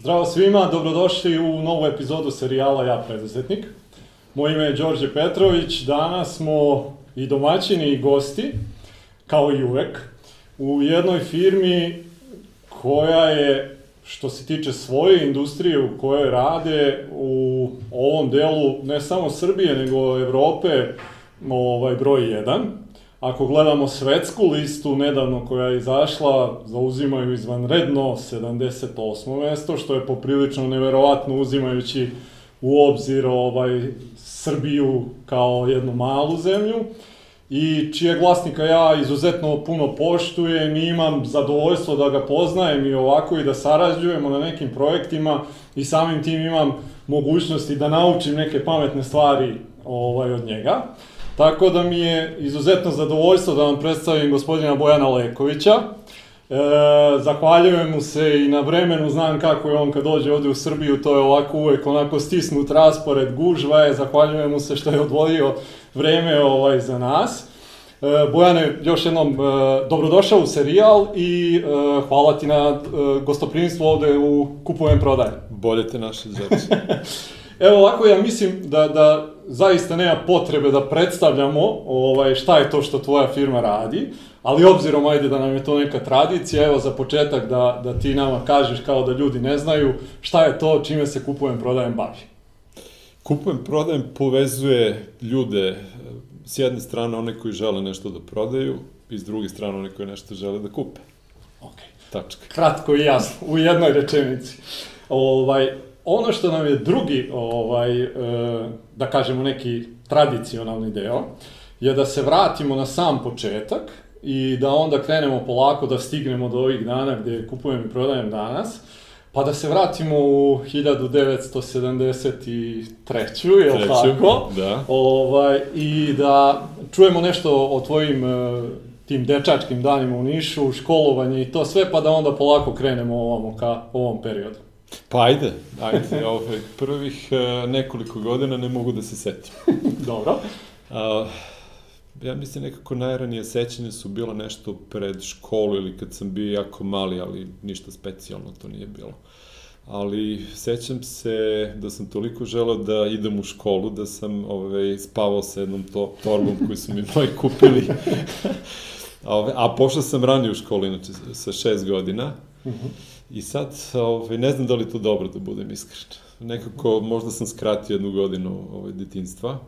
Zdravo svima, dobrodošli u novu epizodu serijala Ja preduzetnik. Moje ime je Đorđe Petrović, danas smo i domaćini i gosti, kao i uvek, u jednoj firmi koja je, što se tiče svoje industrije u kojoj rade, u ovom delu ne samo Srbije, nego Evrope, ovaj, broj 1. Ako gledamo svetsku listu nedavno koja je izašla, zauzimaju izvanredno 78. mesto, što je poprilično neverovatno uzimajući u obzir ovaj Srbiju kao jednu malu zemlju i čije glasnika ja izuzetno puno poštujem i imam zadovoljstvo da ga poznajem i ovako i da sarađujemo na nekim projektima i samim tim imam mogućnosti da naučim neke pametne stvari ovaj, od njega. Tako da mi je izuzetno zadovoljstvo da vam predstavim gospodina Bojana Lekovića. E, zahvaljujem mu se i na vremenu, znam kako je on kad dođe ovde u Srbiju, to je ovako uvek onako stisnut raspored, gužva je, zahvaljujem mu se što je odvojio vreme ovaj, za nas. E, Bojane, još jednom e, dobrodošao u serijal i e, hvala ti na e, gostoprimstvu ovde u Kupujem prodaje. Bolje te naše zeci. Evo ovako, ja mislim da, da zaista nema potrebe da predstavljamo ovaj, šta je to što tvoja firma radi, ali obzirom, ajde da nam je to neka tradicija, evo za početak da, da ti nama kažeš kao da ljudi ne znaju šta je to čime se kupujem, prodajem, bavi. Kupujem, prodajem, povezuje ljude, s jedne strane one koji žele nešto da prodaju, i s druge strane one koji nešto žele da kupe. Ok. Tačka. Kratko i jasno, u jednoj rečenici. Ovaj, ono što nam je drugi, ovaj, e, da kažemo neki tradicionalni deo, je da se vratimo na sam početak i da onda krenemo polako da stignemo do ovih dana gde kupujem i prodajem danas, pa da se vratimo u 1973. je li tako? Da. Ovaj, I da čujemo nešto o tvojim e, tim dečačkim danima u Nišu, školovanje i to sve, pa da onda polako krenemo ovamo ka ovom periodu. Pa ajde, ajde, ove, prvih e, nekoliko godina ne mogu da se setim. Dobro. A, ja mislim nekako najranije sećanje su bilo nešto pred školu ili kad sam bio jako mali, ali ništa specijalno to nije bilo. Ali sećam se da sam toliko želeo da idem u školu, da sam ovaj, spavao sa jednom to, torbom koju su mi moji kupili. a, ovaj, a pošao sam ranije u školu, inače sa šest godina. Uh -huh. I sad, ovaj, ne znam da li to dobro da budem iskren. Nekako, možda sam skratio jednu godinu ovaj, detinstva.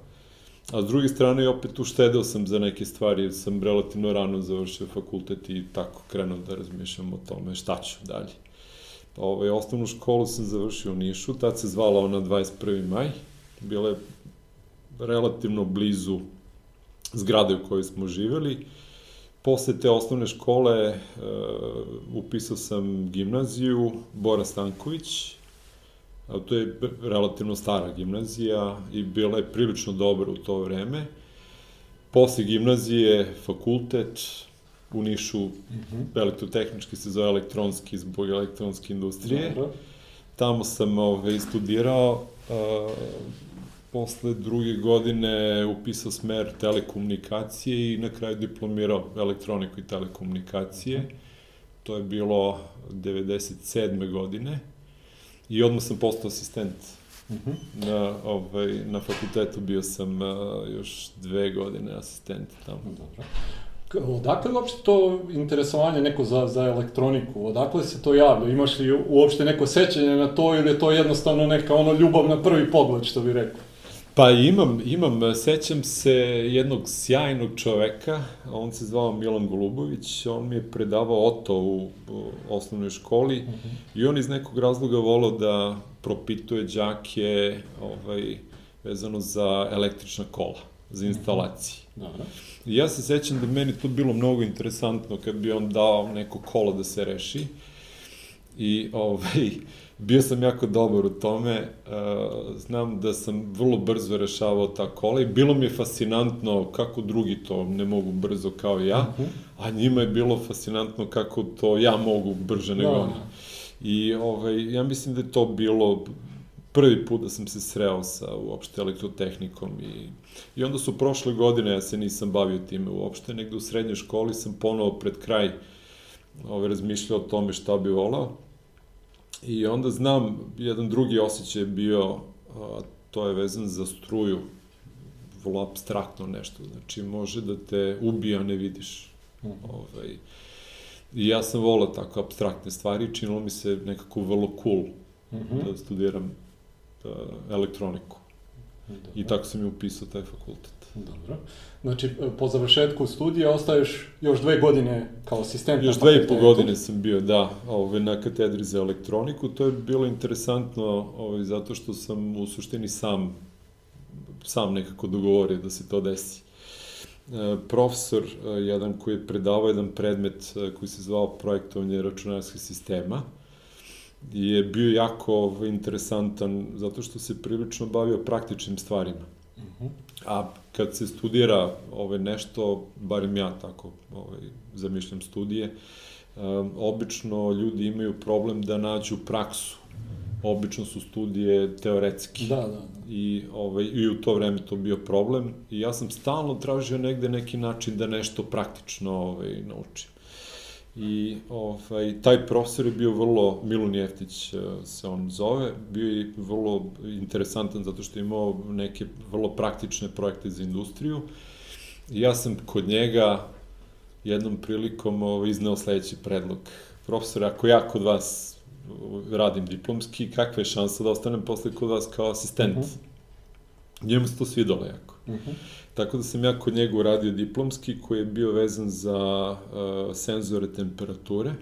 A s druge strane, opet uštedeo sam za neke stvari, jer sam relativno rano završio fakultet i tako krenuo da razmišljam o tome šta ću dalje. Ovaj, osnovnu školu sam završio u Nišu, tad se zvala ona 21. maj. Bila je relativno blizu zgrade u kojoj smo živeli. Posle te osnovne škole uh, upisao sam gimnaziju Bora Stanković, a to je relativno stara gimnazija i bila je prilično dobra u to vreme. Posle gimnazije fakultet u Nišu, mm -hmm. elektrotehnički se zove elektronski zbog elektronske industrije. Dobro. Tamo sam ove, ovaj, studirao, uh, posle druge godine upisao smer telekomunikacije i na kraju diplomirao elektroniku i telekomunikacije. To je bilo 97. godine i odmah sam postao asistent. Uh -huh. na, ovaj, na fakultetu bio sam uh, još dve godine asistent tamo. Dobro. Odakle je uopšte to interesovanje neko za, za elektroniku? Odakle se to javlja? Imaš li uopšte neko sećanje na to ili je to jednostavno neka ono ljubav na prvi pogled, što bi rekao? Pa imam, imam, sećam se jednog sjajnog čoveka, on se zvao Milan Golubović, on mi je predavao oto u, osnovnoj školi uh -huh. i on iz nekog razloga volao da propituje đake ovaj, vezano za električna kola, za instalacije. Uh -huh. Dobro. I ja se sećam da meni to bilo mnogo interesantno kad bi on dao neko kolo da se reši i ovaj, bio sam jako dobar u tome, uh, znam da sam vrlo brzo rešavao ta kola i bilo mi je fascinantno kako drugi to ne mogu brzo kao ja, uh mhm. -huh. a njima je bilo fascinantno kako to ja mogu brže nego. Da. oni. I ovaj, ja mislim da je to bilo prvi put da sam se sreo sa uopšte elektrotehnikom i, i onda su prošle godine, ja se nisam bavio time uopšte, negde u srednjoj školi sam ponovo pred kraj ovaj, razmišljao o tome šta bi volao I onda znam, jedan drugi osjećaj je bio, a, to je vezan za struju, vrlo abstraktno nešto, znači može da te ubija, ne vidiš. Mm ovaj, I ja sam volao tako abstraktne stvari, činilo mi se nekako vrlo cool mm -hmm. da studiram uh, elektroniku. Dobro. I tako sam i upisao taj fakultet. Dobro. Znači, po završetku studija ostaješ još dve godine kao asistent Još dve i po godine sam bio, da, ove, na katedri za elektroniku. To je bilo interesantno ove, zato što sam u suštini sam sam nekako dogovorio da se to desi. E, profesor, e, jedan koji je predavao jedan predmet e, koji se zvao projektovanje računarskih sistema, je bio jako interesantan zato što se prilično bavio praktičnim stvarima. A kad se studira ove nešto, barim ja tako ovaj, zamišljam studije, um, obično ljudi imaju problem da nađu praksu. Obično su studije teoretski. Da, da, da. I, ovaj, I u to vreme to bio problem. I ja sam stalno tražio negde neki način da nešto praktično ovaj, naučim. I ovaj, taj profesor je bio vrlo, Milun Jeftić eh, se on zove, bio je vrlo interesantan zato što je imao neke vrlo praktične projekte za industriju. I ja sam kod njega jednom prilikom ovaj, izneo sledeći predlog. Profesor, ako ja kod vas radim diplomski, kakva je šansa da ostanem posle kod vas kao asistent? Uh mhm. -huh. Njemu se to svidalo jako. Uh mhm. Tako da sam ja kod njega uradio diplomski koji je bio vezan za uh, senzore temperature.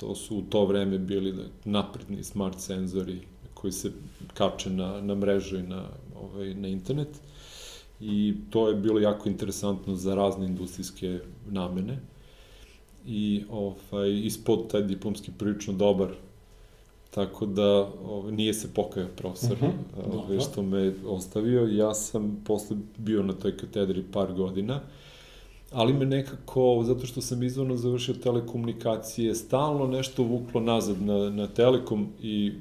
To su u to vreme bili napredni smart senzori koji se kače na, na mrežu i na, ovaj, na internet. I to je bilo jako interesantno za razne industrijske namene. I ovaj, ispod taj diplomski prilično dobar Tako da ovaj, nije se pokajao profesor uh -huh. ovaj, što me ostavio. Ja sam posle bio na toj katedri par godina, ali me nekako, zato što sam izvorno završio telekomunikacije, stalno nešto vuklo nazad na, na telekom i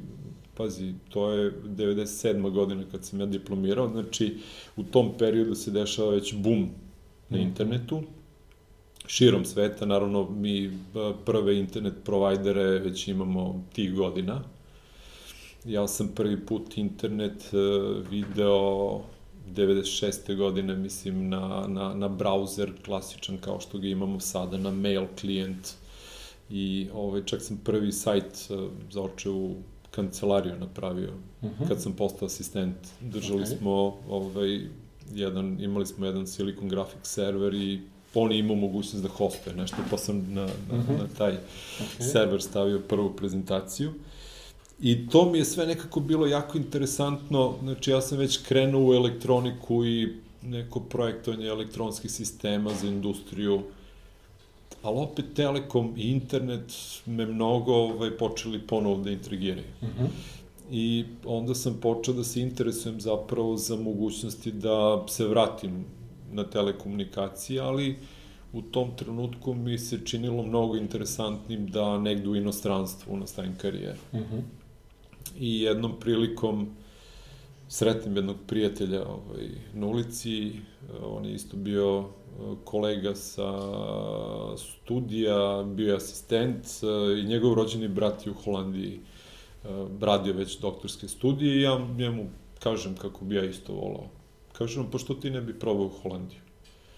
pazi, to je 97. godina kad sam ja diplomirao, znači u tom periodu se dešava već bum na internetu, širom sveta, naravno mi prve internet provajdere već imamo tih godina. Ja sam prvi put internet e, video 96. godine, mislim, na, na, na browser klasičan kao što ga imamo sada, na mail klijent. I ovaj, čak sam prvi sajt e, za oče u kancelariju napravio, uh mhm. -huh. kad sam postao asistent. Držali okay. smo, ovaj, jedan, imali smo jedan Silicon Graphics server i on je imao mogućnost da hostuje nešto, pa sam na, na, mhm. -huh. na taj okay. server stavio prvu prezentaciju. I to mi je sve nekako bilo jako interesantno, znači ja sam već krenuo u elektroniku i neko projektovanje elektronskih sistema za industriju, ali opet Telekom i internet me mnogo ovaj, počeli ponovo da intrigiraju. Mhm. -huh. I onda sam počeo da se interesujem zapravo za mogućnosti da se vratim na telekomunikacije, ali u tom trenutku mi se činilo mnogo interesantnim da negde u inostranstvu nastavim karijeru. Uh mhm. -huh. I jednom prilikom sretnem jednog prijatelja ovaj, na ulici, on je isto bio eh, kolega sa studija, bio je asistent eh, i njegov rođeni brat je u Holandiji eh, radio već doktorske studije i ja njemu kažem kako bi ja isto volao kažem, pa što ti ne bi probao u Holandiju?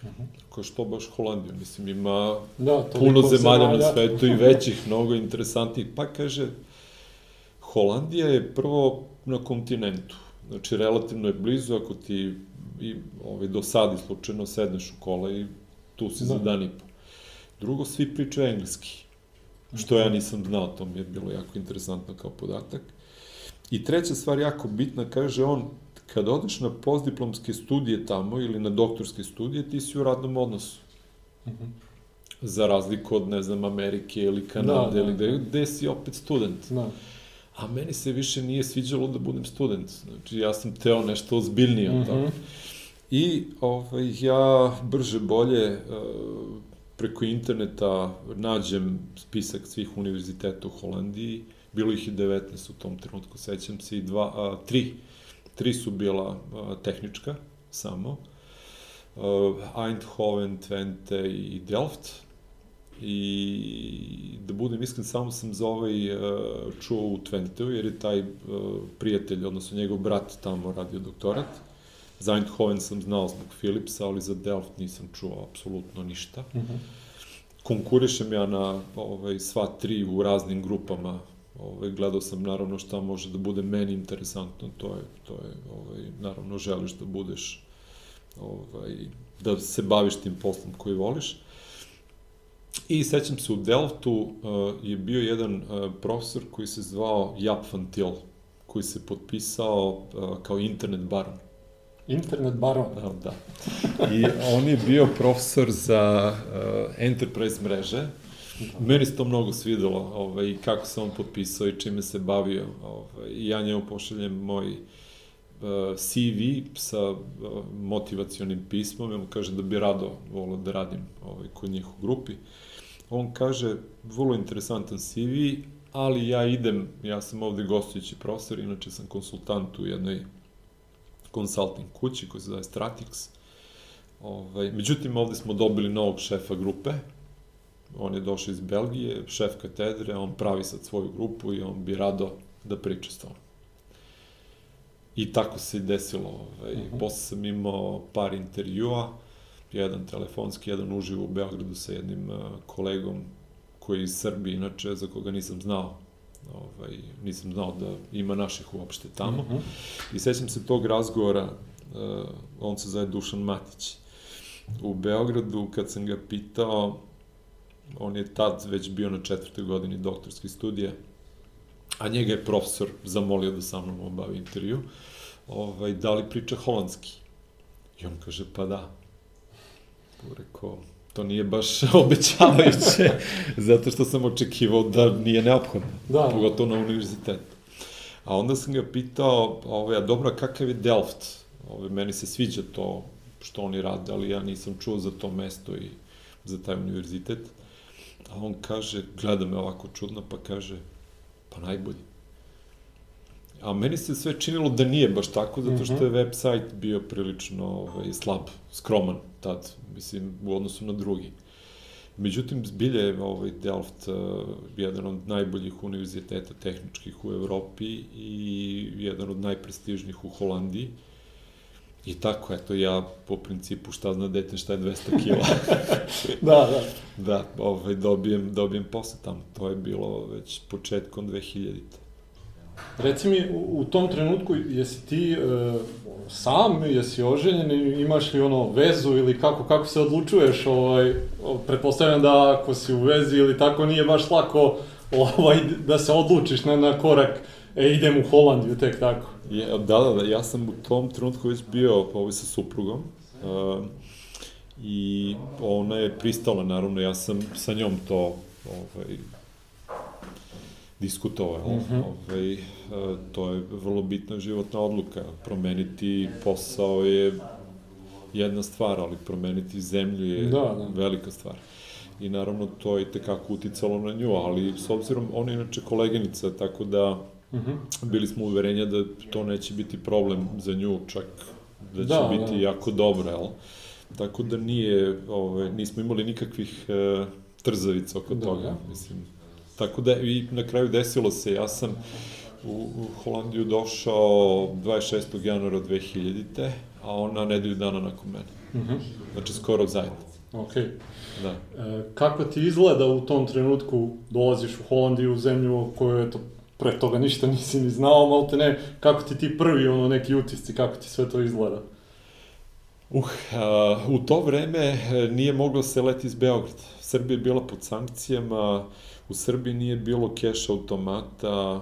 Uh -huh. Kao što baš Holandiju, mislim, ima da, puno zemalja na svetu i većih, mnogo interesantnih. Pa kaže, Holandija je prvo na kontinentu, znači relativno je blizu ako ti i ovaj, dosadi slučajno sedneš u kola i tu si da. za dan i po. Drugo, svi pričaju engleski, što ja nisam znao, to mi je bilo jako interesantno kao podatak. I treća stvar jako bitna, kaže on, Kad odeš na postdiplomske studije tamo ili na doktorske studije, ti si u radnom odnosu. Mm -hmm. Za razliku od, ne znam, Amerike ili Kanade da, da, ili gde, gde si opet student. Da. A meni se više nije sviđalo da budem student. Znači, ja sam teo nešto ozbiljnije mm -hmm. I ovaj, ja brže bolje uh, preko interneta nađem spisak svih univerziteta u Holandiji, bilo ih i 19 u tom trenutku, sećam se, i dva, a, tri Tri su bila tehnička samo. Eindhoven, Twente i Delft. i da budem iskren, samo sam za ovaj čuo u Twenteu, jer je taj prijatelj, odnosno njegov brat tamo radio doktorat. Za Eindhoven sam znao zbog Philipsa, ali za Delft nisam čuo apsolutno ništa. Mm -hmm. Konkurišem ja na ovaj, sva tri u raznim grupama. Ovaj, gledao sam naravno šta može da bude meni interesantno, to je, to je ovaj, naravno želiš da budeš ovaj, da se baviš tim poslom koji voliš. I sećam se, u Delftu uh, je bio jedan uh, profesor koji se zvao Jap van Til, koji se potpisao uh, kao internet baron. Internet baron? Da, da. I on je bio profesor za uh, enterprise mreže. Meni se to mnogo svidelo, ovaj, kako se on potpisao i čime se bavio. Ovaj, ja njemu pošaljem moj uh, CV sa uh, motivacionim pismom i on kaže da bi rado volio da radim ovaj, kod njih u grupi. On kaže, vrlo interesantan CV, ali ja idem, ja sam ovde gostujući profesor, inače sam konsultant u jednoj consulting kući koja se zove Stratix. Ovaj, međutim, ovde smo dobili novog šefa grupe, on je došao iz Belgije, šef katedre, on pravi sad svoju grupu i on bi rado da priča s tom. I tako se desilo. Ovaj. Uh mhm. -huh. Posle sam imao par intervjua, jedan telefonski, jedan uživo u Beogradu sa jednim uh, kolegom koji je iz Srbije, inače, za koga nisam znao ovaj, nisam znao da ima naših uopšte tamo. Mm -hmm. I sećam se tog razgovora, uh, on se zove Dušan Matić, u Beogradu, kad sam ga pitao, on je tad već bio na četvrtoj godini doktorske studije, a njega je profesor zamolio da sa mnom obavi intervju, ovaj, da li priča holandski? I on kaže, pa da. Rekao, to nije baš obećavajuće, zato što sam očekivao da nije neophodno, da. pogotovo na univerzitetu. A onda sam ga pitao, ovaj, a dobro, kakav je Delft? Ovaj, meni se sviđa to što oni rade, ali ja nisam čuo za to mesto i za taj univerzitet. A on kaže, gleda me ovako čudno, pa kaže, pa najbolji. A meni se sve činilo da nije baš tako, zato što je mhm. website bio prilično ovaj, slab, skroman tad, mislim, u odnosu na drugi. Međutim, zbilje je ovaj Delft uh, jedan od najboljih univerziteta tehničkih u Evropi i jedan od najprestižnijih u Holandiji. I tako, eto, ja po principu šta zna dete šta je 200 kila. da, da. Da, ovaj, dobijem, dobijem posle tamo. To je bilo već početkom 2000-te. Reci mi, u, u tom trenutku, jesi ti e, sam, jesi oženjen, imaš li ono vezu ili kako, kako se odlučuješ, ovaj, pretpostavljam da ako si u vezi ili tako nije baš lako ovaj, da se odlučiš na, na korak, e, idem u Holandiju, tek tako. Je, da, da, da, ja sam u tom trenutku već bio ovaj, sa suprugom, uh, i ona je pristala, naravno, ja sam sa njom to ovaj, diskutovao. Mm -hmm. ovaj, to je vrlo bitna životna odluka. Promeniti posao je jedna stvar, ali promeniti zemlju je da, da. velika stvar. I naravno to je tekako uticalo na nju, ali s obzirom, ona je inače koleginica, tako da mm -hmm. bili smo uverenja da to neće biti problem za nju, čak da će da, biti da. jako dobro, jel? Tako da nije, ovaj, nismo imali nikakvih e, trzavica oko da, toga, da. mislim Tako da, i na kraju desilo se, ja sam u, u Holandiju došao 26. januara 2000. a ona nedelju dana nakon mene. Mm -hmm. Znači, skoro zajedno. Ok. Da. E, kako ti izgleda u tom trenutku dolaziš u Holandiju, u zemlju o kojoj, eto, pre toga ništa nisi ni znao, malo te ne, kako ti ti prvi, ono, neki utisci, kako ti sve to izgleda? Uh, a, u to vreme e, nije moglo se leti iz Beograda. Srbija je bila pod sankcijama, u Srbiji nije bilo keš automata,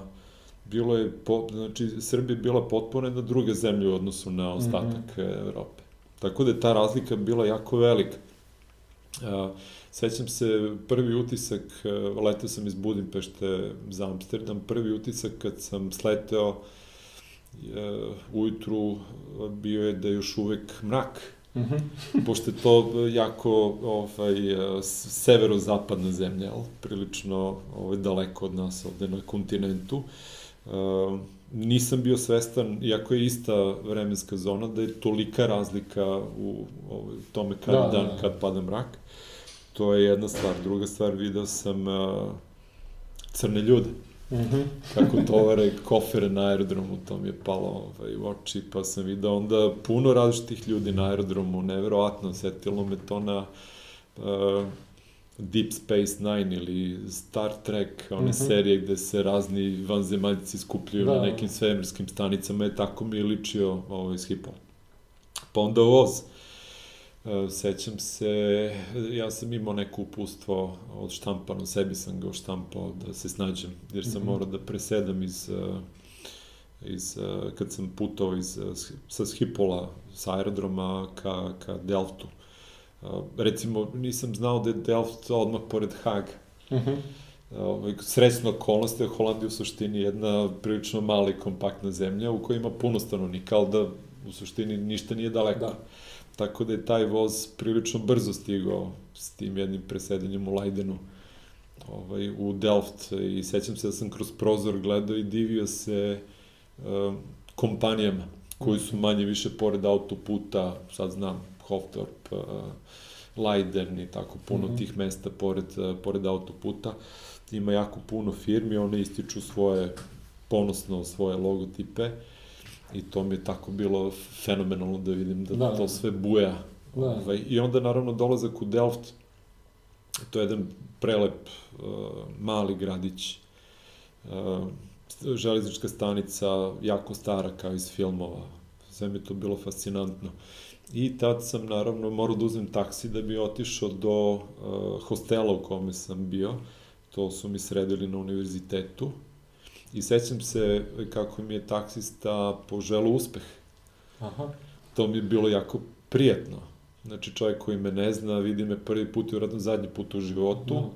bilo je, po, znači, Srbija je bila potpuno na druge zemlje u odnosu na ostatak mm -hmm. Evrope. Tako da je ta razlika bila jako velika. A, sećam se, prvi utisak, e, letao sam iz Budimpešte za Amsterdam, prvi utisak kad sam sleteo uh, ujutru bio je da je još uvek mrak Mm -hmm. pošto je to jako ovaj, severozapadna zemlja, al, prilično ovaj, daleko od nas ovde na kontinentu. Uh, nisam bio svestan, iako je ista vremenska zona, da je tolika razlika u ovaj, tome kad da, dan, da. kad pada mrak. To je jedna stvar. Druga stvar, video sam uh, crne ljude. Mm -hmm. kako tovare kofere na aerodromu, to mi je palo ovaj, u oči, pa sam video onda puno različitih ljudi na aerodromu, neverovatno, setilo me to na uh, Deep Space Nine ili Star Trek, one mm -hmm. serije gde se razni vanzemaljci skupljaju da. na nekim svemirskim stanicama, je tako mi je ličio ovaj, iz Hipola. Pa onda Oz, e, sećam se, ja sam imao neko upustvo od štampano, sebi sam ga oštampao da se snađem, jer sam mm -hmm. morao da presedam iz, e, iz, e, kad sam putao iz, sa Schipola, sa aerodroma ka, ka Delftu. Recimo, nisam znao da je Delft odmah pored Haga. Mm -hmm. Ovaj, srećna okolnost je Holandija u suštini jedna prilično mala i kompaktna zemlja u kojoj ima puno stanovnika, ali da u suštini ništa nije daleko. Da. Tako da je taj voz prilično brzo stigao s tim jednim presedanjem u Leidenu ovaj, u Delft i sećam se da sam kroz prozor gledao i divio se uh, kompanijama koji su manje više pored autoputa, sad znam, Hofdorp, uh, Leiden i tako puno mm -hmm. tih mesta pored, uh, pored autoputa. Ima jako puno firmi, one ističu svoje, ponosno svoje logotipe I to mi je tako bilo fenomenalno da vidim da, da to sve buja. Da. Ovaj, I onda naravno dolazak u Delft, to je jedan prelep uh, mali gradić, uh, železnička stanica, jako stara kao iz filmova. Sve mi to bilo fascinantno. I tad sam naravno morao da uzmem taksi da bi otišao do uh, hostela u kome sam bio. To su mi sredili na univerzitetu I sećam se kako mi je taksista poželo uspeh. Aha. To mi je bilo jako prijatno. Znači, čovjek koji me ne zna, vidi me prvi put i vratno zadnji put u životu, no.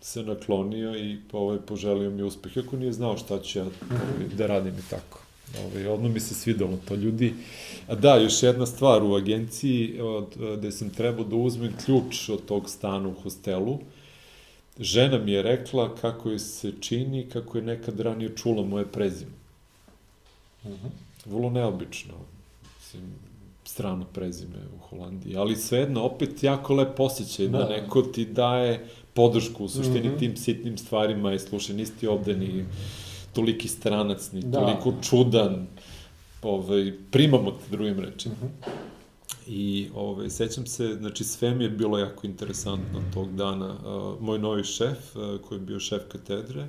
se naklonio i ovaj, poželio mi uspeh. Iako nije znao šta ću ja ovaj, da radim i tako. Ovaj, odno mi se svidalo to ljudi. A da, još jedna stvar, u agenciji od, gde sam trebao da uzmem ključ od tog stana u hostelu, žena mi je rekla kako je se čini, kako je nekad ranije čula moje prezime. Uh mhm. -huh. Vrlo neobično. Mislim, strano prezime u Holandiji, ali svejedno, opet jako lep osjećaj da, da neko ti daje podršku u suštini mhm. -huh. tim sitnim stvarima i slušaj, nisi ti ovde ni toliki stranac, ni da. toliko čudan, ovaj, primamo te drugim rečima. Uh mhm. I ovaj, sećam se, znači sve mi je bilo jako interesantno tog dana. Uh, moj novi šef, uh, koji je bio šef katedre,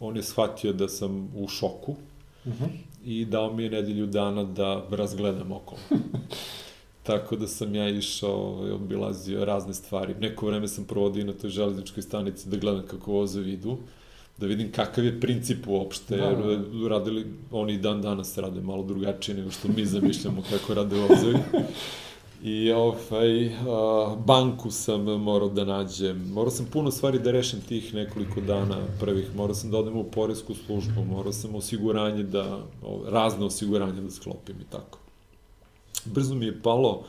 on je shvatio da sam u šoku uh mhm. -huh. i dao mi je nedelju dana da razgledam okolo. Tako da sam ja išao, ovaj, obilazio razne stvari. Neko vreme sam provodio na toj železničkoj stanici da gledam kako vozovi idu. Uh, da vidim kakav je princip uopšte, da, da. jer radili, oni dan danas rade malo drugačije nego što mi zamišljamo kako rade vozovi. I ovaj, a, banku sam morao da nađem, morao sam puno stvari da rešim tih nekoliko dana prvih, morao sam da odem u poresku službu, morao sam osiguranje da, razne osiguranje da sklopim i tako. Brzo mi je palo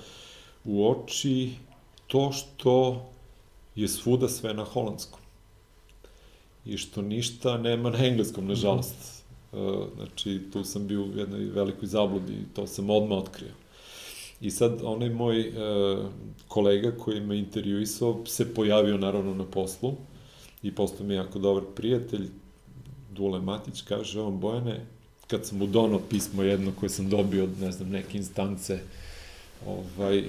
u oči to što je svuda sve na holandskom i što ništa nema na engleskom, nažalost. -hmm. Znači, tu sam bio u jednoj velikoj zabludi i to sam odmah otkrio. I sad, onaj moj e, kolega koji me intervjuisao se pojavio naravno na poslu i postao mi jako dobar prijatelj, Dule Matić, kaže on, Bojane, kad sam mu donao pismo jedno koje sam dobio od, ne znam, neke instance, ovaj,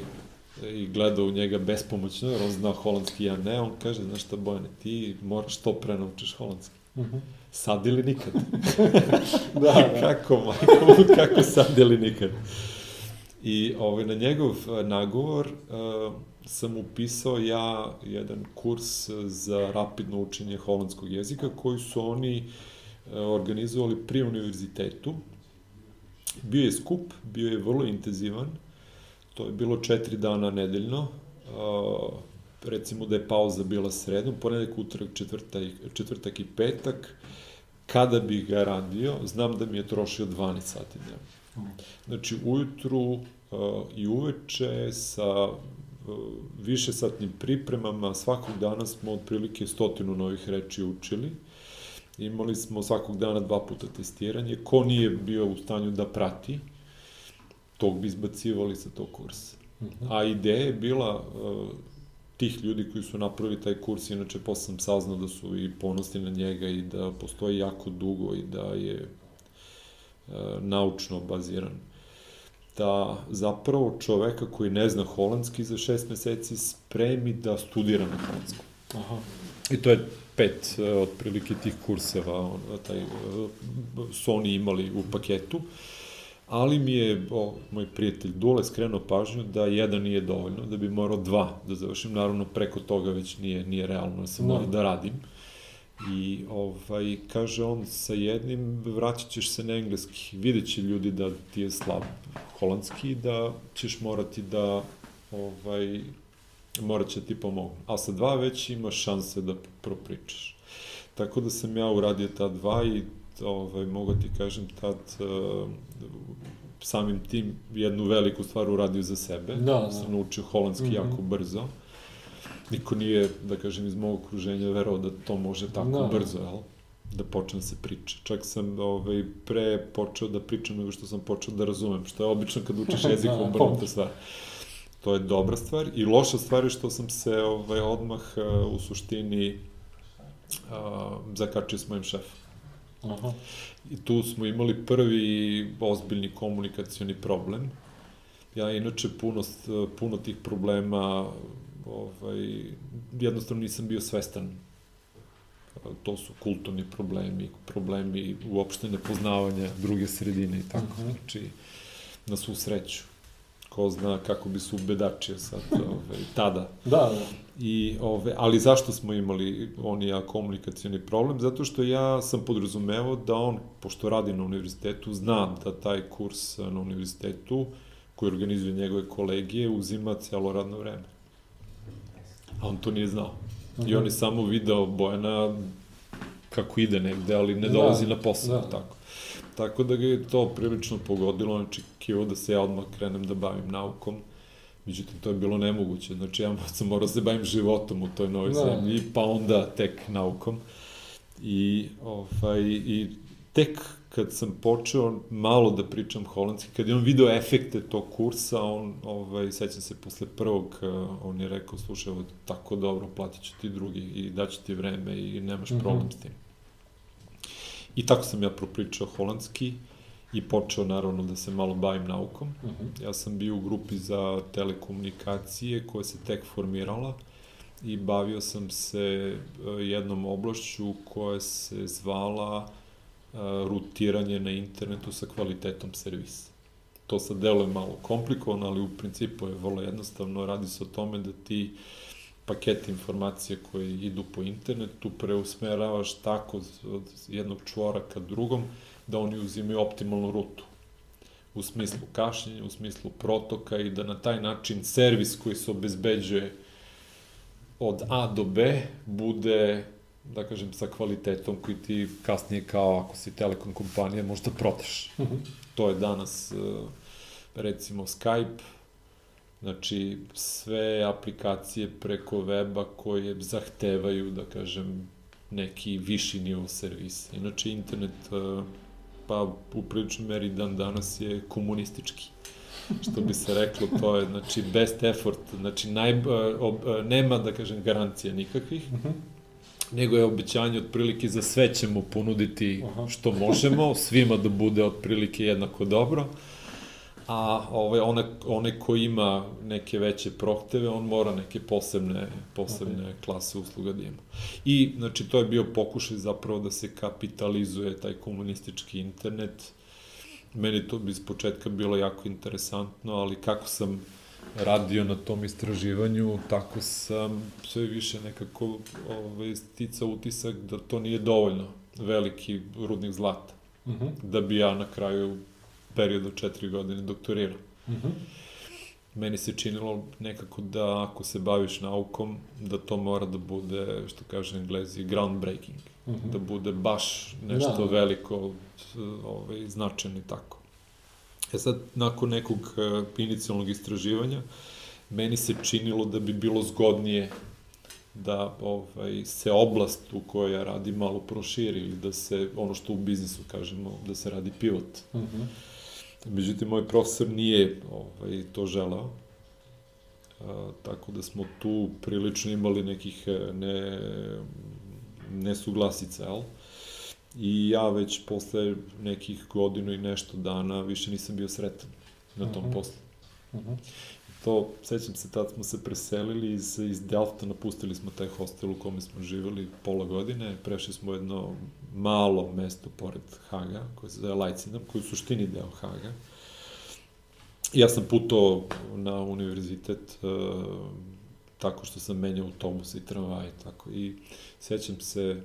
i gledao u njega bespomoćno, jer on zna holandski, ja ne, on kaže, znaš šta Bojane, ti moraš to pre naučiš holandski. Uh mhm. -huh. Sad ili nikad. da, da. kako, majko, kako sad ili nikad. I ovaj, na njegov eh, nagovor uh, sam upisao ja jedan kurs za rapidno učenje holandskog jezika koji su oni uh, organizovali pri univerzitetu. Bio je skup, bio je vrlo intenzivan, To je bilo četiri dana nedeljno. Uh, recimo da je pauza bila sredom, ponedeljak, utorak, četvrtak, četvrtak i petak. Kada bih ga radio, znam da mi je trošio 12 sati dnevno. Znači, ujutru uh, i uveče sa uh, više satnim pripremama, svakog dana smo otprilike stotinu novih reči učili. Imali smo svakog dana dva puta testiranje. Ko nije bio u stanju da prati, tog bi izbacivali sa tog kursa. Uh mhm. -huh. A ideja je bila, uh, tih ljudi koji su napravili taj kurs, inače posle sam saznao da su i ponosni na njega i da postoji jako dugo i da je e, naučno baziran da zapravo čoveka koji ne zna holandski za šest meseci spremi da studira na holandskom. Aha. I to je pet uh, otprilike tih kurseva on, taj, uh, su oni imali u paketu, ali mi je o, moj prijatelj Dule skrenuo pažnju da jedan nije dovoljno, da bi morao dva da završim, naravno preko toga već nije, nije realno, da sam morao da radim. I ovaj, kaže on, sa jednim vraćat ćeš se na engleski. Vidjet će ljudi da ti je slab holandski, da ćeš morati da ovaj, morat će ti pomogu. A sa dva već imaš šanse da propričaš. Tako da sam ja uradio ta dva i ovaj, mogu ti kažem tad uh, samim tim jednu veliku stvar uradio za sebe. Da, da. Sam naučio holandski mm -hmm. jako brzo. Niko nije, da kažem, iz mog okruženja verao da to može tako da. brzo, jel? da počne da se priča. Čak sam ovaj, pre počeo da pričam nego što sam počeo da razumem, što je obično kad učiš jezik da, obrnuta stvar. To je dobra stvar i loša stvar je što sam se ovaj, odmah uh, u suštini uh, zakačio s mojim šefom. Aha. I tu smo imali prvi ozbiljni komunikacioni problem. Ja inače puno, puno tih problema ovaj, jednostavno nisam bio svestan to su kulturni problemi, problemi uopšte nepoznavanja druge sredine i tako, uh -huh. znači, na svu sreću ko zna kako bi se ubedačio sad, ove, tada. Da, da. I, ove, ali zašto smo imali on i ja komunikacijani problem? Zato što ja sam podrazumevao da on, pošto radi na univerzitetu, zna da taj kurs na univerzitetu, koji organizuje njegove kolegije, uzima celo radno vreme. A on to nije znao. -huh. I on je samo video Bojana kako ide negde, ali ne dolazi da, na posao, da. tako. Tako da ga je to prilično pogodilo, znači kivo da se ja odmah krenem da bavim naukom, međutim to je bilo nemoguće, znači ja sam morao da se bavim životom u toj novoj da. zemlji, pa onda tek naukom. I, ovaj, I tek kad sam počeo malo da pričam holandski, kad je on video efekte tog kursa, on, ovaj, sećam se, posle prvog, eh, on je rekao, slušaj, ovo tako dobro, platit ću ti drugi i daću ti vreme i nemaš mm -hmm. problem s tim. I tako sam ja propričao holandski i počeo naravno da se malo bavim naukom. Uh mhm. -huh. Ja sam bio u grupi za telekomunikacije koja se tek formirala i bavio sam se eh, jednom oblašću koja se zvala eh, rutiranje na internetu sa kvalitetom servisa. To sad deluje malo komplikovano, ali u principu je vrlo jednostavno. Radi se o tome da ti uh, pakete informacije koji idu po internetu preusmeravaš tako od jednog čvora ka drugom da oni uzimaju optimalnu rutu u smislu kašnjenja, u smislu protoka i da na taj način servis koji se obezbeđuje od A do B bude, da kažem, sa kvalitetom koji ti kasnije kao ako si telekom kompanija možda prodaš. Uh mhm. To je danas recimo Skype, Znači, sve aplikacije preko weba koje zahtevaju, da kažem, neki viši nivo servisa. Inače, internet, e, pa u priličnoj meri dan danas je komunistički. Što bi se reklo, to je, znači, best effort, znači, naj, e, ob, e, nema, da kažem, garancija nikakvih, mhm. -huh nego je obećanje otprilike za sve ćemo ponuditi što možemo, svima da bude otprilike jednako dobro a ovaj, one, one ko ima neke veće prohteve, on mora neke posebne, posebne okay. klase usluga da ima. I, znači, to je bio pokušaj zapravo da se kapitalizuje taj komunistički internet. Meni to bi iz početka bilo jako interesantno, ali kako sam radio na tom istraživanju, tako sam sve više nekako ovaj, sticao utisak da to nije dovoljno veliki rudnik zlata. Uh mhm. -huh. Da bi ja na kraju periodu četiri godine doktorirao. Mm -hmm. Meni se činilo nekako da ako se baviš naukom, da to mora da bude, što kaže englezi, groundbreaking. Mm -hmm. Da bude baš nešto da. veliko, ovaj, značajno i tako. E sad, nakon nekog uh, inicijalnog istraživanja, meni se činilo da bi bilo zgodnije da ovaj, se oblast u kojoj ja radim malo proširi ili da se, ono što u biznisu kažemo, da se radi pivot. Mm -hmm Međutim, moj profesor nije ovaj, to želao. tako da smo tu prilično imali nekih e, ne, nesuglasica, jel? I ja već posle nekih godinu i nešto dana više nisam bio sretan na tom uh -huh. poslu. Uh -huh. To, sećam se, tad smo se preselili iz, iz Delfta, napustili smo taj hostel u kome smo živeli pola godine, prešli smo jedno malo mesto pored Haga, koje se zove Lajcinam, koji je u suštini deo Haga. Ja sam putao na univerzitet uh, tako što sam menjao autobuse i tramvaje, tako. I sećam se,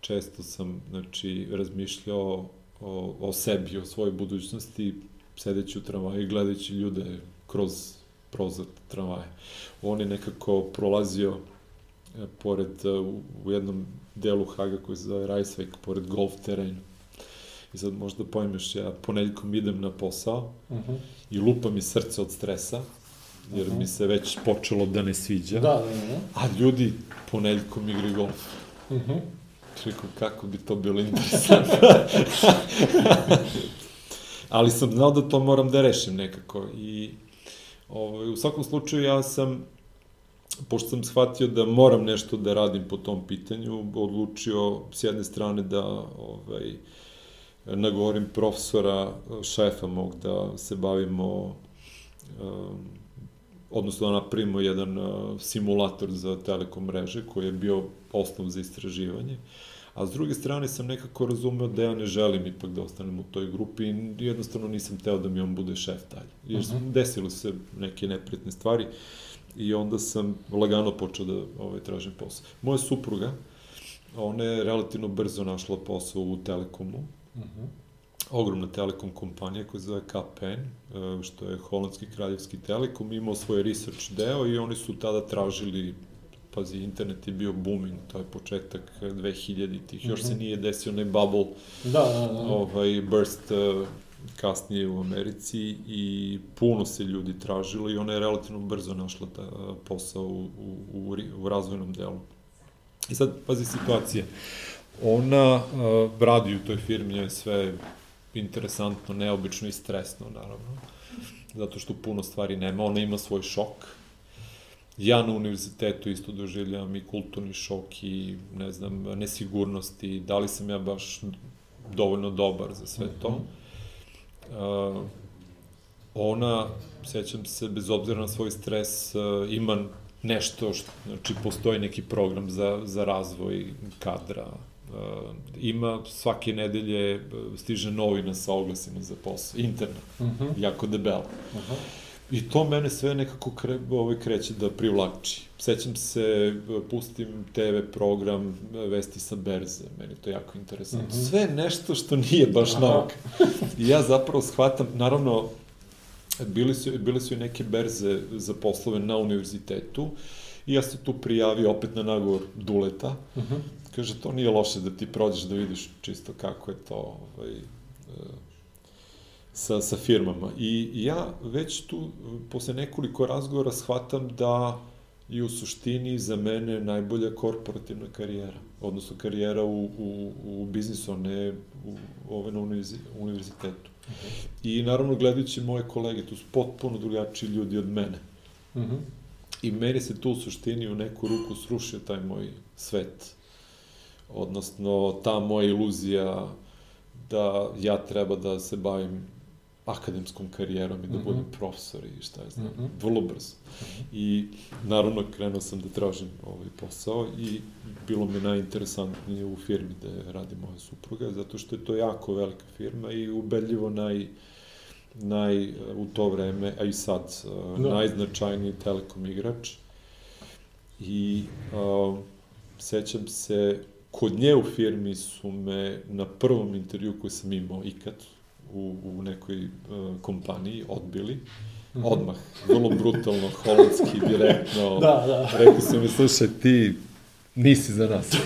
često sam, znači, razmišljao o, o sebi, o svojoj budućnosti, sedeći u tramvaju i gledajući ljude kroz prozor tramvaja. On je nekako prolazio e, pored, e, u, jednom delu Haga koji se zove Rajsvek, pored golf terena. I sad možda pojmeš, ja poneljkom idem na posao uh mhm. -huh. i lupa mi srce od stresa, jer uh -huh. mi se već počelo da ne sviđa. Da, da, da. A ljudi poneljkom igri golf. Uh -huh. Rekao, kako bi to bilo interesantno. Ali sam znao da to moram da rešim nekako. I ovaj, u svakom slučaju ja sam pošto sam shvatio da moram nešto da radim po tom pitanju, odlučio s jedne strane da ovaj, nagovorim profesora, šefa mog, da se bavimo, um, odnosno da napravimo jedan uh, simulator za telekom mreže koji je bio osnov za istraživanje. A s druge strane sam nekako razumeo da ja ne želim ipak da ostanem u toj grupi i jednostavno nisam teo da mi on bude šef dalje. Jer uh -huh. desilo se neke neprijatne stvari i onda sam lagano počeo da ovaj, tražim posao. Moja supruga, ona je relativno brzo našla posao u Telekomu, uh -huh. ogromna telekom kompanija koja se zove KPN, e, što je holandski kraljevski telekom, imao svoj research deo i oni su tada tražili pazi, internet je bio booming, to je početak 2000-ih, još mm -hmm. se mhm. nije desio onaj bubble, da, da, da. ovaj, burst uh, kasnije u Americi i puno se ljudi tražilo i ona je relativno brzo našla ta posao u, u, u, u razvojnom delu. I sad, pazi situacije. Ona uh, radi u toj firmi, je sve interesantno, neobično i stresno, naravno. Zato što puno stvari nema. Ona ima svoj šok, ja na univerzitetu isto doživljam i kulturni šok i, ne znam, nesigurnosti, da li sam ja baš dovoljno dobar za sve to. Uh, ona, sećam se, bez obzira na svoj stres, uh, ima nešto, što, znači postoji neki program za, za razvoj kadra, uh, ima svake nedelje, stiže novina sa oglasima za posao, interna, uh mhm. -huh. jako debela. Uh -huh I to mene sve nekako kre, ovaj, kreće da privlači. Sećam se, pustim TV program Vesti sa berze, meni to jako interesantno. Mm -hmm. Sve nešto što nije baš Aha. nauka. I ja zapravo shvatam, naravno, bili su, bile su i neke berze za poslove na univerzitetu i ja se tu prijavio opet na nagovor Duleta. Mm -hmm. Kaže, to nije loše da ti prođeš da vidiš čisto kako je to ovaj, sa, sa firmama. I ja već tu, posle nekoliko razgovora, shvatam da je u suštini za mene najbolja korporativna karijera, odnosno karijera u, u, u biznisu, a ne u, ove na univerzitetu. Uh. -huh. I naravno gledajući moje kolege, tu su potpuno drugačiji ljudi od mene. Uh mhm. -huh. I meni se tu u suštini u neku ruku srušio taj moj svet. Odnosno, ta moja iluzija da ja treba da se bavim akademskom karijerom i da mm -hmm. budem profesor i šta je znam, mm -hmm. vrlo brzo. -hmm. I naravno krenuo sam da tražim ovaj posao i bilo mi najinteresantnije u firmi da radi moja supruga, zato što je to jako velika firma i ubedljivo naj, naj u to vreme, a i sad, da. najznačajniji telekom igrač. I uh, sećam se, kod nje u firmi su me na prvom intervju koji sam imao ikad, u, u nekoj uh, kompaniji odbili, -hmm. odmah, vrlo brutalno, holandski, direktno. da, da. Rekli su mi, slušaj, ti nisi za nas.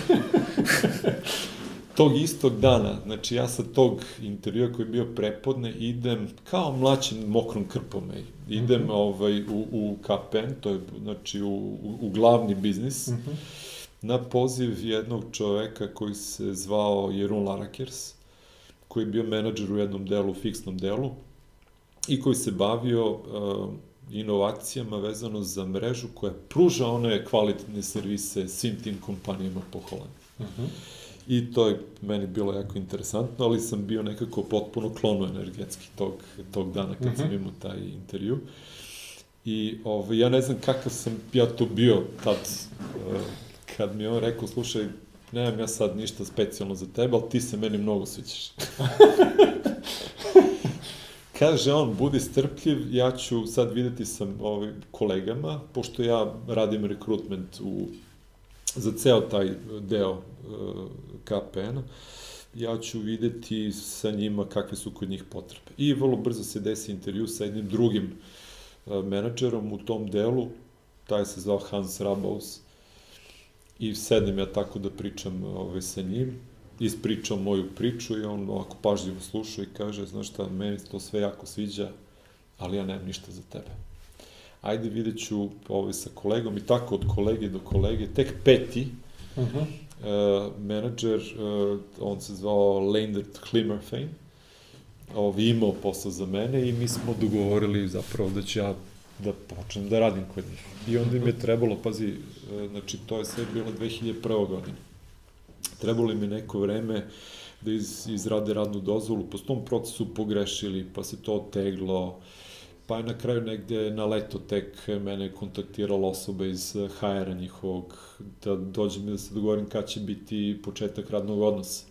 tog istog dana, znači ja sa tog intervjua koji je bio prepodne, idem kao mlačen mokrom krpom, idem mm -hmm. ovaj, u, u KPN, to je znači u, u, u glavni biznis, mm -hmm. na poziv jednog čoveka koji se zvao Jerun Larakers, koji je bio menadžer u jednom delu, fiksnom delu, i koji se bavio uh, inovacijama vezano za mrežu koja pruža one kvalitetne servise svim tim kompanijama po Holandiji. Uh -huh. I to je meni bilo jako interesantno, ali sam bio nekako potpuno klono energetski tog, tog dana kad uh -huh. sam mhm. imao taj intervju. I ovaj, ja ne znam kakav sam ja to bio tad, uh, kad mi on rekao, slušaj, nemam ja sad ništa specijalno za tebe, ali ti se meni mnogo sviđaš. Kaže on, budi strpljiv, ja ću sad videti sa ovim kolegama, pošto ja radim rekrutment u, za ceo taj deo uh, KPN-a, ja ću videti sa njima kakve su kod njih potrebe. I vrlo brzo se desi intervju sa jednim drugim uh, menadžerom u tom delu, taj se zvao Hans Rabaus, i sedem ja tako da pričam ove, ovaj, sa njim, ispričao moju priču i on ovako pažljivo sluša i kaže, znaš šta, meni to sve jako sviđa, ali ja nemam ništa za tebe. Ajde vidjet ću ovaj, sa kolegom i tako od kolege do kolege, tek peti, uh -huh. uh, menadžer, uh, on se zvao Leindert Klimmerfein, ovaj, imao posao za mene i mi smo dogovorili zapravo da ću ja da počnem da radim kod njih. I onda im je trebalo, pazi, e, znači to je sve bilo 2001. godine. Trebalo im je neko vreme da iz, izrade radnu dozvolu, po tom procesu pogrešili, pa se to oteglo, pa je na kraju negde na leto tek mene kontaktirala osoba iz HR-a njihovog, da dođem da se dogovorim kada će biti početak radnog odnosa.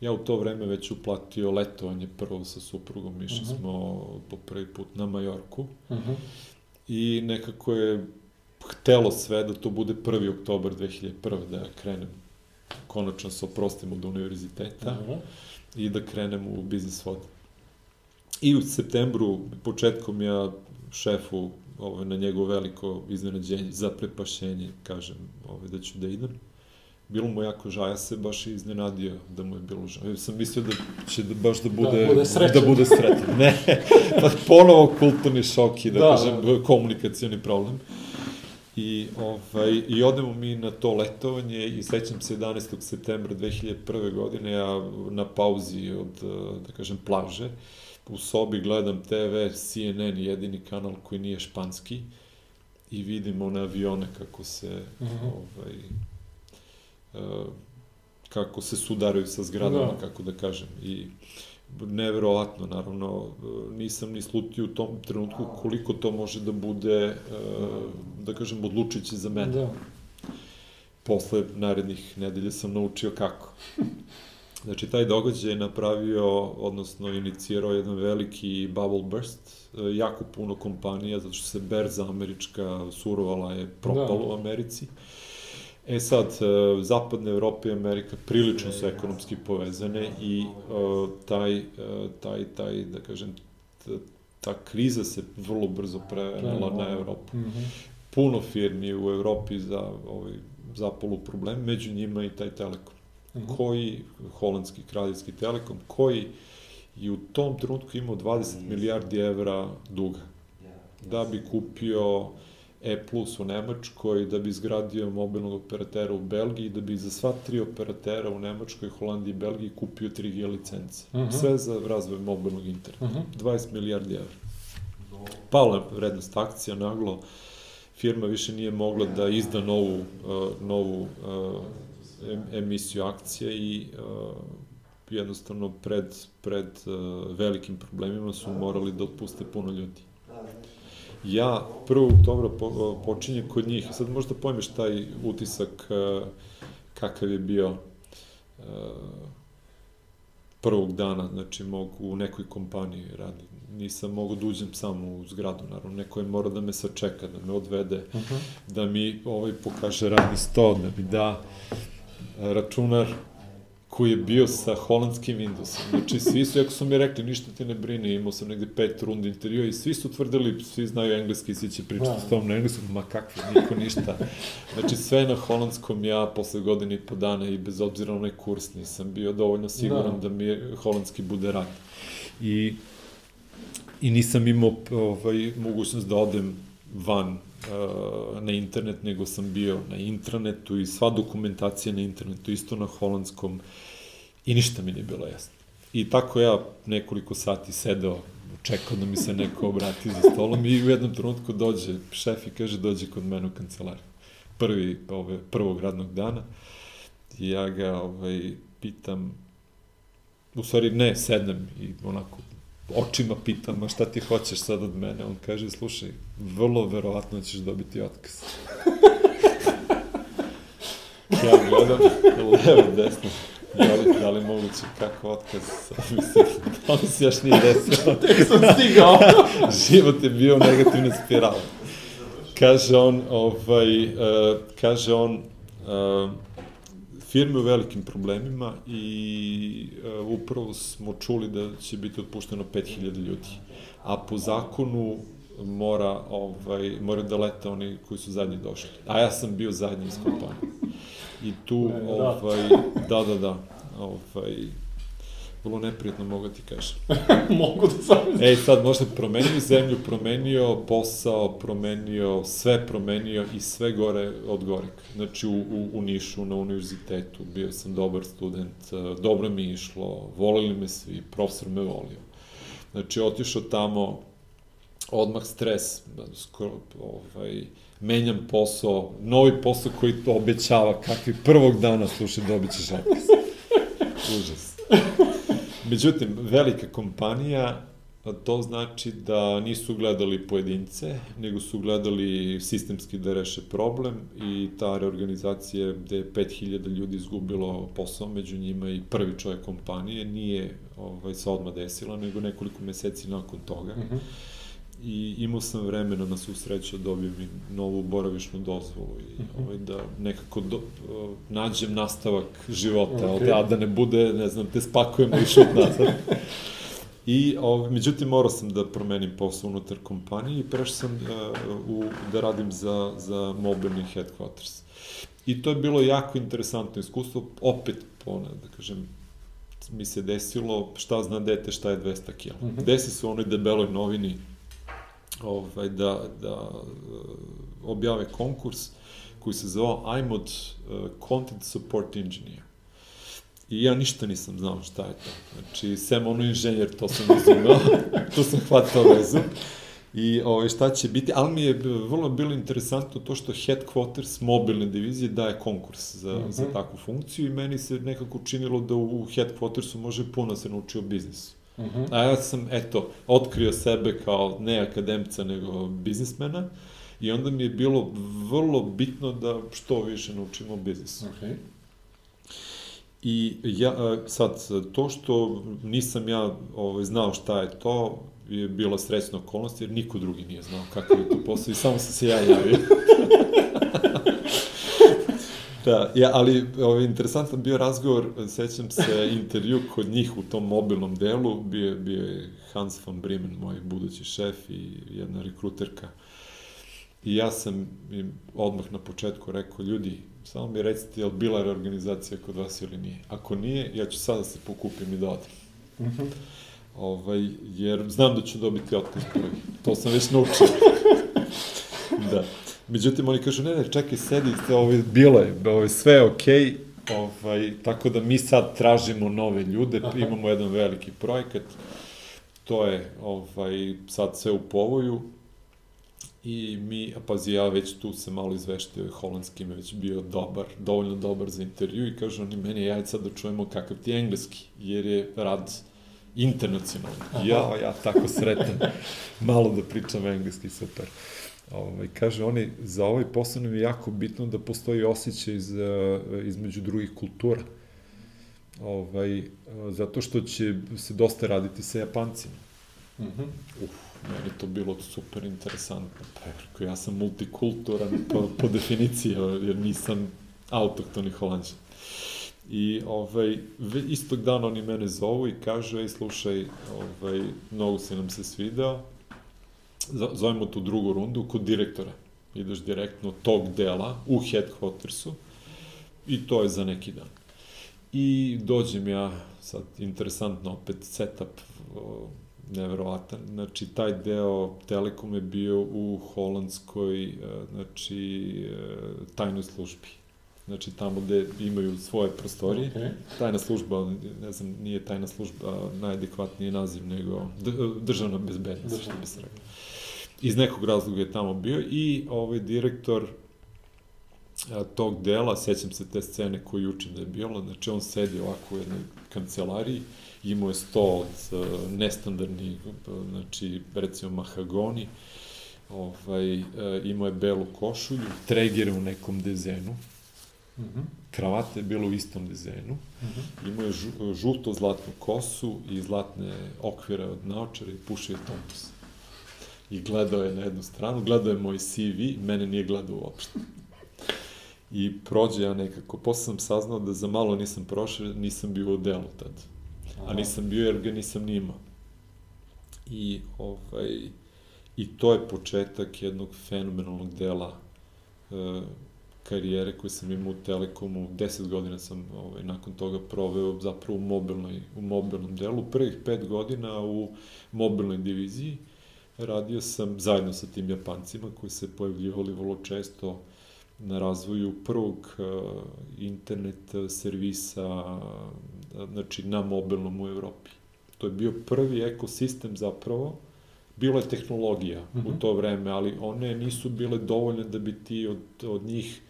Ja u to vreme već uplatio letovanje prvo sa suprugom, išli uh mhm. -huh. smo po prvi put na Majorku uh mhm. -huh. i nekako je htelo sve da to bude 1. oktobar 2001. da ja krenem konačno se oprostim od univerziteta uh. -huh. i da krenem u biznis vod. I u septembru, početkom ja šefu ovo, na njegovo veliko iznenađenje, za prepašenje, kažem ovo, da ću da idem bilo mu jako žao, ja se baš iznenadio da mu je bilo žao. Ja sam mislio da će da baš da bude, da bude srećan. Da bude srećan. Ne, pa ponovo kulturni šok i da, da kažem da. komunikacioni problem. I, ovaj, I odemo mi na to letovanje i sećam se 11. septembra 2001. godine, ja na pauzi od, da kažem, plaže, u sobi gledam TV, CNN, jedini kanal koji nije španski, i vidim one avione kako se, uh mhm. -huh. ovaj, kako se sudaraju sa zgradama, da. kako da kažem. I neverovatno, naravno, nisam ni slutio u tom trenutku koliko to može da bude, da kažem, odlučujući za mene. Da. Posle narednih nedelja sam naučio kako. Znači, taj događaj je napravio, odnosno inicirao jedan veliki bubble burst, jako puno kompanija, zato što se berza američka surovala je propalo da. u Americi. Uh, E sad, e, Zapadna Evropa i Amerika prilično su ekonomski povezane i uh, taj, uh, taj, taj, da kažem, ta kriza se vrlo brzo prenela na Evropu. Mm -hmm. Puno firmi u Evropi za ovaj, zapolu problem, među njima i taj Telekom. Mm -hmm. Koji, holandski kraljevski Telekom, koji i u tom trenutku imao 20 milijardi evra duga da bi kupio E plus u Nemačkoj, da bi izgradio mobilnog operatera u Belgiji, da bi za sva tri operatera u Nemačkoj, Holandiji i Belgiji kupio 3G licence. Uh mhm. -huh. Sve za razvoj mobilnog interneta. Uh -huh. 20 milijardi evra. Pala vrednost akcija naglo, firma više nije mogla da izda novu, uh, novu uh, emisiju akcija i uh, jednostavno pred, pred uh, velikim problemima su morali da otpuste puno ljudi ja 1. oktobra po, počinje kod njih. Sad možda pojmeš taj utisak e, kakav je bio e, prvog dana, znači mogu u nekoj kompaniji radi. Nisam mogu da uđem samo u zgradu, naravno, neko je mora da me sačeka, da me odvede, uh -huh. da mi ovaj pokaže radni sto, da mi da računar, koji je bio sa holandskim Windowsom. Znači, svi su, ako su mi rekli, ništa ti ne brini, imao sam negde pet rundi intervjua i svi su tvrdili, svi znaju engleski, svi će pričati da. s tom na engleskom, ma kakve, niko ništa. Znači, sve na holandskom ja posle godine i po dana i bez obzira na onaj kurs nisam bio dovoljno siguran da, da mi holandski bude rad. I, i nisam imao ovaj, mogućnost da odem van na internet, nego sam bio na intranetu i sva dokumentacija na internetu, isto na holandskom, i ništa mi nije bilo jasno. I tako ja nekoliko sati sedeo čekao da mi se neko obrati za stolom i u jednom trenutku dođe šef i kaže dođe kod mene u kancelariju. Prvi, ove, prvog radnog dana. I ja ga ovaj, pitam, u stvari ne, sednem i onako očima pitam, a šta ti hoćeš sad od mene? On kaže, slušaj, vrlo verovatno ćeš dobiti otkaz. ja gledam, levo, desno, da li, da li moguće, kako otkaz? Mislim, da li se još nije desilo? Tek sam stigao. Život je bio negativna spirala. Kaže on, ovaj, uh, kaže on, uh, firme u velikim problemima i uh, upravo smo čuli da će biti otpušteno 5000 ljudi. A po zakonu mora, ovaj, mora da lete oni koji su zadnji došli. A ja sam bio zadnji iz kompanije. I tu, da. ovaj, da, da, da, ovaj, vrlo neprijatno mogu ti kažem. Mogu da sam... Ej, sad možda promenio zemlju, promenio posao, promenio sve, promenio i sve gore od goreg. Znači, u, u, u Nišu, na univerzitetu, bio sam dobar student, eh, dobro mi išlo, volili me svi, profesor me volio. Znači, otišao tamo, odmah stres, skoro, ovaj, menjam posao, novi posao koji to obećava, kakvi prvog dana, slušaj, dobit ćeš otkaz. Užas. Međutim, velika kompanija, to znači da nisu gledali pojedince, nego su gledali sistemski da reše problem i ta reorganizacija gde je 5000 ljudi izgubilo posao, među njima i prvi čovjek kompanije, nije ovaj, se odmah desila, nego nekoliko meseci nakon toga. Mm -hmm. I imao sam vremena na svu sreću da dobijem i novu boravišnu dozvolu i Mhm. ovaj, da nekako do, nađem nastavak života, Ok. okay. a da ne bude, ne znam, te spakujemo i šut nazad. I, ovaj, međutim, morao sam da promenim posao unutar kompanije i prešao sam uh, u, da radim za, za mobilni headquarters. I to je bilo jako interesantno iskustvo, opet, ono, da kažem, mi se desilo, šta zna dete, šta je 200 kg. Mm. -hmm. Desi se u onoj debeloj novini ovaj, da, da uh, objave konkurs koji se zvao IMOD uh, Content Support Engineer. I ja ništa nisam znao šta je to. Znači, sem ono inženjer, to sam razumeo, tu sam hvatao vezu. I ovaj, šta će biti, ali mi je vrlo bilo interesantno to što headquarters mobilne divizije daje konkurs za, mm -hmm. za takvu funkciju i meni se nekako činilo da u headquartersu može puno se nauči o biznisu. Mm -hmm. A ja sam, eto, otkrio sebe kao ne akademca, nego biznismena i onda mi je bilo vrlo bitno da što više naučimo o biznisu. Okay. I ja, sad, to što nisam ja ovaj, znao šta je to, je bila srećna okolnost, jer niko drugi nije znao kakav je to posao i samo sam se ja javio. da, ja, ali ovaj, interesantan bio razgovor, sećam se intervju kod njih u tom mobilnom delu, bio, bio je Hans von Bremen, moj budući šef i jedna rekruterka. I ja sam im odmah na početku rekao, ljudi, samo mi recite, je li bila reorganizacija kod vas ili nije? Ako nije, ja ću sada da se pokupim i da odem. Mm -hmm. ovaj, jer znam da ću dobiti otkaz prvi. To sam već naučio. da. Međutim, oni kažu, ne, ne, čekaj, sedi, ovaj, bilo je, ovaj, sve je okej, okay, ovaj, tako da mi sad tražimo nove ljude, Aha. imamo jedan veliki projekat, to je ovaj, sad sve u povoju, i mi, a pazi, ja već tu se malo izveštio, holandski me već bio dobar, dovoljno dobar za intervju i kažu oni meni, ja sad da čujemo kakav ti je engleski, jer je rad internacionalni. Ja, ja tako sretan, malo da pričam engleski, super. Ovaj, kaže, oni, za ovaj posao nam je jako bitno da postoji osjećaj iz, između drugih kultura. Ovaj, zato što će se dosta raditi sa Japancima. Mm -hmm. Uf, meni to bilo super interesantno. Pa, ja sam multikulturan po, po definiciji, jer nisam autoktoni holandžan. I ovaj, istog dana oni mene zovu i kažu, ej, slušaj, ovaj, mnogo se nam se svidao, zovemo tu drugu rundu kod direktora. Ideš direktno tog dela u headquartersu i to je za neki dan. I dođem ja, sad interesantno opet setup, neverovatan. Znači, taj deo Telekom je bio u holandskoj, znači, tajnoj službi. znači tamo gde imaju svoje prostorije. Okay. Tajna služba, ne znam, nije tajna služba najadekvatniji naziv, nego državna bezbednost, što bi se rekao. Iz nekog razloga je tamo bio i ovaj direktor tog dela, sećam se te scene koju učim da je bilo, znači on sedi ovako u jednoj kancelariji, imao je sto od nestandardnih, znači recimo mahagoni, ovaj, imao je belu košulju, tregere u nekom dezenu, mm -hmm. kravata je bila u istom dizajnu, mm -hmm. imao je žu, žuto-zlatnu kosu i zlatne okvire od naočara i pušio je tompus. I gledao je na jednu stranu, gledao je moj CV, mene nije gledao uopšte. I prođe ja nekako, posle sam saznao da za malo nisam prošao, nisam bio u delu tad. A nisam bio jer ga nisam ni imao. I, ovaj, I to je početak jednog fenomenalnog dela e, karijere koju sam imao u Telekomu, 10 godina sam ovaj, nakon toga proveo zapravo u, mobilnoj, u mobilnom delu, prvih 5 godina u mobilnoj diviziji, radio sam zajedno sa tim Japancima koji se pojavljivali vrlo često na razvoju prvog uh, internet servisa znači na mobilnom u Evropi. To je bio prvi ekosistem zapravo, bilo je tehnologija mm -hmm. u mhm. to vreme, ali one nisu bile dovoljne da bi ti od, od njih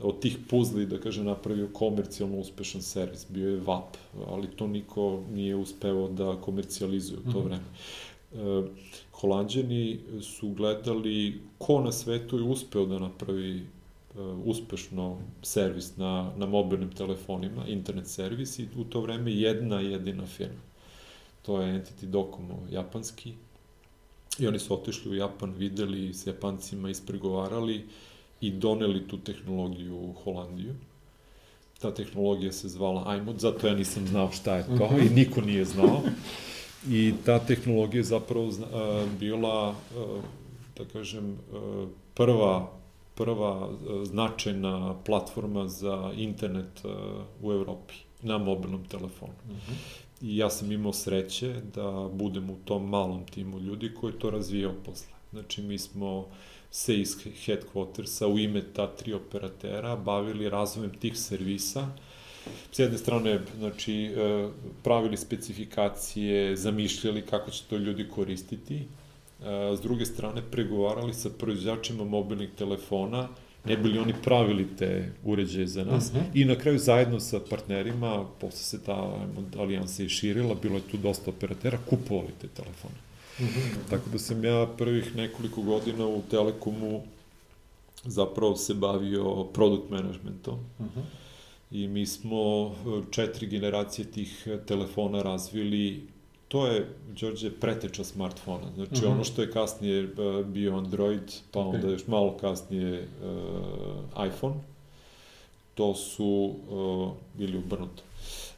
od tih puzli, da kaže, napravio komercijalno uspešan servis. Bio je VAP, ali to niko nije uspeo da komercijalizuje u to mm -hmm. vreme. E, Holandjani su gledali ko na svetu je uspeo da napravi e, uspešno servis na, na mobilnim telefonima, internet servis i u to vreme jedna jedina firma. To je Entity Docomo, japanski. I oni su otišli u Japan, videli, s Japancima ispregovarali i doneli tu tehnologiju u Holandiju. Ta tehnologija se zvala iMod, zato ja nisam znao šta je to -huh. i niko nije znao. I ta tehnologija je zapravo uh, bila, uh, da kažem, uh, prva prva značajna platforma za internet u Evropi na mobilnom telefonu. Uh -huh. I ja sam imao sreće da budem u tom malom timu ljudi koji to razvijao posle. Znači, mi smo se iz headquartersa u ime ta tri operatera bavili razvojem tih servisa. S jedne strane, znači, e, pravili specifikacije, zamišljali kako će to ljudi koristiti. E, s druge strane, pregovarali sa proizvođačima mobilnih telefona, ne bili oni pravili te uređaje za nas. Uh mhm. -huh. I na kraju zajedno sa partnerima, posle se ta alijansa i širila, bilo je tu dosta operatera, kupovali te telefone. Mm -hmm. Tako da sam ja prvih nekoliko godina u Telekomu zapravo se bavio product managementom. Mm -hmm. I mi smo e, četiri generacije tih telefona razvili to je, Đorđe, preteča smartfona. Znači, mm -hmm. ono što je kasnije e, bio Android, pa onda još malo kasnije uh, iPhone, to su, uh, bili obrnuto,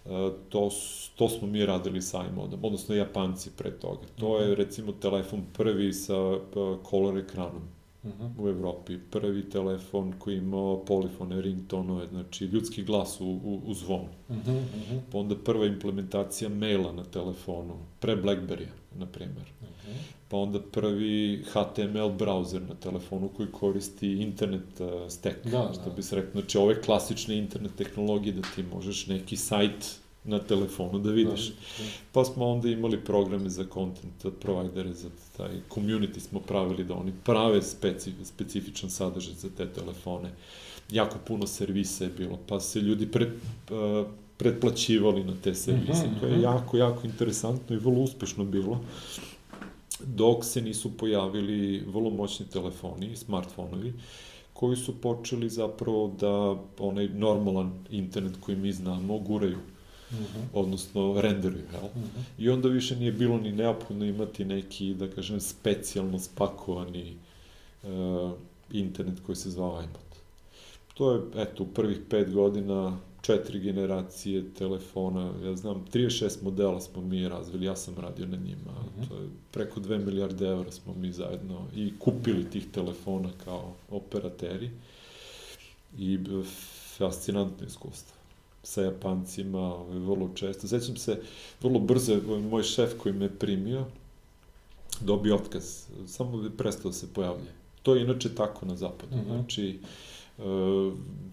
uh, to to smo mi radili sa iModom, odnosno Japanci pre toga. To je mhm. recimo telefon prvi sa pa, color ekranom uh mhm. -huh. u Evropi. Prvi telefon koji imao polifone, ringtonove, znači ljudski glas u, u, u zvonu. Uh -huh, uh -huh. Pa onda prva implementacija maila na telefonu, pre Blackberry-a, na primer. Uh -huh. Pa onda prvi HTML browser na telefonu koji koristi internet uh, stack, da, što da. bi se rekao. Znači ove klasične internet tehnologije da ti možeš neki sajt na telefonu da vidiš. Da, da. Pa smo onda imali programe za content providere, za taj community smo pravili da oni prave speci, specifičan sadržaj za te telefone. Jako puno servisa je bilo, pa se ljudi pred, uh, pretplaćivali na te servise. Mm -hmm. To je mhm. jako, jako interesantno i vrlo uspešno bilo dok se nisu pojavili vrlo moćni telefoni, smartfonovi, koji su počeli zapravo da onaj normalan internet koji mi znamo guraju -hmm. odnosno renderuju, jel? Mm -hmm. I onda više nije bilo ni neophodno imati neki, da kažem, specijalno spakovani uh, internet koji se zvao iMod. To je, eto, u prvih pet godina četiri generacije telefona, ja znam, 36 modela smo mi razvili, ja sam radio na njima, mm -hmm. to je preko 2 milijarde evra smo mi zajedno i kupili tih telefona kao operateri i fascinantno iskustvo sa Japancima, ovaj, vrlo često. Sećam se, vrlo brzo, ovaj, moj šef koji me primio, dobio otkaz, samo bi prestao da se pojavlja. To je inače tako na zapadu. Mm -hmm. Znači,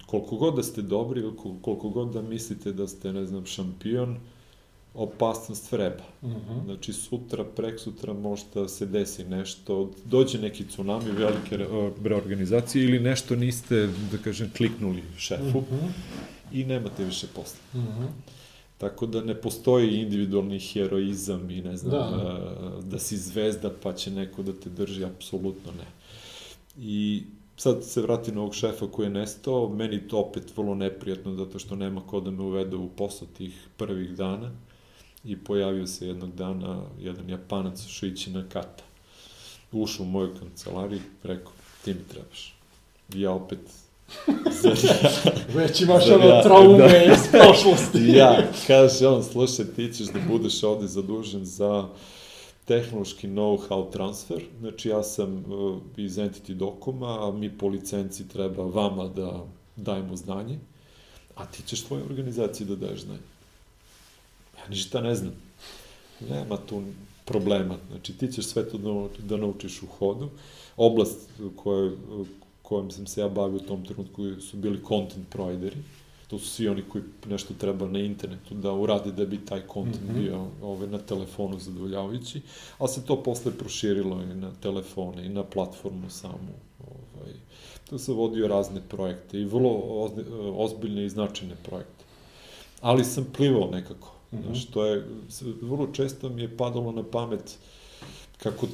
koliko god da ste dobri koliko god da mislite da ste, ne znam, šampion, opasnost vreba. Mhm. -huh. Znači, sutra, prek sutra možda se desi nešto, dođe neki tsunami, velike re- reorganizacije ili nešto niste, da kažem, kliknuli šefu Uh -huh. I nemate više posla. Uh -huh. Tako da ne postoji individualni heroizam i ne znam, Da. da, da si zvezda pa će neko da te drži, apsolutno ne. I sad se vratim na ovog šefa koji je nestao, meni to opet vrlo neprijatno zato što nema ko da me uvede u posao tih prvih dana i pojavio se jednog dana jedan japanac Šići na kata. Ušao u moju kancelariju i rekao, ti mi trebaš. I ja opet Već imaš ono ja- traume da. iz prošlosti. ja, kaže on, slušaj, ti ćeš da budeš ovde zadužen za tehnološki know-how transfer, znači ja sam uh, iz Entity Dokuma, a mi po licenci treba vama da dajemo znanje, a ti ćeš tvojoj organizaciji da daješ znanje. Ja ništa ne znam. Nema tu problema. Znači, ti ćeš sve to da da naučiš u hodu. Oblast koje, kojom sam se ja bavio u tom trenutku su bili content provideri. To su svi oni koji nešto treba na internetu da urade da bi taj content Mhm. bio ovaj, na telefonu zadovoljavajući, ali se to posle proširilo i na telefone i na platformu samu. Ovaj, tu sam vodio razne projekte i vrlo ozbiljne i značajne projekte. Ali sam plivao nekako. Mhm. Znaš, to je, vrlo često mi je padalo na pamet kako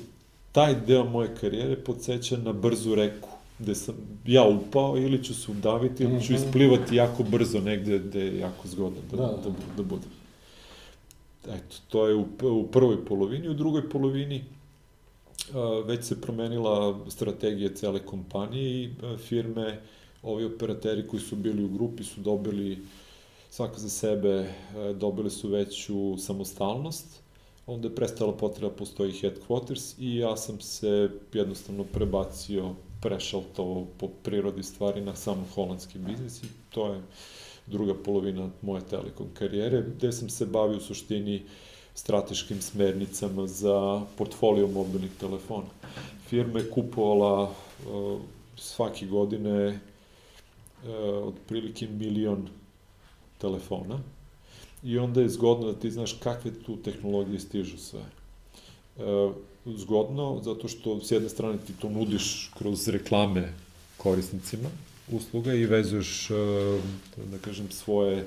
taj deo moje karijere podsjeća na brzu reku, gde sam ja upao ili ću se udaviti ili ću Mhm. isplivati jako brzo negde gde je jako zgodno da, Da, da, da. da, da budem. Eto, to je u, u prvoj polovini. U drugoj polovini a, već se promenila strategija cele kompanije i a, firme, ovi operateri koji su bili u grupi su dobili svaka za sebe, e, dobili su veću samostalnost, onda je prestala potreba, postoji headquarters i ja sam se jednostavno prebacio, prešao to po prirodi stvari na samo holandski biznis i to je druga polovina moje telekom karijere, gde sam se bavio u suštini strateškim smernicama za portfolio mobilnih telefona. Firma je kupovala uh, svake godine uh, otprilike milion telefona i onda je zgodno da ti znaš kakve tu tehnologije stižu sve. E, zgodno, zato što s jedne strane ti to nudiš kroz reklame korisnicima usluga i vezuješ, e, da kažem, svoje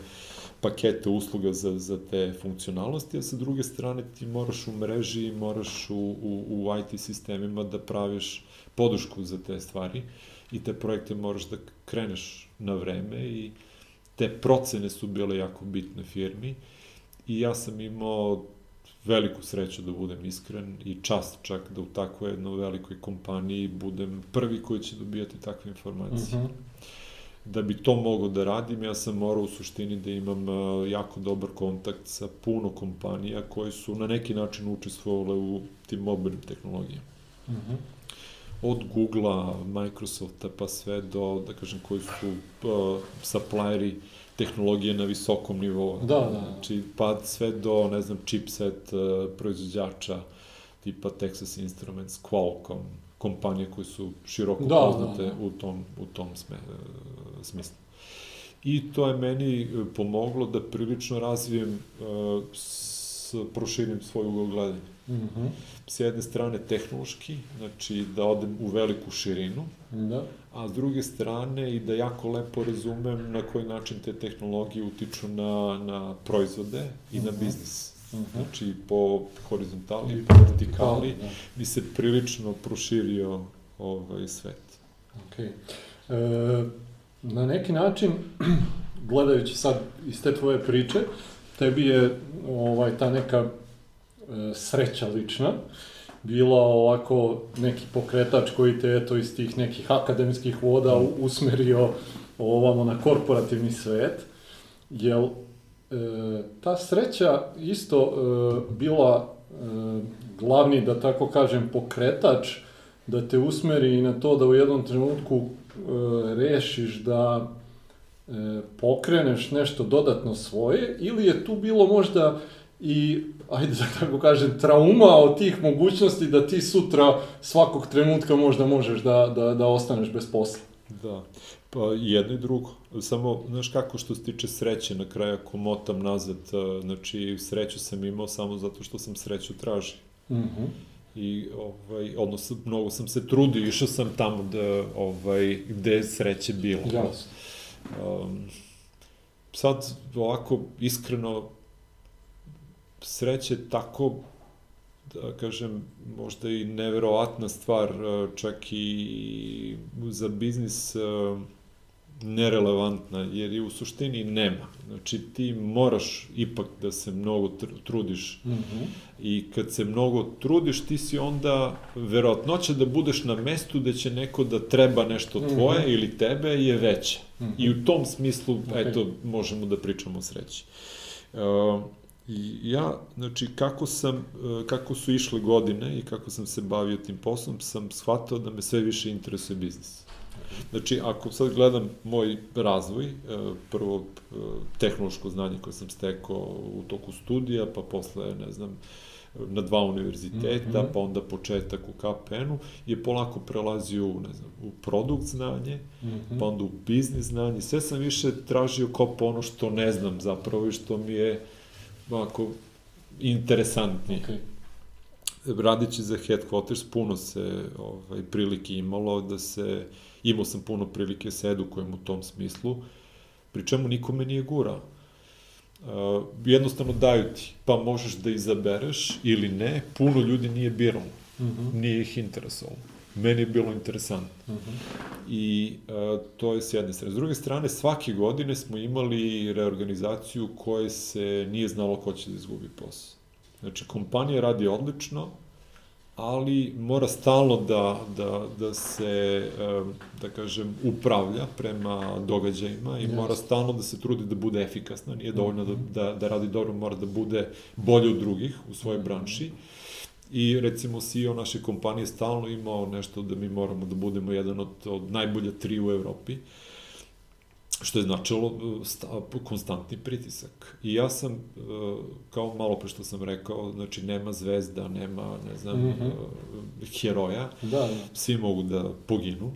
pakete usluga za, za te funkcionalnosti, a sa druge strane ti moraš u mreži moraš u, u, u IT sistemima da praviš podršku za te stvari i te projekte moraš da kreneš na vreme i te procene su bile jako bitne firmi i ja sam imao veliku sreću da budem iskren i čast čak da u takvoj jednoj velikoj kompaniji budem prvi koji će dobijati takve informacije. Mhm. Da bi to mogo da radim, ja sam morao u suštini da imam uh, jako dobar kontakt sa puno kompanija koji su na neki način učestvovale u tim mobilnim tehnologijama Mhm. od Google-a, Microsofta, pa sve do, da kažem, koji su uh, supplieri tehnologije na visokom nivou. Da, da, da. Znači, pa sve do, ne znam, chipset uh, proizvođača, tipa Texas Instruments, Qualcomm, kompanije koje su široko Da, poznate da, da. u tom, u tom sme, uh, smislu. I to je meni uh, pomoglo da prilično razvijem, uh, s, proširim svoj ugao gledanja Mhm. s jedne strane tehnološki, znači da odem u veliku širinu, Da. a s druge strane i da jako lepo razumem na koji način te tehnologije utiču na, na proizvode i na Mhm. biznis. Mhm. Znači po horizontali i po vertikali Da. bi se prilično proširio ovaj svet. Okay. E, na neki način, gledajući sad iz te tvoje priče, tebi je ovaj, ta neka sreća lična bila ovako neki pokretač koji te eto iz tih nekih akademskih voda usmerio ovamo na korporativni svet. Jel e, ta sreća isto e, bila e, glavni, da tako kažem, pokretač da te usmeri i na to da u jednom trenutku e, rešiš da e, pokreneš nešto dodatno svoje ili je tu bilo možda i, ajde da tako kažem, trauma od tih mogućnosti da ti sutra svakog trenutka možda možeš da, da, da ostaneš bez posla. Da. Pa jedno i drugo. Samo, znaš kako što se tiče sreće, na kraju ako motam nazad, a, znači sreću sam imao samo zato što sam sreću tražio. Mm -hmm. I, ovaj, odnosno, mnogo sam se trudio, išao sam tamo da, ovaj, gde je sreće bilo. Jasno. Um, sad, ovako, iskreno, sreće tako da kažem, možda i neverovatna stvar, čak i za biznis nerelevantna, jer je u suštini nema. Znači, ti moraš ipak da se mnogo trudiš. Mm -hmm. I kad se mnogo trudiš, ti si onda, verovatnoća da budeš na mestu da će neko da treba nešto tvoje mm -hmm. ili tebe je veća. Mm -hmm. I u tom smislu, okay. eto, možemo da pričamo o sreći. Uh, I ja, znači, kako sam, kako su išle godine i kako sam se bavio tim poslom, sam shvatao da me sve više interesuje biznis. Znači, ako sad gledam moj razvoj, e, prvo e, tehnološko znanje koje sam stekao u toku studija, pa posle, ne znam, na dva univerziteta, mm -hmm. pa onda početak u KPN-u, je polako prelazio u, ne znam, u produkt znanje, mm -hmm. pa onda u biznis znanje. Sve sam više tražio kao po ono što ne znam zapravo i što mi je ovako interesantnije. Okay radići za Headquarters puno se ovaj, prilike imalo da se, imao sam puno prilike se edukujem u tom smislu, pri čemu nikome nije gurao. Uh, jednostavno daju ti, pa možeš da izabereš ili ne, puno ljudi nije biralo, mm -hmm. nije ih interesovalo. Meni je bilo interesantno. Mm -hmm. I uh, to je s jedne strane. S druge strane, svake godine smo imali reorganizaciju koje se nije znalo ko će da izgubi posao. Znači, kompanija radi odlično, ali mora stalno da, da, da se, da kažem, upravlja prema događajima i yes. mora stalno da se trudi da bude efikasna, nije dovoljno da, da, da radi dobro, mora da bude bolje od drugih u svojoj mhm. branši. I recimo CEO naše kompanije stalno imao nešto da mi moramo da budemo jedan od, od najbolja tri u Evropi. Što je značilo uh, konstantni pritisak. I ja sam, uh, kao malo pre što sam rekao, znači nema zvezda, nema, ne znam, mm -hmm. heroja, da, da. svi mogu da poginu.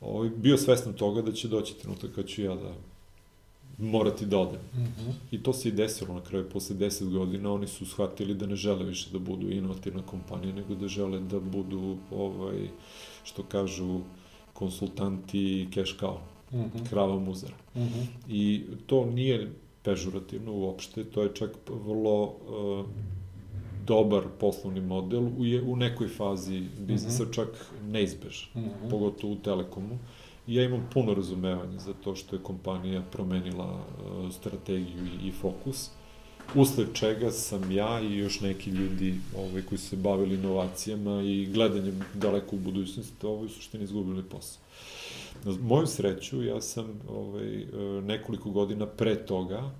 Ovaj, bio svestan toga da će doći trenutak kad ću ja da morati da odem. Mm -hmm. I to se i desilo na kraju, posle 10 godina oni su shvatili da ne žele više da budu inovativna kompanija, nego da žele da budu, ovaj, što kažu, konsultanti cash cow mm -hmm. krava muzara. Mm -hmm. I to nije pežurativno uopšte, to je čak vrlo uh, dobar poslovni model u, je, u nekoj fazi biznisa mm -hmm. čak neizbež, mm -hmm. pogotovo u Telekomu. I ja imam puno razumevanja za to što je kompanija promenila uh, strategiju i, i fokus, usled čega sam ja i još neki ljudi ovaj, koji su se bavili inovacijama i gledanjem daleko u budućnosti, ovaj, u suštini izgubili posao. Na moju sreću, ja sam ovaj, e, nekoliko godina pre toga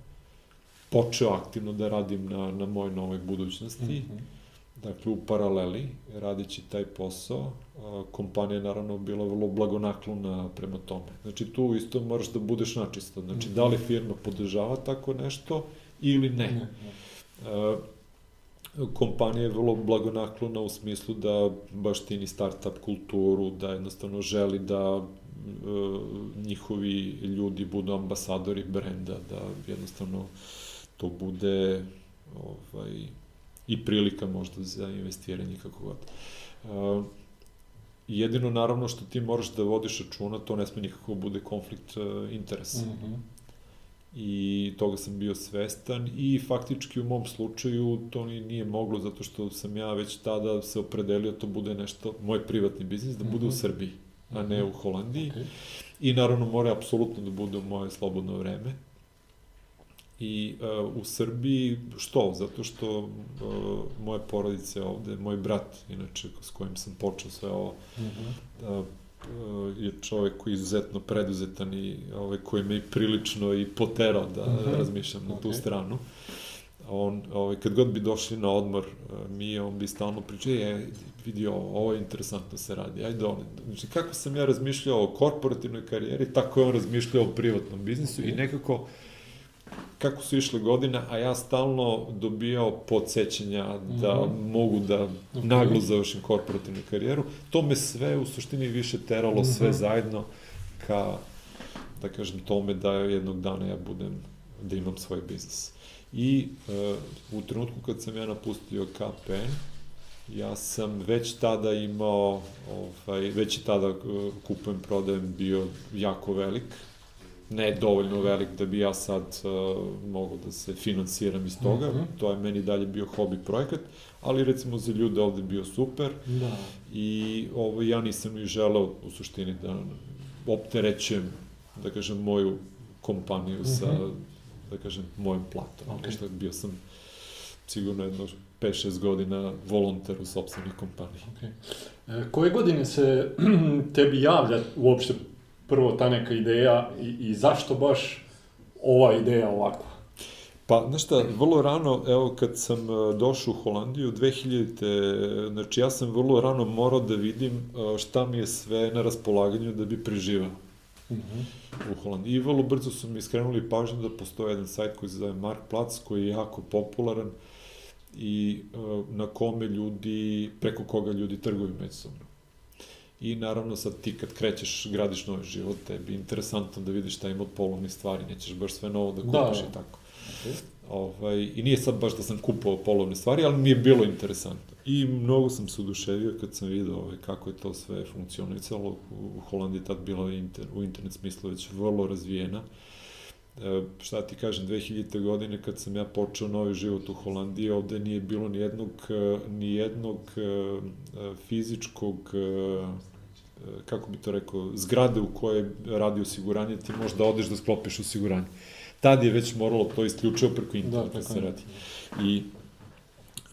počeo aktivno da radim na, na mojoj novoj budućnosti. Mm -hmm. Dakle, u paraleli, radići taj posao, kompanija je naravno bila vrlo blagonaklona prema tome. Znači, tu isto moraš da budeš načisto. Znači, da li firma podržava tako nešto ili ne. Kompanija je vrlo blagonaklona u smislu da baštini startup kulturu, da jednostavno želi da njihovi ljudi budu ambasadori brenda, da jednostavno to bude ovaj, i prilika možda za investiranje kako god. Uh, jedino naravno što ti moraš da vodiš računa, to ne sme nikako da bude konflikt uh, interesa. Mm -hmm. I toga sam bio svestan i faktički u mom slučaju to ni, nije moglo zato što sam ja već tada se opredelio da to bude nešto, moj privatni biznis, da bude mm -hmm. u mhm. Srbiji a ne u Holandiji. Okay. I naravno mora apsolutno da bude moje slobodno vreme. I uh, u Srbiji, što? Zato što uh, moje porodice ovde, moj brat, inače, s kojim sam počeo sve ovo, mm -hmm. uh, je čovek koji je izuzetno preduzetan i ovaj, koji me i prilično i poterao da mm -hmm. razmišljam okay. na tu stranu. Uh, on, ovaj, kad god bi došli na odmor, eh, mi, on bi stalno pričao, je, vidi ovo, ovo je interesantno se radi, ajde on. Znači, kako sam ja razmišljao o korporativnoj karijeri, tako je on razmišljao o privatnom biznisu i nekako, kako su išle godine, a ja stalno dobijao podsjećanja da mm -hmm. mogu da okay. naglo završim korporativnu karijeru, to me sve u suštini više teralo mm -hmm. sve zajedno ka da kažem, tome da jednog dana ja budem, da imam svoj biznis. I uh, u trenutku kad sam ja napustio KPN, ja sam već tada imao, ovaj, već i tada uh, kupujem, prodajem bio jako velik, ne dovoljno velik da bi ja sad uh, mogao da se finansiram iz toga, mm -hmm. to je meni dalje bio hobi projekat, ali recimo za ljude ovde bio super da. i ovo, ja nisam ni želeo u suštini da opterećujem, da kažem, moju kompaniju mm -hmm. sa, mhm. da kažem, mojim platom. Okay. Što bio sam sigurno jedno 5-6 godina volonter u sobstvenih kompaniji. Okay. E, koje godine se tebi javlja uopšte prvo ta neka ideja i, i zašto baš ova ideja ovakva? Pa, znaš šta, vrlo rano, evo kad sam e, došao u Holandiju, 2000. znači ja sam vrlo rano morao da vidim e, šta mi je sve na raspolaganju da bi preživao. Mm -hmm. u Holandiji. I vrlo brzo su mi skrenuli pažnju da postoje jedan sajt koji se zove Marktplatz, koji je jako popularan i uh, na kome ljudi, preko koga ljudi trguju međusobno. I naravno sad ti kad krećeš, gradiš novi život, tebi je interesantno da vidiš šta ima od polovnih stvari, nećeš baš sve novo da kupiš da. i tako. Okay. Ovaj, I nije sad baš da sam kupovao polovne stvari, ali mi je bilo interesantno. I mnogo sam se oduševio kad sam vidio ovaj, kako je to sve funkcionisalo. U Holandiji tad bila inter, u internet smislu već vrlo razvijena. E, šta ti kažem, 2000. godine kad sam ja počeo novi život u Holandiji, ovde nije bilo ni jednog, e, ni jednog e, fizičkog kako bi to rekao, zgrade u kojoj radi osiguranje, ti možda odeš da sklopiš osiguranje tad je već moralo to isključivo preko interneta da, da se radi. I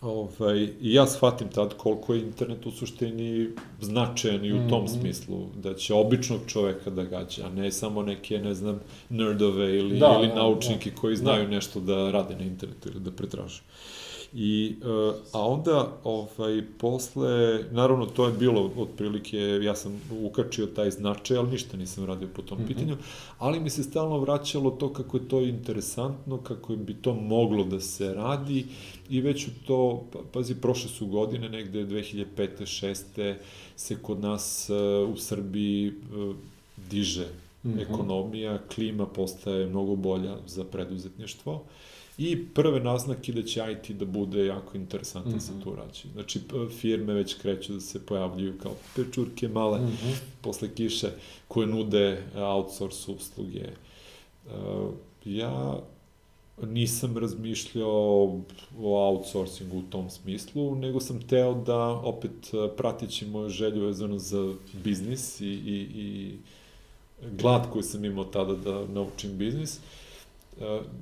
ovaj, i ja shvatim tad koliko je internet u suštini značajan i u tom mm -hmm. smislu, da će običnog čoveka da gađa, a ne samo neke, ne znam, nerdove ili, da, ili naučnike da, koji znaju da. nešto da rade na internetu ili da pretražu. I, uh, a onda, ovaj, posle, naravno to je bilo otprilike, ja sam ukačio taj značaj, ali ništa nisam radio po tom mm -hmm. pitanju, ali mi se stalno vraćalo to kako je to interesantno, kako bi to moglo da se radi i već u to, pa, pazi, prošle su godine, negde 2005. 6. se kod nas uh, u Srbiji uh, diže mm -hmm. ekonomija, klima postaje mnogo bolja za preduzetništvo. I prve naznake da će IT da bude jako interesantan mm -hmm. za tu rađe. Znači, firme već kreću da se pojavljuju kao pečurke male mm -hmm. posle kiše koje nude outsource usluge. Uh, ja nisam razmišljao o outsourcingu u tom smislu, nego sam teo da opet pratići moju želju vezano za biznis i, i, i glad koji sam imao tada da naučim biznis. Uh,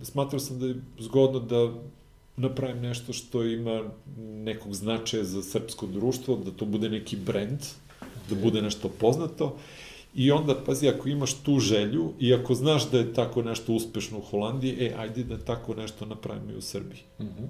smatrao sam da je zgodno da napravim nešto što ima nekog značaja za srpsko društvo, da to bude neki brend, da bude nešto poznato. I onda, pazi, ako imaš tu želju i ako znaš da je tako nešto uspešno u Holandiji, e, ajde da tako nešto napravimo i u Srbiji. Mm -hmm.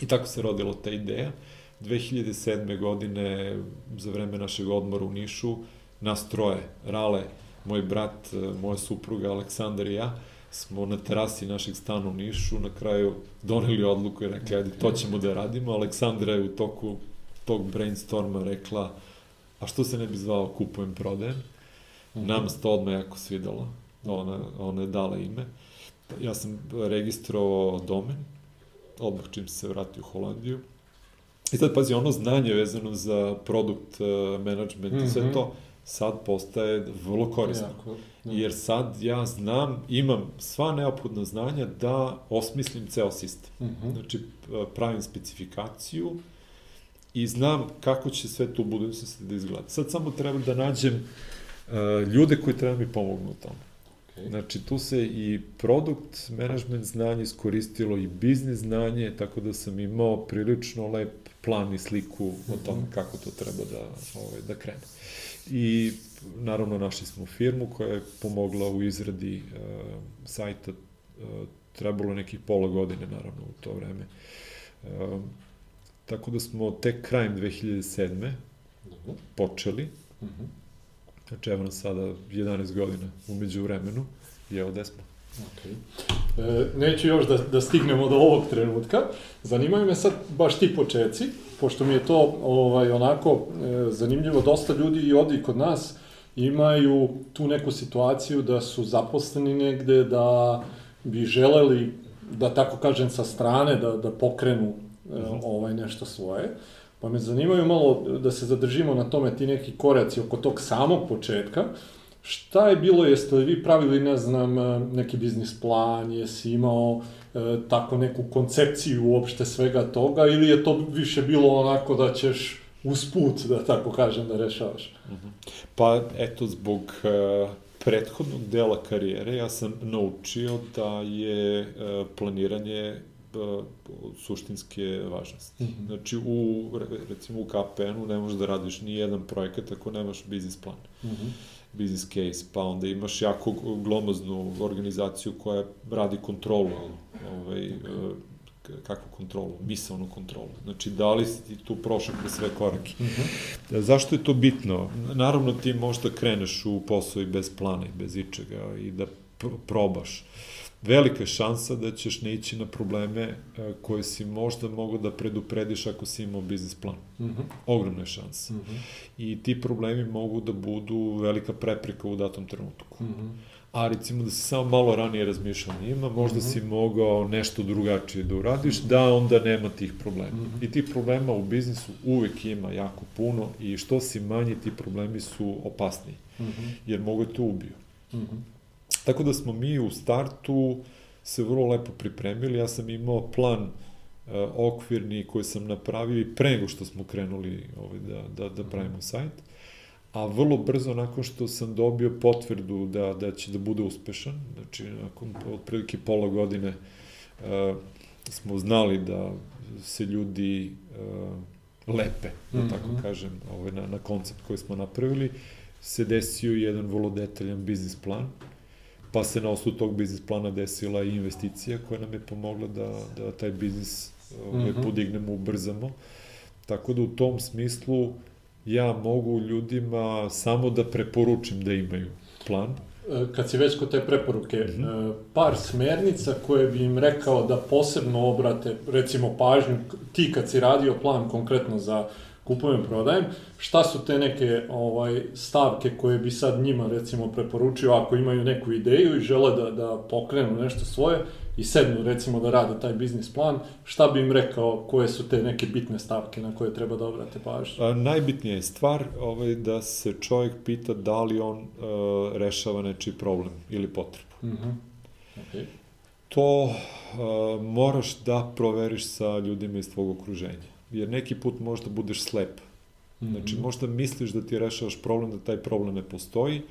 I tako se rodila ta ideja. 2007. godine, za vreme našeg odmora u Nišu, nas troje, Rale, moj brat, moja supruga, Aleksandar i ja, smo na terasi našeg stana u Nišu na kraju doneli odluku i rekli, ajde, to ćemo da radimo. Aleksandra je u toku tog brainstorma rekla, a što se ne bi zvao kupujem, prodajem. -hmm. Nam se to odmah jako svidalo. Ona, ona je dala ime. Ja sam registrovao domen, odmah čim se vratio u Holandiju. I sad, pazi, ono znanje vezano za produkt uh, management mm -hmm. i sve mhm. to, sad postaje vrlo korisno. Jako, da. Jer sad ja znam, imam sva neophodna znanja da osmislim ceo sistem. Uh mhm. -huh. Znači, pravim specifikaciju i znam kako će sve to u budućnosti da izgleda. Sad samo treba da nađem uh, ljude koji treba mi pomognu u tome. Okay. Znači, tu se i produkt management znanje iskoristilo i biznis znanje, tako da sam imao prilično lep plan i sliku uh -huh. o tome mhm. kako to treba da, ovaj, da krene. I naravno našli smo firmu koja je pomogla u izradi uh, sajta, uh, trebalo nekih pola godine naravno u to vreme. Uh, tako da smo tek krajem 2007. Uh -huh. počeli. Uh -huh. Znači evo nas sada 11 godina umeđu vremenu i evo gde smo. Okay. E, neću još da, da stignemo do ovog trenutka. Zanimaju me sad baš ti počeci, pošto mi je to ovaj, onako e, zanimljivo, dosta ljudi i ovdje kod nas imaju tu neku situaciju da su zaposleni negde, da bi želeli, da tako kažem, sa strane, da, da pokrenu e, ovaj nešto svoje. Pa me zanimaju malo da se zadržimo na tome ti neki koraci oko tog samog početka. Šta je bilo, jeste li vi pravili, ne znam, e, neki biznis plan, jesi imao tako neku koncepciju uopšte svega toga ili je to više bilo onako da ćeš usput, da tako kažem, da rešavaš? Pa, eto, zbog uh, prethodnog dela karijere ja sam naučio da je uh, planiranje uh, suštinske važnosti. Mm -hmm. Znači, u, recimo u KPN-u ne možeš da radiš ni jedan projekat ako nemaš biznis plan. Mm -hmm business case, pa onda imaš jako glomaznu organizaciju koja radi kontrolu, ovaj, kakvu kontrolu, misalnu kontrolu. Znači, da li si ti tu prošao kroz sve korake? Uh mhm. -huh. Zašto je to bitno? Naravno, ti možda kreneš u posao i bez plana i bez ičega i da pr probaš. Velika je šansa da ćeš ne ići na probleme e, koje si možda mogao da preduprediš ako si imao biznis plan. Mhm. -huh. Ogromna je šansa. Mhm. -huh. I ti problemi mogu da budu velika prepreka u datom trenutku. Uh -huh a recimo da si samo malo ranije razmišljao njima, možda mm -hmm. si mogao nešto drugačije da uradiš, da onda nema tih problema. Mm -hmm. I tih problema u biznisu uvek ima jako puno i što si manji, ti problemi su opasniji, mm -hmm. jer mogu te ubiju. Mm -hmm. Tako da smo mi u startu se vrlo lepo pripremili, ja sam imao plan uh, okvirni koji sam napravio i pre nego što smo krenuli ovaj, da, da, da pravimo sajt. A vrlo brzo nakon što sam dobio potvrdu da, da će da bude uspešan, znači nakon otprilike pola godine uh, smo znali da se ljudi uh, lepe, da mm -hmm. tako kažem, ovaj, na, na koncept koji smo napravili, se desio jedan vrlo detaljan biznis plan, pa se na osnovu tog biznis plana desila i investicija koja nam je pomogla da, da taj biznis ovaj, mm -hmm. podignemo, ubrzamo. Tako da u tom smislu ja mogu ljudima samo da preporučim da imaju plan. E, kad si već kod te preporuke, mm -hmm. par smernica koje bi im rekao da posebno obrate, recimo pažnju, ti kad si radio plan konkretno za kupujem, prodajem, šta su te neke ovaj stavke koje bi sad njima recimo preporučio ako imaju neku ideju i žele da, da pokrenu nešto svoje i sednu recimo da rade taj biznis plan, šta bi im rekao koje su te neke bitne stavke na koje treba da obrate pažnju? A, najbitnija je stvar ovaj, da se čovjek pita da li on uh, rešava nečiji problem ili potrebu. Mm -hmm. okay. To uh, moraš da proveriš sa ljudima iz tvog okruženja jer neki put možda budeš slep. Znači, mhm. možda misliš da ti rešavaš problem, da taj problem ne postoji,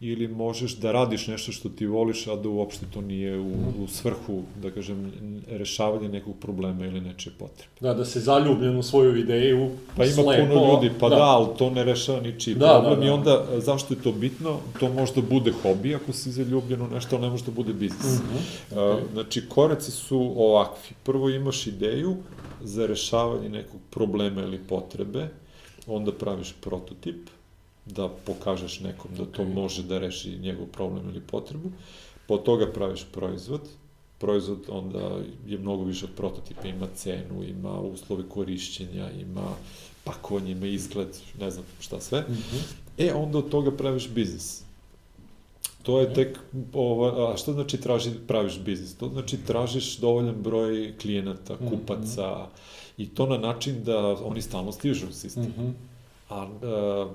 ili možeš da radiš nešto što ti voliš, a da uopšte to nije u, u svrhu, da kažem, rešavanja nekog problema ili nečije potrebe. Da, da se zaljubljen u svoju ideju, Pa ima slepo, puno ljudi, pa da, da ali to ne rešava ničiji da, problem da, da. i onda zašto je to bitno? To možda bude hobi ako si zaljubljen u nešto, ali ne može da bude biznis. Mm -hmm. okay. Znači, koraci su ovakvi. Prvo imaš ideju, za rešavanje nekog problema ili potrebe, onda praviš prototip, da pokažeš nekom da to može da reši njegov problem ili potrebu, po toga praviš proizvod, proizvod onda je mnogo više od prototipa, ima cenu, ima uslove korišćenja, ima pakovanje, ima izgled, ne znam šta sve. Mm -hmm. E, onda od toga praviš biznis. To je tek, ova, a šta znači traži, praviš biznis? To znači tražiš dovoljan broj klijenata, mhm. kupaca mm -hmm. i to na način da oni stalno stižu u sistem. Mm -hmm. A, a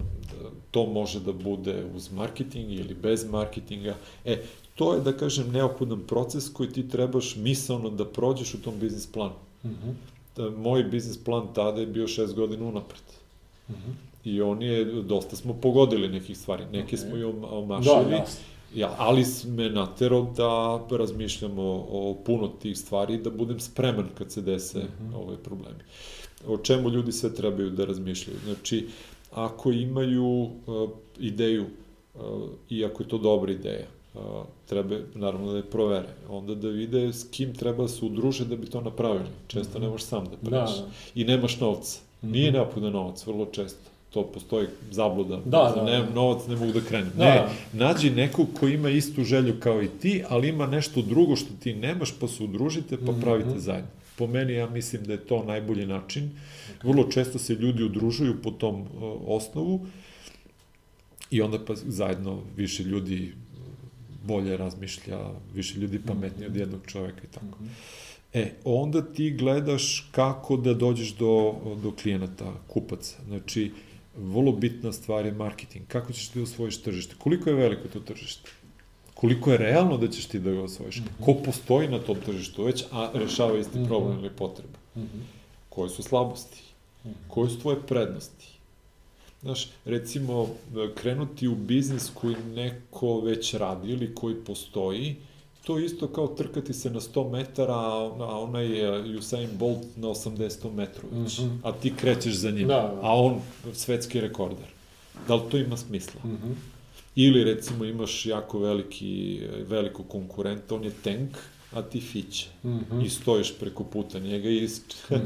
to može da bude uz marketing ili bez marketinga. E, to je, da kažem, neophodan proces koji ti trebaš misalno da prođeš u tom biznis planu. Mm -hmm. da, moj biznis plan tada je bio šest godina unapred. Mm -hmm. I on je, dosta smo pogodili nekih stvari, neke okay. smo i omašili. Da, jasno Ja, ali me naterao da razmišljamo o puno tih stvari i da budem spreman kad se dese mm -hmm. ove problemi. O čemu ljudi sve trebaju da razmišljaju? Znači, ako imaju uh, ideju uh, i ako je to dobra ideja, uh, treba naravno da je provere. Onda da vide s kim treba da se udruže da bi to napravili. Često mm -hmm. ne možeš sam da praviš. Da, da. I nemaš novca. Mm -hmm. Nije neophodan novac, vrlo često to postoji zabluda, da, da, da. nemam novac, ne mogu da krenem. Da, ne, da. nađi nekog ko ima istu želju kao i ti, ali ima nešto drugo što ti nemaš, pa se udružite, pa mm -hmm. pravite zajedno. Po meni ja mislim da je to najbolji način. Vrlo često se ljudi udružuju po tom uh, osnovu I onda pa zajedno više ljudi bolje razmišlja, više ljudi pametnije od jednog čoveka i tako. E, onda ti gledaš kako da dođeš do, do klijenata, kupaca. Znači, vrlo bitna stvar je marketing. Kako ćeš ti da osvojiš tržište? Koliko je veliko to tržište? Koliko je realno da ćeš ti da ga osvojiš? Mm -hmm. Ko postoji na tom tržištu već, a rešava isti mm -hmm. problem ili potreba? Mm -hmm. Koje su slabosti? Mm -hmm. Koje su tvoje prednosti? Znaš, recimo, krenuti u biznis koji neko već radi ili koji postoji, to isto kao trkati se na 100 metara, a onaj e, Usain Bolt na 80 metru već, mm -hmm. a ti krećeš za njim, da, da. a on svetski rekorder. Da li to ima smisla? Mm -hmm. Ili recimo imaš jako veliki, veliko konkurenta, on je tank, a ti fiće. Mm -hmm. I stojiš preko puta njega i mm -hmm.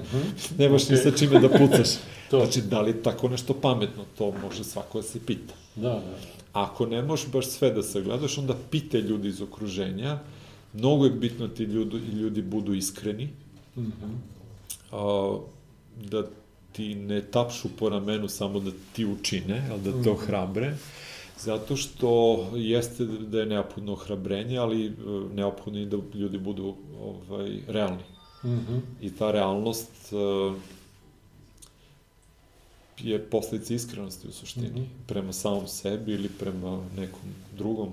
nemaš okay. ni sa čime da pucaš. to. Znači, da li tako nešto pametno? To može svako da se pita. Da, da. Ako ne možeš baš sve da sagledaš, onda pite ljudi iz okruženja. Mnogo je bitno da ti ljudi, ljudi budu iskreni. Mm -hmm. a, da ti ne tapšu po ramenu samo da ti učine, ali da te mhm. ohrabre. Mm -hmm Zato što jeste da je neophodno ohrabrenje, ali e, neophodno i da ljudi budu ovaj, realni. Mm -hmm. I ta realnost uh, je posledica iskrenosti u suštini. Mm -hmm. Prema samom sebi ili prema nekom drugom.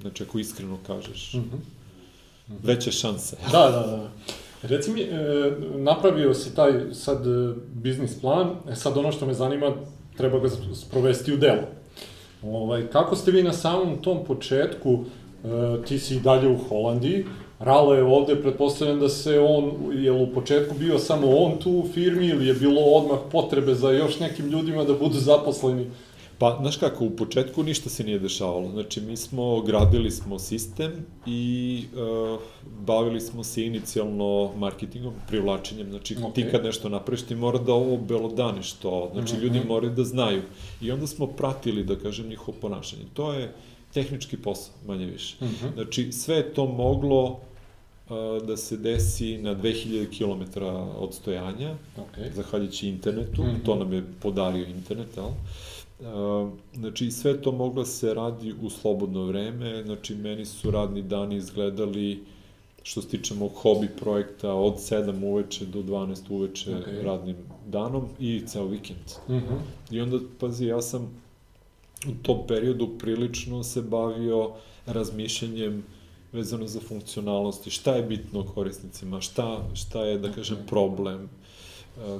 Znači, ako iskreno kažeš, mm -hmm. veće šanse. da, da, da. Reci mi, e, napravio si taj sad biznis plan, e sad ono što me zanima, treba ga sprovesti u delo. Ovaj, kako ste vi na samom tom početku, e, ti si i dalje u Holandiji, Rale je ovde, pretpostavljam da se on, je u početku bio samo on tu u firmi ili je bilo odmah potrebe za još nekim ljudima da budu zaposleni Pa, znaš kako, u početku ništa se nije dešavalo. Znači, mi smo, gradili smo sistem i uh, bavili smo se inicijalno marketingom, privlačenjem. Znači, okay. ti kad nešto napraviš, ti mora da ovo belodaniš to. Znači, mm -hmm. ljudi moraju da znaju. I onda smo pratili, da kažem, njihovo ponašanje. To je tehnički posao, manje više. Mm -hmm. Znači, sve je to moglo uh, da se desi na 2000 km odstojanja, okay. zahvaljujući internetu, mm -hmm. to nam je podario internet, jel? Znači, sve to moglo se radi u slobodno vreme, znači, meni su radni dani izgledali, što se tiče mog hobi projekta, od 7 uveče do 12 uveče okay. radnim danom i ceo vikend. Mm -hmm. I onda, pazi, ja sam u tom periodu prilično se bavio razmišljanjem vezano za funkcionalnosti, šta je bitno korisnicima, šta, šta je, da kažem, problem,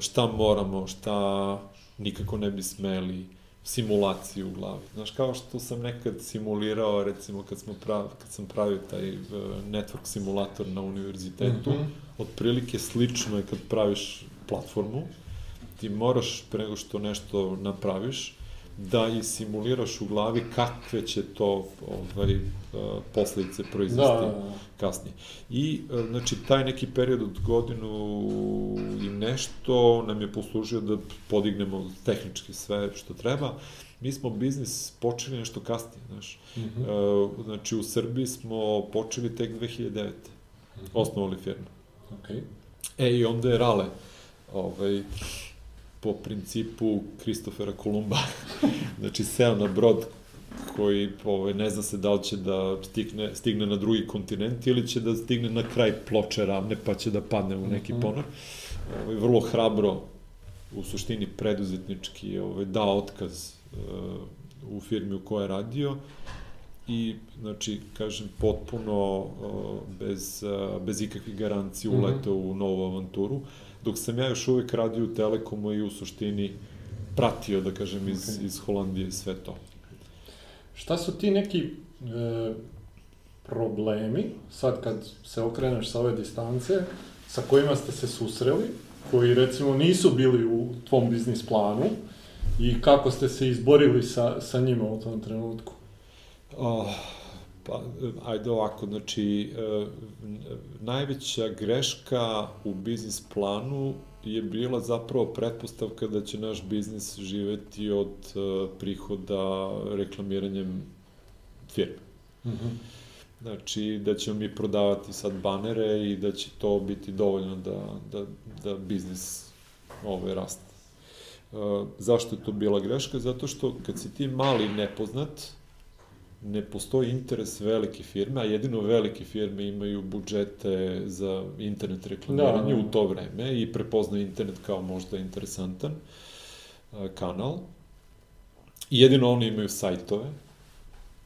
šta moramo, šta nikako ne bi smeli, simulaciju u glavi. Znaš, kao što sam nekad simulirao, recimo, kad, smo prav, kad sam pravio taj uh, network simulator na univerzitetu, mm -hmm. otprilike slično je kad praviš platformu, ti moraš, pre nego što nešto napraviš, da i simuliraš u glavi kakve će to ovaj, posledice proizvesti da, da, da. kasnije. I, znači, taj neki period od godinu i nešto nam je poslužio da podignemo tehnički sve što treba. Mi smo biznis počeli nešto kasnije, znaš. Mm -hmm. Znači, u Srbiji smo počeli tek 2009. Mm -hmm. Osnovali firmu. Okay. E, i onda je Rale, ovaj, po principu Kristofera Kolumba. znači, seo na brod koji ovaj, ne zna se da li će da stigne, stigne na drugi kontinent ili će da stigne na kraj ploče ravne pa će da padne u neki mhm. ponor. Ovaj, vrlo hrabro, u suštini preduzetnički, ovaj, dao otkaz uh, u firmi u kojoj je radio i, znači, kažem, potpuno uh, bez, uh, bez ikakvih garancija mhm. uletao mm -hmm. u novu avanturu. Uh, dok sam ja još uvek radio u Telekomu i u suštini pratio, da kažem, iz, okay. iz Holandije sve to. Šta su ti neki e, problemi, sad kad se okreneš sa ove distance, sa kojima ste se susreli, koji recimo nisu bili u tvom biznis planu i kako ste se izborili sa, sa njima u tom trenutku? Oh, Pa, ajde ovako, znači, e, najveća greška u biznis planu je bila zapravo pretpostavka da će naš biznis živeti od e, prihoda reklamiranjem firme. Mm -hmm. Znači, da ćemo mi prodavati sad banere i da će to biti dovoljno da, da, da biznis ovaj, raste. zašto je to bila greška? Zato što kad si ti mali nepoznat, ne postoji interes velike firme, a jedino velike firme imaju budžete za internet reklamiranje da, u to vreme i prepoznaju internet kao možda interesantan kanal. I jedino oni imaju sajtove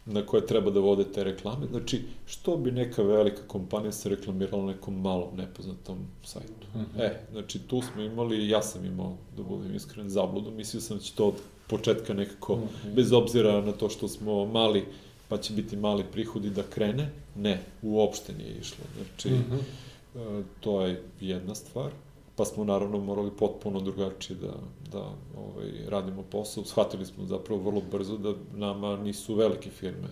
na koje treba da vode te reklame. Znači, što bi neka velika kompanija se reklamirala na nekom malom nepoznatom sajtu? Mm -hmm. E, znači, tu smo imali, ja sam imao, da budem iskren, zabludu. Mislio sam da će to od početka nekako, mm -hmm. bez obzira na to što smo mali, pa će biti mali prihodi da krene. Ne, uopšte nije išlo. Znači, mm -hmm. to je jedna stvar pa smo naravno morali potpuno drugačije da, da ovaj, radimo posao. Shvatili smo zapravo vrlo brzo da nama nisu velike firme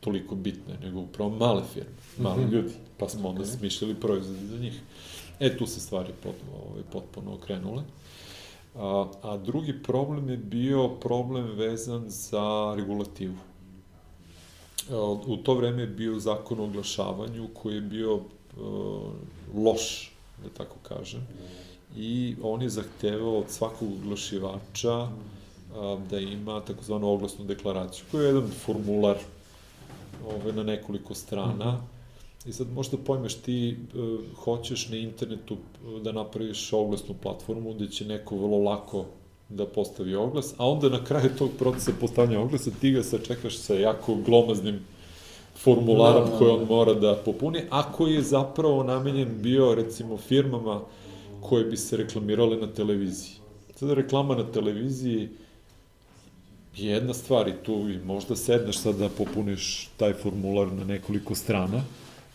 toliko bitne, nego upravo male firme, mali mm -hmm. ljudi, pa smo onda okay. smišljali proizvode za njih. E, tu se stvari pot, ovaj, potpuno okrenule. A, a drugi problem je bio problem vezan za regulativu. U to vreme je bio zakon o oglašavanju koji je bio uh, loš da tako kažem. I on je zahtevao od svakog oglašivača da ima takozvanu oglasnu deklaraciju, koja je jedan formular ove, na nekoliko strana. I sad možda pojmeš ti uh, hoćeš na internetu da napraviš oglasnu platformu gde će neko vrlo lako da postavi oglas, a onda na kraju tog procesa postavljanja oglasa ti ga sačekaš sa jako glomaznim formularom da, da, koji on da. mora da popuni, a koji je zapravo namenjen bio, recimo, firmama koje bi se reklamirale na televiziji. Sada reklama na televiziji je jedna stvar i tu i možda sedneš sad da popuniš taj formular na nekoliko strana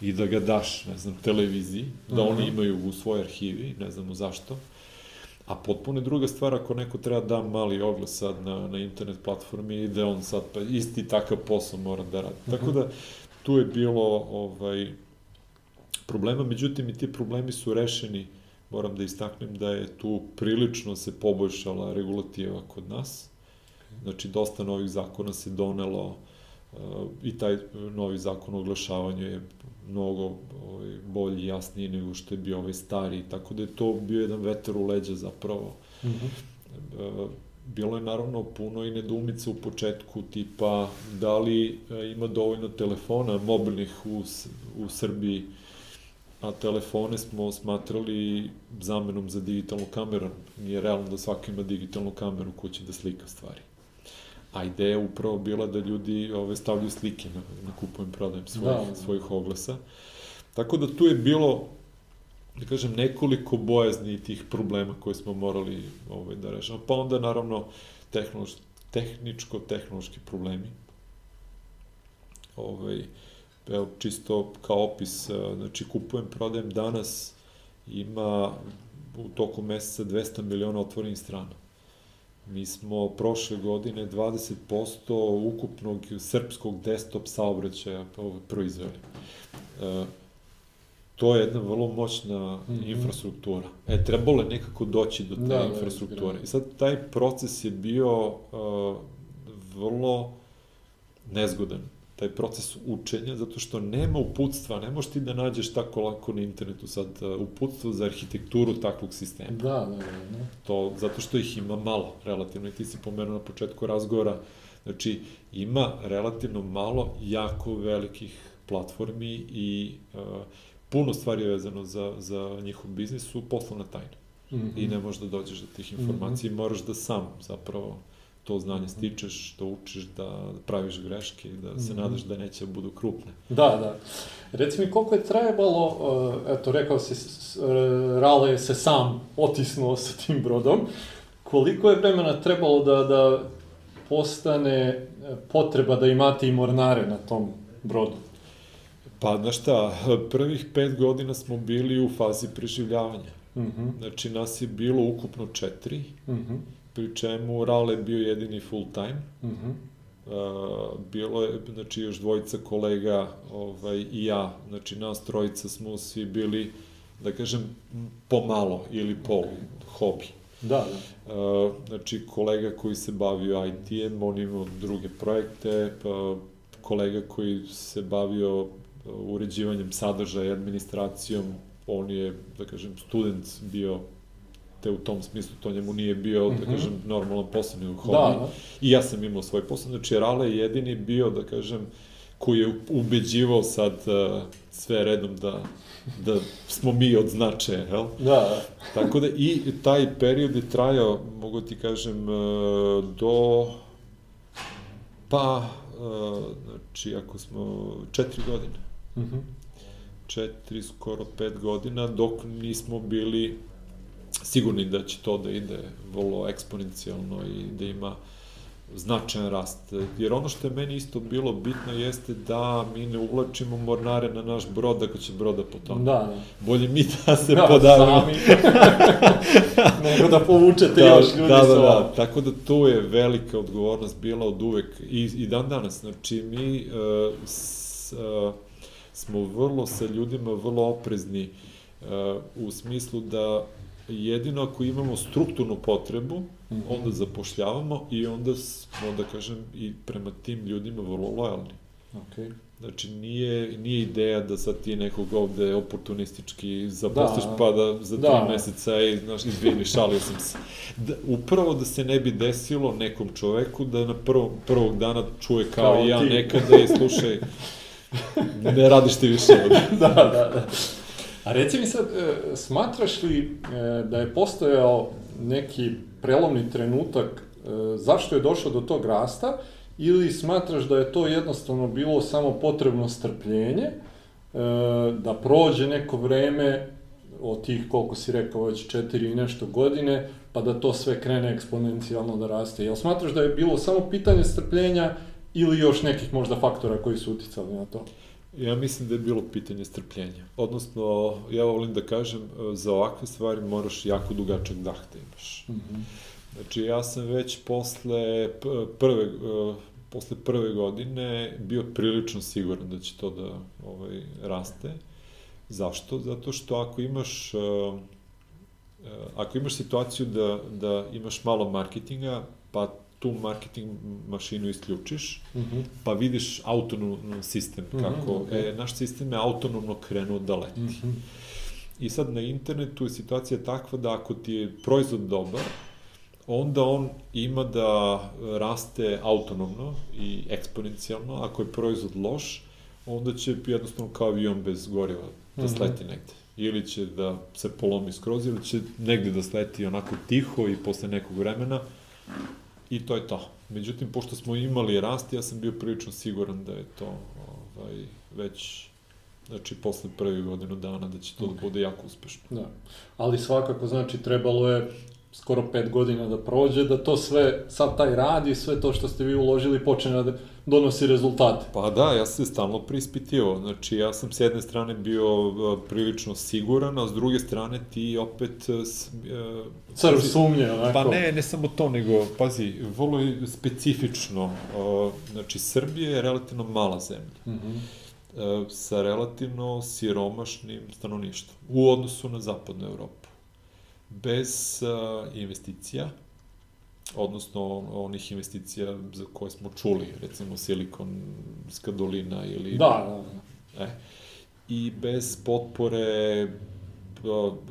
i da ga daš, ne znam, televiziji, da uh -huh. oni imaju u svojoj arhivi, ne znamo zašto, A potpuno je druga stvar ako neko treba da mali oglas sad na, na internet platformi i da on sad pa isti takav posao mora da radi. Tako da tu je bilo ovaj, problema, međutim i ti problemi su rešeni, moram da istaknem da je tu prilično se poboljšala regulativa kod nas. Znači, dosta novih zakona se donelo uh, i taj novi zakon o oglašavanju je mnogo ovaj, bolji, jasniji nego što je bio ovaj stari, tako da je to bio jedan veter u leđa zapravo. Mm -hmm. Bilo je naravno puno i nedumice u početku, tipa da li e, ima dovoljno telefona mobilnih u, u Srbiji, a telefone smo smatrali zamenom za digitalnu kameru. Nije realno da svako ima digitalnu kameru ko će da slika stvari. A ideja upravo bila da ljudi ove, stavljaju slike na, na kupujem, prodajem svojih, da, da. svojih oglasa. Tako da tu je bilo, da kažem, nekoliko bojazni tih problema koje smo morali ovaj, da rešamo. Pa onda, naravno, tehnološ, tehničko-tehnološki problemi. Ovaj, evo, čisto kao opis, znači kupujem, prodajem danas, ima u toku meseca 200 miliona otvorenih strana. Mi smo prošle godine 20% ukupnog srpskog desktop saobraćaja proizveli. E, to je jedna vrlo moćna mm -hmm. infrastruktura. E, trebalo je nekako doći do te da, da infrastrukture. I sad taj proces je bio uh, vrlo nezgodan taj proces učenja, zato što nema uputstva, ne možeš ti da nađeš tako lako na internetu sad uh, uputstvo za arhitekturu takvog sistema. Da, da, da. da. To, zato što ih ima malo, relativno, i ti si pomenuo na početku razgovora, znači ima relativno malo jako velikih platformi i uh, puno stvari je vezano za, za njihov biznis su poslovna tajna. Mm -hmm. I ne možeš da dođeš do tih informacija mm -hmm. moraš da sam zapravo to znanje stičeš, da učiš, da praviš greške i da se mm -hmm. nadaš da neće budu krupne. Da, da. Reci mi koliko je trebalo, uh, eto rekao si, Rale je se sam otisnuo sa tim brodom, koliko je vremena trebalo da, da postane e, potreba da imate i mornare na tom brodu? Pa, znaš šta, prvih pet godina smo bili u fazi preživljavanja. Mm -hmm. Znači, nas je bilo ukupno četiri. Mm -hmm pri čemu Rale bio jedini full time. Mm -hmm. Uh, bilo je, znači, još dvojica kolega ovaj, i ja, znači, nas trojica smo svi bili, da kažem, pomalo ili pol hobi. Da, da. Uh, znači, kolega koji se bavio IT-em, on imao druge projekte, pa kolega koji se bavio uređivanjem sadržaja i administracijom, on je, da kažem, student bio te u tom smislu to njemu nije bio, mm -hmm. da kažem, normalan posao, nego hobi. Da. I ja sam imao svoj posao, znači Rale je jedini bio, da kažem, koji je ubeđivao sad uh, sve redom da, da smo mi od značaja, jel? Da, da. Tako da i taj period je trajao, mogu ti kažem, uh, do pa, uh, znači ako smo četiri godine. Mhm. Mm četiri, skoro pet godina, dok nismo bili sigurni da će to da ide vrlo eksponencijalno i da ima značajan rast. Jer ono što je meni isto bilo bitno jeste da mi ne uvlačimo mornare na naš brod ako će broda potone. Da, da. Bolje mi da se da, podavimo. Sami. Nego da povučete da, još ljudi da, da, da, tako da tu je velika odgovornost bila od uvek i, i dan danas. Znači mi uh, s, uh, smo vrlo sa ljudima vrlo oprezni uh, u smislu da jedino ako imamo strukturnu potrebu, mm -hmm. onda zapošljavamo i onda smo, da kažem, i prema tim ljudima vrlo lojalni. Okay. Znači, nije, nije ideja da sad ti nekog ovde oportunistički zaposliš, da, pa da za tri da. meseca, ej, znaš, izvini, šalio sam se. Da, upravo da se ne bi desilo nekom čoveku da na prvom, prvog dana čuje kao, kao i ja ti. nekada i slušaj, ne radiš ti više ovde. da, da, da. A reci mi sad, e, smatraš li e, da je postojao neki prelomni trenutak e, zašto je došlo do tog rasta ili smatraš da je to jednostavno bilo samo potrebno strpljenje, da prođe neko vreme od tih, koliko si rekao, već četiri i nešto godine, pa da to sve krene eksponencijalno da raste. Jel smatraš da je bilo samo pitanje strpljenja ili još nekih možda faktora koji su uticali na to? Ja mislim da je bilo pitanje strpljenja. Odnosno, ja volim da kažem, za ovakve stvari moraš jako dugačak dah da imaš. Mm -hmm. Znači, ja sam već posle prve, posle prve godine bio prilično siguran da će to da ovaj, raste. Zašto? Zato što ako imaš ako imaš situaciju da, da imaš malo marketinga, pa tu marketing mašinu isključiš, mm -hmm. pa vidiš autonomno sistem, mhm, kako mm -hmm, okay. e, naš sistem je autonomno krenuo da leti. Mm -hmm. I sad na internetu je situacija takva da ako ti je proizvod dobar, onda on ima da raste autonomno i eksponencijalno, ako je proizvod loš, onda će jednostavno kao avion bez goriva da mhm. sleti negde. Ili će da se polomi skroz, ili će negde da sleti onako tiho i posle nekog vremena i to je to. Međutim, pošto smo imali rast, ja sam bio prilično siguran da je to ovaj, već znači posle prve godinu dana da će to okay. da bude jako uspešno. Da. Ali svakako znači trebalo je skoro pet godina da prođe, da to sve, sad taj rad i sve to što ste vi uložili počne da donosi rezultate. Pa da, ja sam se stalno prispitivao. Znači, ja sam s jedne strane bio prilično siguran, a s druge strane ti opet... Uh, Crv sumnje, onako. Pa ne, ne samo to, nego, pazi, vrlo je specifično. Uh, znači, Srbija je relativno mala zemlja. Mm -hmm sa relativno siromašnim stanovništvom u odnosu na zapadnu Evropu. Bez uh, investicija, odnosno onih investicija za koje smo čuli, recimo Silikonska dolina ili... Da, da, da. E, I bez potpore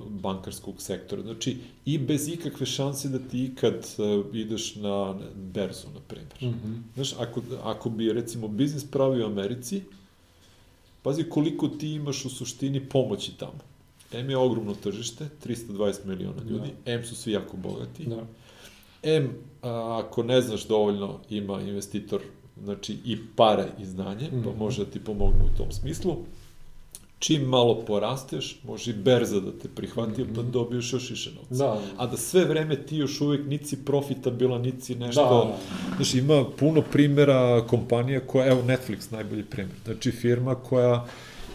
bankarskog sektora. Znači, i bez ikakve šanse da ti ikad uh, ideš na berzu, na primjer. Mm -hmm. Znaš, ako, ako bi, recimo, biznis pravio u Americi, pazi koliko ti imaš u suštini pomoći tamo. M je ogromno tržište, 320 miliona ljudi, da. M su svi jako bogati, da. M, a, ako ne znaš dovoljno, ima investitor, znači i pare i znanje, mm -hmm. pa mhm. može da ti pomogne u tom smislu. Čim malo porasteš, može i berza da te prihvati, mm -hmm. pa dobiješ još više novca. Da. A da sve vreme ti još uvek nici profitabilan, nici nešto... Da. Znači, ima puno primjera kompanija koja, evo Netflix najbolji primjer, znači firma koja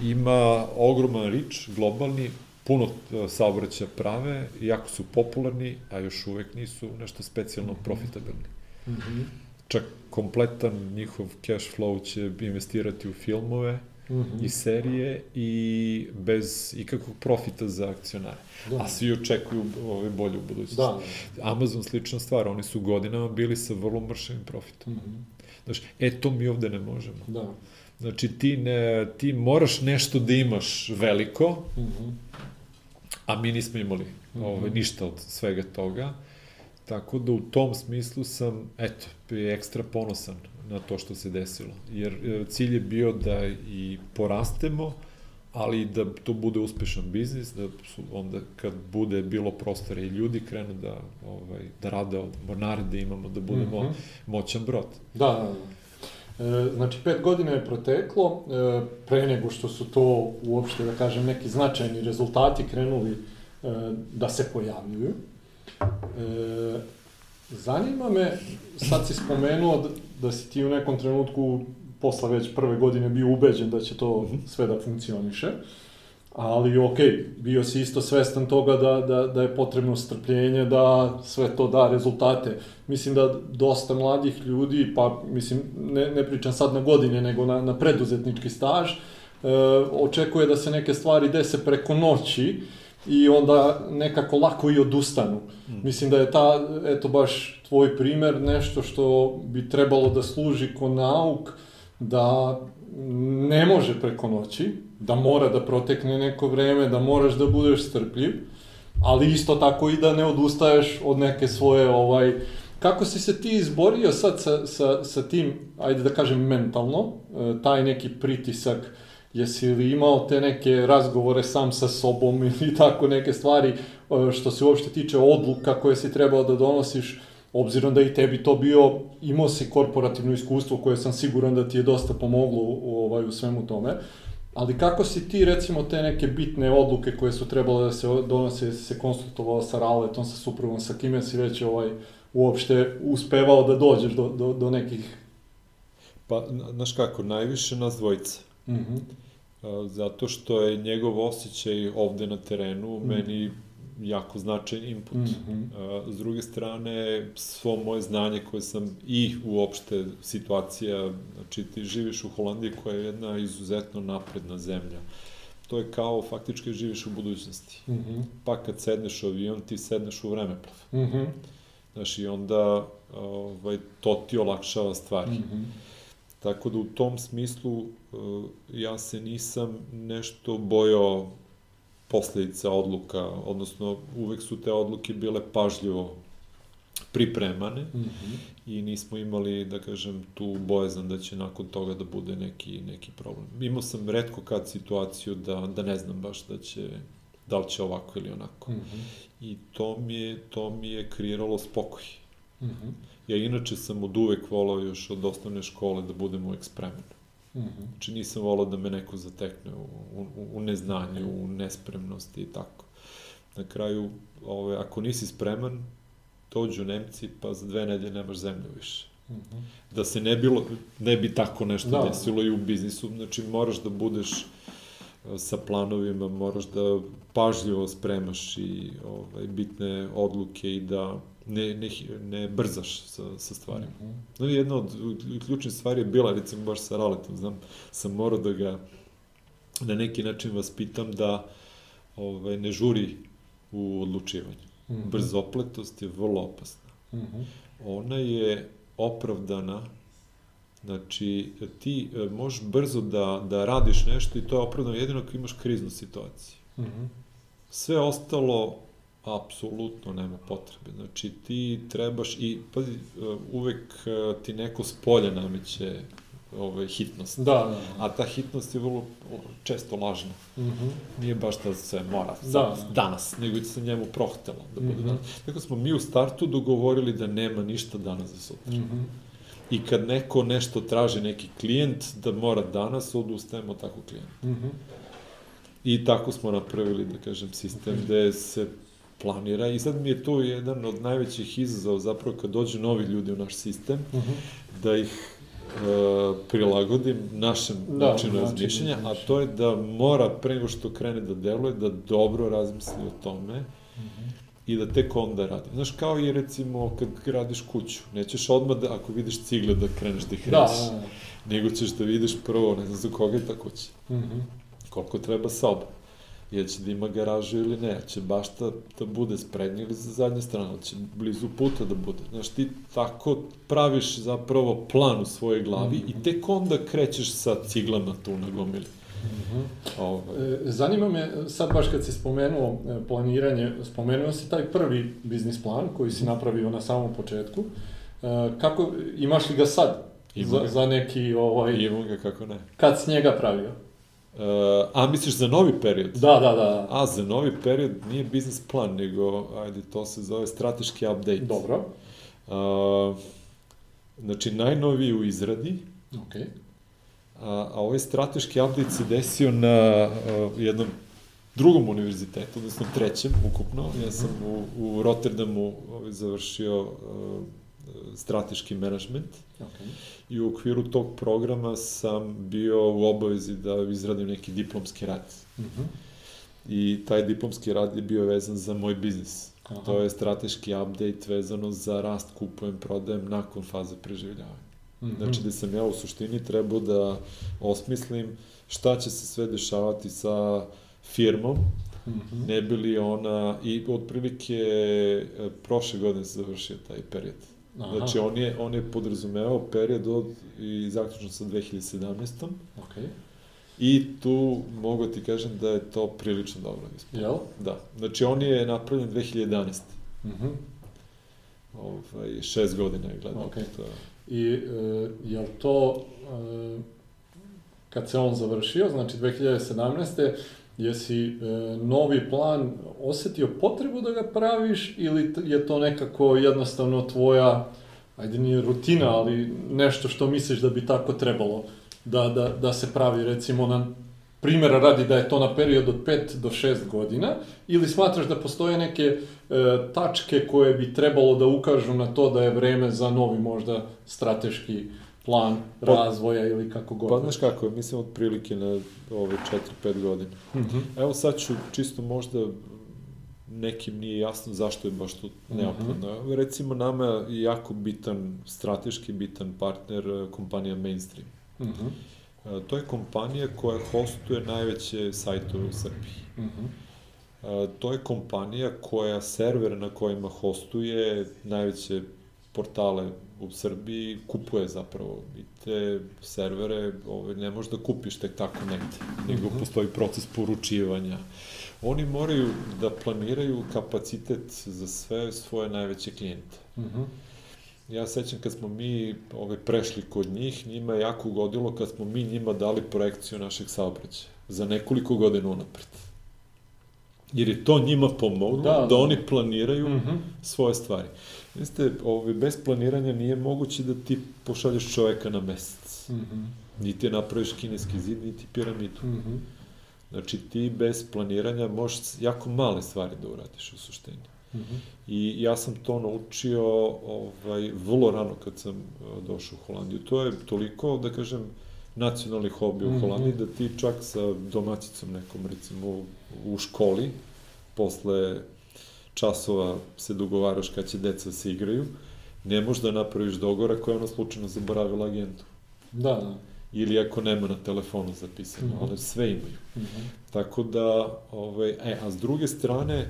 ima ogroman rič, globalni, puno e, saobraća prave, jako su popularni, a još uvek nisu nešto specijalno mhm. profitabilni. Mm -hmm. Čak kompletan njihov cash flow će investirati u filmove mm -hmm. i serije i bez ikakvog profita za akcionare. Da. A svi očekuju ove bolje u budućnosti. Da. Amazon slična stvar, oni su godinama bili sa vrlo mršavim profitom. Mm -hmm. Znači, e, to mi ovde ne možemo. Da. Znači, ti, ne, ti moraš nešto da imaš veliko, mm -hmm a mi nismo imali ovaj, ništa od svega toga. Tako da u tom smislu sam, eto, ekstra ponosan na to što se desilo. Jer cilj je bio da i porastemo, ali da to bude uspešan biznis, da su onda kad bude bilo prostora i ljudi krenu da, ovaj, da rade od mornare, da imamo, da budemo mm -hmm. moćan brod. Da, da, da. E, znači, pet godina je proteklo, e, pre nego što su to uopšte, da kažem, neki značajni rezultati krenuli e, da se pojavljuju. Zanima me, sad si spomenuo da, da si ti u nekom trenutku posla već prve godine bio ubeđen da će to mhm. sve da funkcioniše. Ali, ok, bio si isto svestan toga da, da, da je potrebno strpljenje, da sve to da rezultate. Mislim da dosta mladih ljudi, pa mislim, ne, ne pričam sad na godine, nego na, na preduzetnički staž, e, očekuje da se neke stvari dese preko noći i onda nekako lako i odustanu. Mm. Mislim da je ta, eto baš tvoj primer nešto što bi trebalo da služi ko nauk, da ne može preko noći, da mora da protekne neko vreme, da moraš da budeš strpljiv, ali isto tako i da ne odustaješ od neke svoje ovaj kako si se ti izborio sad sa, sa, sa tim, ajde da kažem mentalno, e, taj neki pritisak, jesi li imao te neke razgovore sam sa sobom ili tako neke stvari e, što se uopšte tiče odluka koje si trebao da donosiš, obzirom da i tebi to bio, imao si korporativno iskustvo koje sam siguran da ti je dosta pomoglo u, ovaj, u svemu tome, ali kako si ti recimo te neke bitne odluke koje su trebale da se donose, se konsultovao sa Raletom, sa suprugom, sa kime si već ovaj, uopšte uspevao da dođeš do, do, do nekih... Pa, znaš kako, najviše nas dvojica. Mm -hmm. Zato što je njegov osjećaj ovde na terenu mm -hmm. meni jako značajan input. Mm -hmm. S druge strane, svo moje znanje koje sam i uopšte situacija, znači ti živiš u Holandiji koja je jedna izuzetno napredna zemlja. To je kao faktički živiš u budućnosti. Mm -hmm. Pa kad sedneš u avion, ti sedneš u vremeplov. Mm -hmm. Znaš, i onda ovaj, to ti olakšava stvari. Mm -hmm. Tako da u tom smislu ja se nisam nešto bojao posledica odluka, odnosno uvek su te odluke bile pažljivo pripremane mm -hmm. i nismo imali, da kažem, tu bojezan da će nakon toga da bude neki, neki problem. Imao sam redko kad situaciju da, da ne znam baš da će, da li će ovako ili onako. Mm -hmm. I to mi je, to mi je kreiralo spokoj. Mm -hmm. Ja inače sam od uvek volao još od osnovne škole da budem uvek spreman. Mm -hmm. Znači nisam volao da me neko zatekne u, u, u neznanju, u nespremnosti i tako. Na kraju, ove, ako nisi spreman, dođu Nemci, pa za dve nedelje nemaš zemlju više. Mm -hmm. Da se ne, bilo, ne bi tako nešto da. desilo i u biznisu, znači moraš da budeš e, sa planovima, moraš da pažljivo spremaš i ovaj, bitne odluke i da ne, ne, ne brzaš sa, sa stvarima. Mm -hmm. No, jedna od ključnih stvari je bila, recimo, baš sa Raletom, znam, sam morao da ga na neki način vaspitam da ovaj, ne žuri u odlučivanju. Mm -hmm. Brzopletost je vrlo opasna. Mm -hmm. Ona je opravdana Znači, ti e, možeš brzo da, da radiš nešto i to je opravdano jedino ako imaš kriznu situaciju. Mm -hmm. Sve ostalo apsolutno nema potrebe. Znači, ti trebaš i, pazi, uvek e, ti neko s polja nameće ovaj, hitnost. Da, da, da. A ta hitnost je vrlo često lažna. Mm -hmm. Nije baš da se mora da, da. danas, nego se njemu prohtelo da bude mm -hmm. danas. Tako smo mi u startu dogovorili da nema ništa danas za sutra. Mm -hmm. I kad neko nešto traži, neki klijent, da mora danas, odustajemo tako klijent. Mm -hmm. I tako smo napravili, da kažem, sistem okay. gde se planira i sad mi je to jedan od najvećih izazova zapravo kad dođu novi ljudi u naš sistem, uh mhm. -huh. da ih e, prilagodim našem da, načinu razmišljanja, a to je da mora pre nego što krene da deluje, da dobro razmisli o tome uh mhm. -huh. i da tek onda radi. Znaš, kao i recimo kad radiš kuću, nećeš odmah da, ako vidiš cigle da kreneš da ih da, da, da. nego ćeš da vidiš prvo, ne znam za koga je ta kuća, uh mhm. -huh. koliko treba soba Jel će da ima garažu ili ne, će bašta da bude sprednja ili za zadnje strane, će blizu puta da bude. Znaš, ti tako praviš zapravo plan u svojoj glavi mm -hmm. i tek onda krećeš sa ciglama tu na gomili. Ovaj, E, Zanima me, sad baš kad si spomenuo e, planiranje, spomenuo si taj prvi biznis plan koji si napravio na samom početku. E, Kako, imaš li ga sad? Imam Za, za neki, ovaj, imam ga kako ne. kad si njega pravio? Uh, a misliš za novi period? Da, da, da. A, za novi period nije biznis plan, nego, ajde, to se zove strateški update. Dobro. Uh, znači, najnoviji u izradi, Okej. a, a ovaj strateški update se desio na uh, jednom drugom univerzitetu, odnosno trećem ukupno. Ja sam u, u Rotterdamu ovaj, završio uh, strateški menadžment Okej. i u okviru tog programa sam bio u obavezi da izradim neki diplomski rad. Mhm. I taj diplomski rad je bio vezan za moj biznis. Aha. To je strateški update vezano za rast, kupujem, prodajem nakon faze preživljavanja. Mhm. Znači da sam ja u suštini trebao da osmislim šta će se sve dešavati sa firmom, Mhm. ne bi li ona, i otprilike e, prošle godine se završio taj period. Aha. Znači on je, on je podrazumevao period od, i zaključno sa 2017. Okej. I tu mogu ti kažem da je to prilično dobro ispalo. Jel? Da. Znači on je napravljen 2011. Mhm. Ovaj, šest godina je gledao. Okej. To, I e, je li to, e, kad se on završio, znači 2017. jesi e, novi plan osetio potrebu da ga praviš ili je to nekako jednostavno tvoja, ajde nije rutina, ali nešto što misliš da bi tako trebalo da, da, da se pravi recimo na primjera radi da je to na period od 5 do 6 godina ili smatraš da postoje neke e, tačke koje bi trebalo da ukažu na to da je vreme za novi možda strateški plan Pa- razvoja ili kako god. Pa znaš kako, mislim otprilike na ove 4-5 godina. Mhm. Evo sad ću čisto možda nekim nije jasno zašto je baš to neophodno. Recimo nama je jako bitan, strateški bitan partner eh, kompanija Mainstream. Mhm. E, To je kompanija koja hostuje najveće sajtove u Srbiji. Mhm. E, To je kompanija koja server na kojima hostuje najveće portale u Srbiji kupuje zapravo i te servere ovaj, ne možeš da kupiš tek tako negde, nego Mhm. postoji proces poručivanja. Oni moraju da planiraju kapacitet za sve svoje najveće klijente. Mhm. Ja sećam kad smo mi ovaj, prešli kod njih, njima je jako ugodilo kad smo mi njima dali projekciju našeg saobraćaja za nekoliko godina unapred. Jer je to njima pomoglo Da, da, da. oni planiraju Mhm. svoje stvari. Znate, ovaj, bez planiranja nije moguće da ti pošalješ čoveka na mesec. Mhm. Niti napraviš kineski zid, niti piramidu. Mhm. Znači ti bez planiranja možeš jako male stvari da uradiš u suštini. Mhm. I ja sam to naučio ovaj, vrlo rano kad sam eh, došao u Holandiju. To je toliko, da kažem, nacionalni hobi u Mhm. Holandiji, da ti čak sa domaćicom nekom, recimo, u školi, posle časova se dogovaraš kad će deca da se igraju, ne možeš da napraviš dogovora koja je ona slučajno zaboravila agentu. Da, da. Ili ako nema na telefonu zapisano, Mhm. one sve imaju. Mhm. Tako da, ovaj, e, a s druge strane,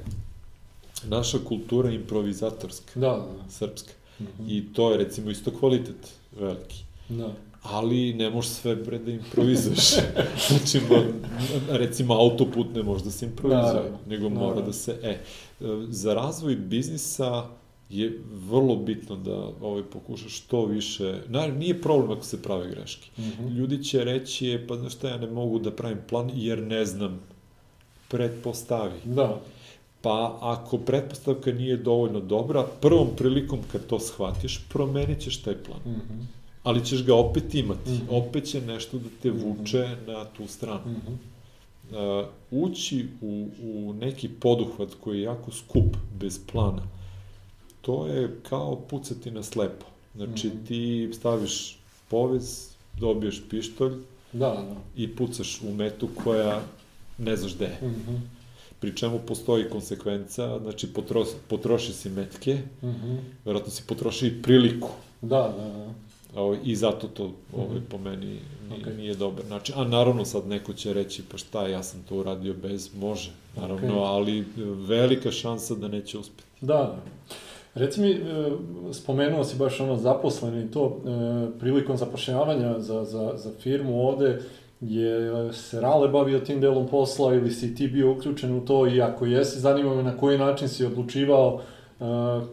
naša kultura je improvizatorska, Da, da. srpska. Mhm. I to je, recimo, isto kvalitet veliki. Da. Ali ne možeš sve, bre, da improvizuješ. znači, mo, recimo, autoput ne može da se improvizuje, Naravno, nego mora naravno. da se... E, za razvoj biznisa je vrlo bitno da ovaj, pokušaš što više... Naravno, nije problem ako se prave greške. Mhm. Ljudi će reći, e, pa znaš šta, ja ne mogu da pravim plan jer ne znam. Pretpostavi. Da. Pa ako pretpostavka nije dovoljno dobra, prvom prilikom kad to shvatiš, promenit ćeš taj plan. Mhm. Ali ćeš ga opet imati. Mhm. Opet će nešto da te vuče na tu stranu. Mhm. Uh, ući u, u neki poduhvat koji je jako skup, bez plana, to je kao pucati na slepo. Znači, Mhm. ti staviš povez, dobiješ pištolj Da, da. i pucaš u metu koja ne znaš gde je. Mhm. Pri čemu postoji konsekvenca, znači potro, potroši si metke, Mhm. verovatno si potroši i priliku. Da, da, da. I zato to ovaj, po meni nije, Okej. nije dobar način. A naravno sad neko će reći pa šta, ja sam to uradio bez, može, naravno, Okej. ali velika šansa da neće uspeti. Da, da. Reci mi, e, spomenuo si baš ono zaposleni i to, e, prilikom zapošljavanja za, za, za firmu ovde, je se Rale bavio tim delom posla ili si ti bio uključen u to i ako jesi, zanima me na koji način si odlučivao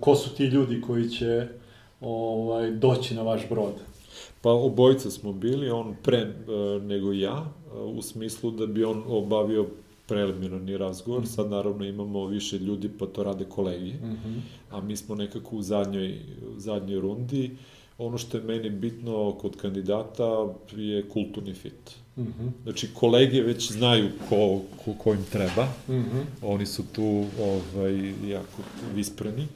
ko su ti ljudi koji će ovaj, doći na vaš brod? Pa obojica smo bili, on pre uh, nego ja, uh, u smislu da bi on obavio preliminarni razgovor, mm -hmm. sad naravno imamo više ljudi pa to rade kolegi, mm -hmm. a mi smo nekako u zadnjoj, zadnjoj rundi. Ono što je meni bitno kod kandidata je kulturni fit. Mm -hmm. Znači, kolege već znaju ko, ko, ko im treba, mm -hmm. oni su tu ovaj, jako vispreni.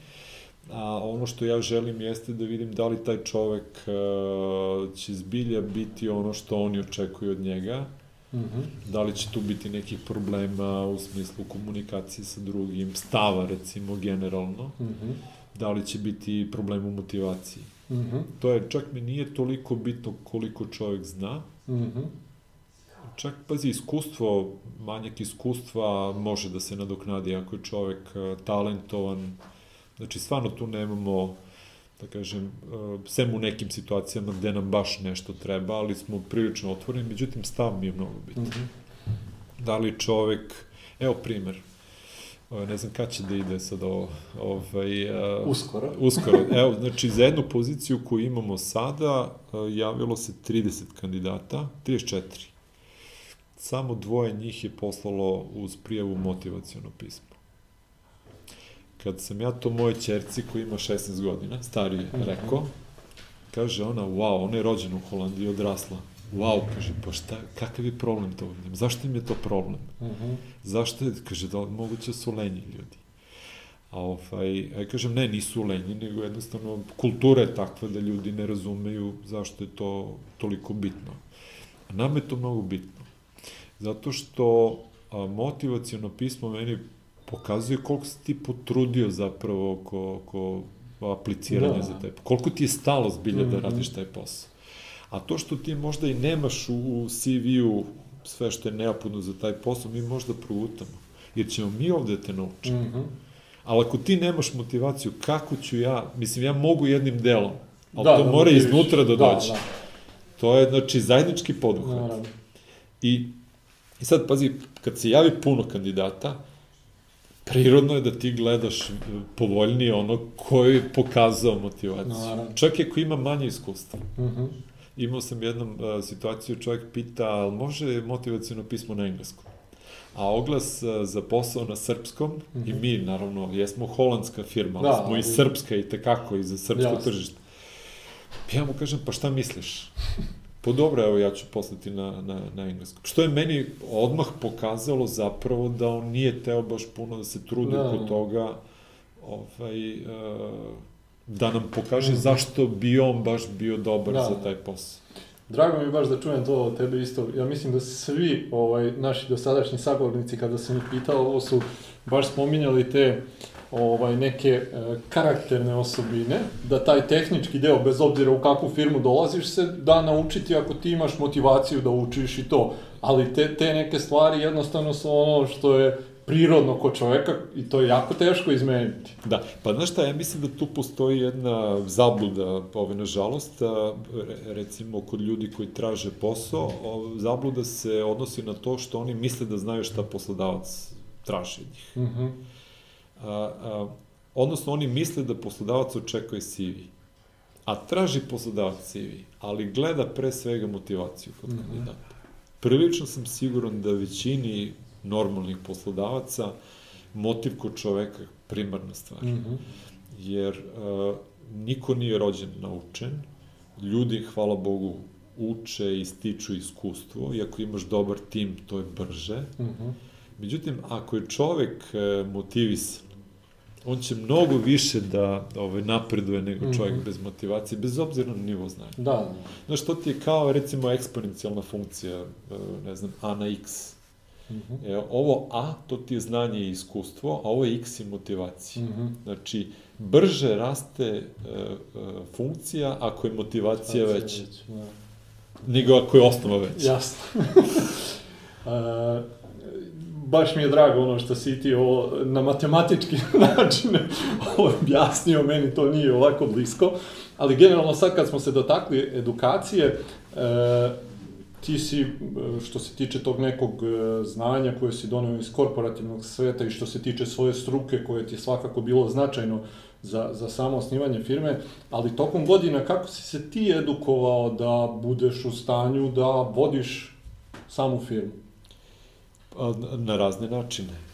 A ono što ja želim jeste da vidim da li taj čovek uh, će zbilja biti ono što oni očekuju od njega, Mm -hmm. Da li će tu biti nekih problema u smislu komunikacije sa drugim, stava recimo generalno, mm -hmm. da li će biti problem u motivaciji. Mm -hmm. To je, čak mi nije toliko bitno koliko čovjek zna, mm -hmm. čak, pazi, iskustvo, manjak iskustva može da se nadoknadi ako je čovjek e, talentovan, znači stvarno tu nemamo da kažem, uh, sem u nekim situacijama gde nam baš nešto treba, ali smo prilično otvoreni, međutim stav mi je mnogo bitan. Mm -hmm. Da li čovek, evo primer, ne znam kada će da ide sad ovo, ovaj, uh, uskoro. uskoro. Evo, znači, za jednu poziciju koju imamo sada, uh, javilo se 30 kandidata, 34. Samo dvoje njih je poslalo uz prijavu motivacijono pismo kad sam ja to moje čerci koji ima 16 godina, stariji, mm -hmm. rekao, kaže ona, wow, ona je rođena u Holandiji i odrasla. Wow, kaže, pa šta, kakav je problem to ovdje? Zašto im je to problem? Mm -hmm. Zašto je, kaže, da moguće su lenji ljudi. A ovaj, ja kažem, ne, nisu lenji, nego jednostavno kultura je takva da ljudi ne razumeju zašto je to toliko bitno. A nam je to mnogo bitno. Zato što a, motivacijono pismo meni pokazuje koliko si ti potrudio zapravo oko, oko apliciranja da. za taj Koliko ti je stalo zbilja mm -hmm. da mhm. radiš taj posao. A to što ti možda i nemaš u CV-u sve što je neophodno za taj posao, mi možda progutamo. Jer ćemo mi ovde da te naučiti. Mm -hmm. Ali ako ti nemaš motivaciju, kako ću ja, mislim, ja mogu jednim delom, ali da, to da, mora iznutra da, da dođe. Da, da. To je, znači, zajednički poduhvat. I, I sad, pazi, kad se javi puno kandidata, prirodno je da ti gledaš povoljnije ono koji je pokazao motivaciju. Naravno. Čak i ako ima manje iskustva. Uh mhm. -huh. Imao sam jednom uh, situaciju, čovjek pita, ali može motivacijno pismo na engleskom? A oglas uh, za posao na srpskom, uh -huh. i mhm. mi, naravno, jesmo holandska firma, da, ali smo i srpska i tekako, i za srpsko jasno. tržište. Ja mu kažem, pa šta misliš? Pa dobro, evo ja ću poslati na, na, na engleskom. Što je meni odmah pokazalo zapravo da on nije teo baš puno da se trudi da. oko toga ovaj, uh, da nam pokaže mm. zašto bi on baš bio dobar da. za taj posao. Drago mi baš da čujem to od tebe isto. Ja mislim da svi ovaj, naši dosadašnji sagovornici, kada sam ih pitao, ovo su baš spominjali te ovaj, neke e, karakterne osobine, da taj tehnički deo, bez obzira u kakvu firmu dolaziš, se da naučiti ako ti imaš motivaciju da učiš i to. Ali te, te neke stvari jednostavno su ono što je prirodno kod čoveka i to je jako teško izmeniti. Da, pa znaš šta, ja mislim da tu postoji jedna zabluda, ove, nažalost, recimo kod ljudi koji traže posao, zabluda se odnosi na to što oni misle da znaju šta poslodavac traži od njih. Mm -hmm a, a, odnosno oni misle da poslodavac očekuje CV. A traži poslodavac CV, ali gleda pre svega motivaciju kod mm -hmm. kandidata. Prilično sam siguran da većini normalnih poslodavaca motiv kod čoveka primarna stvar. Mm -hmm. Jer a, niko nije rođen naučen, ljudi, hvala Bogu, uče i stiču iskustvo i ako imaš dobar tim, to je brže. Mm -hmm. Međutim, ako je čovek e, motivisan, on će mnogo više da ovaj, napreduje nego čovjek mm -hmm. bez motivacije, bez obzira na nivo znanja. Da, da. Znaš, to ti je kao, recimo, eksponencijalna funkcija, e, ne znam, a na x. Mm -hmm. e, ovo a, to ti je znanje i iskustvo, a ovo je x i motivacija. Mm -hmm. Znači, brže raste e, e, funkcija ako je motivacija već, već da. nego ako je osnova već. Jasno. uh, baš mi je drago ono što si ti ovo na matematički način objasnio, meni to nije ovako blisko, ali generalno sad kad smo se dotakli edukacije, e, ti si, e, što se tiče tog nekog e, znanja koje si doneo iz korporativnog sveta i što se tiče svoje struke koje ti je svakako bilo značajno za, za samo osnivanje firme, ali tokom godina kako si se ti edukovao da budeš u stanju da vodiš samu firmu? Pa, na razne načine.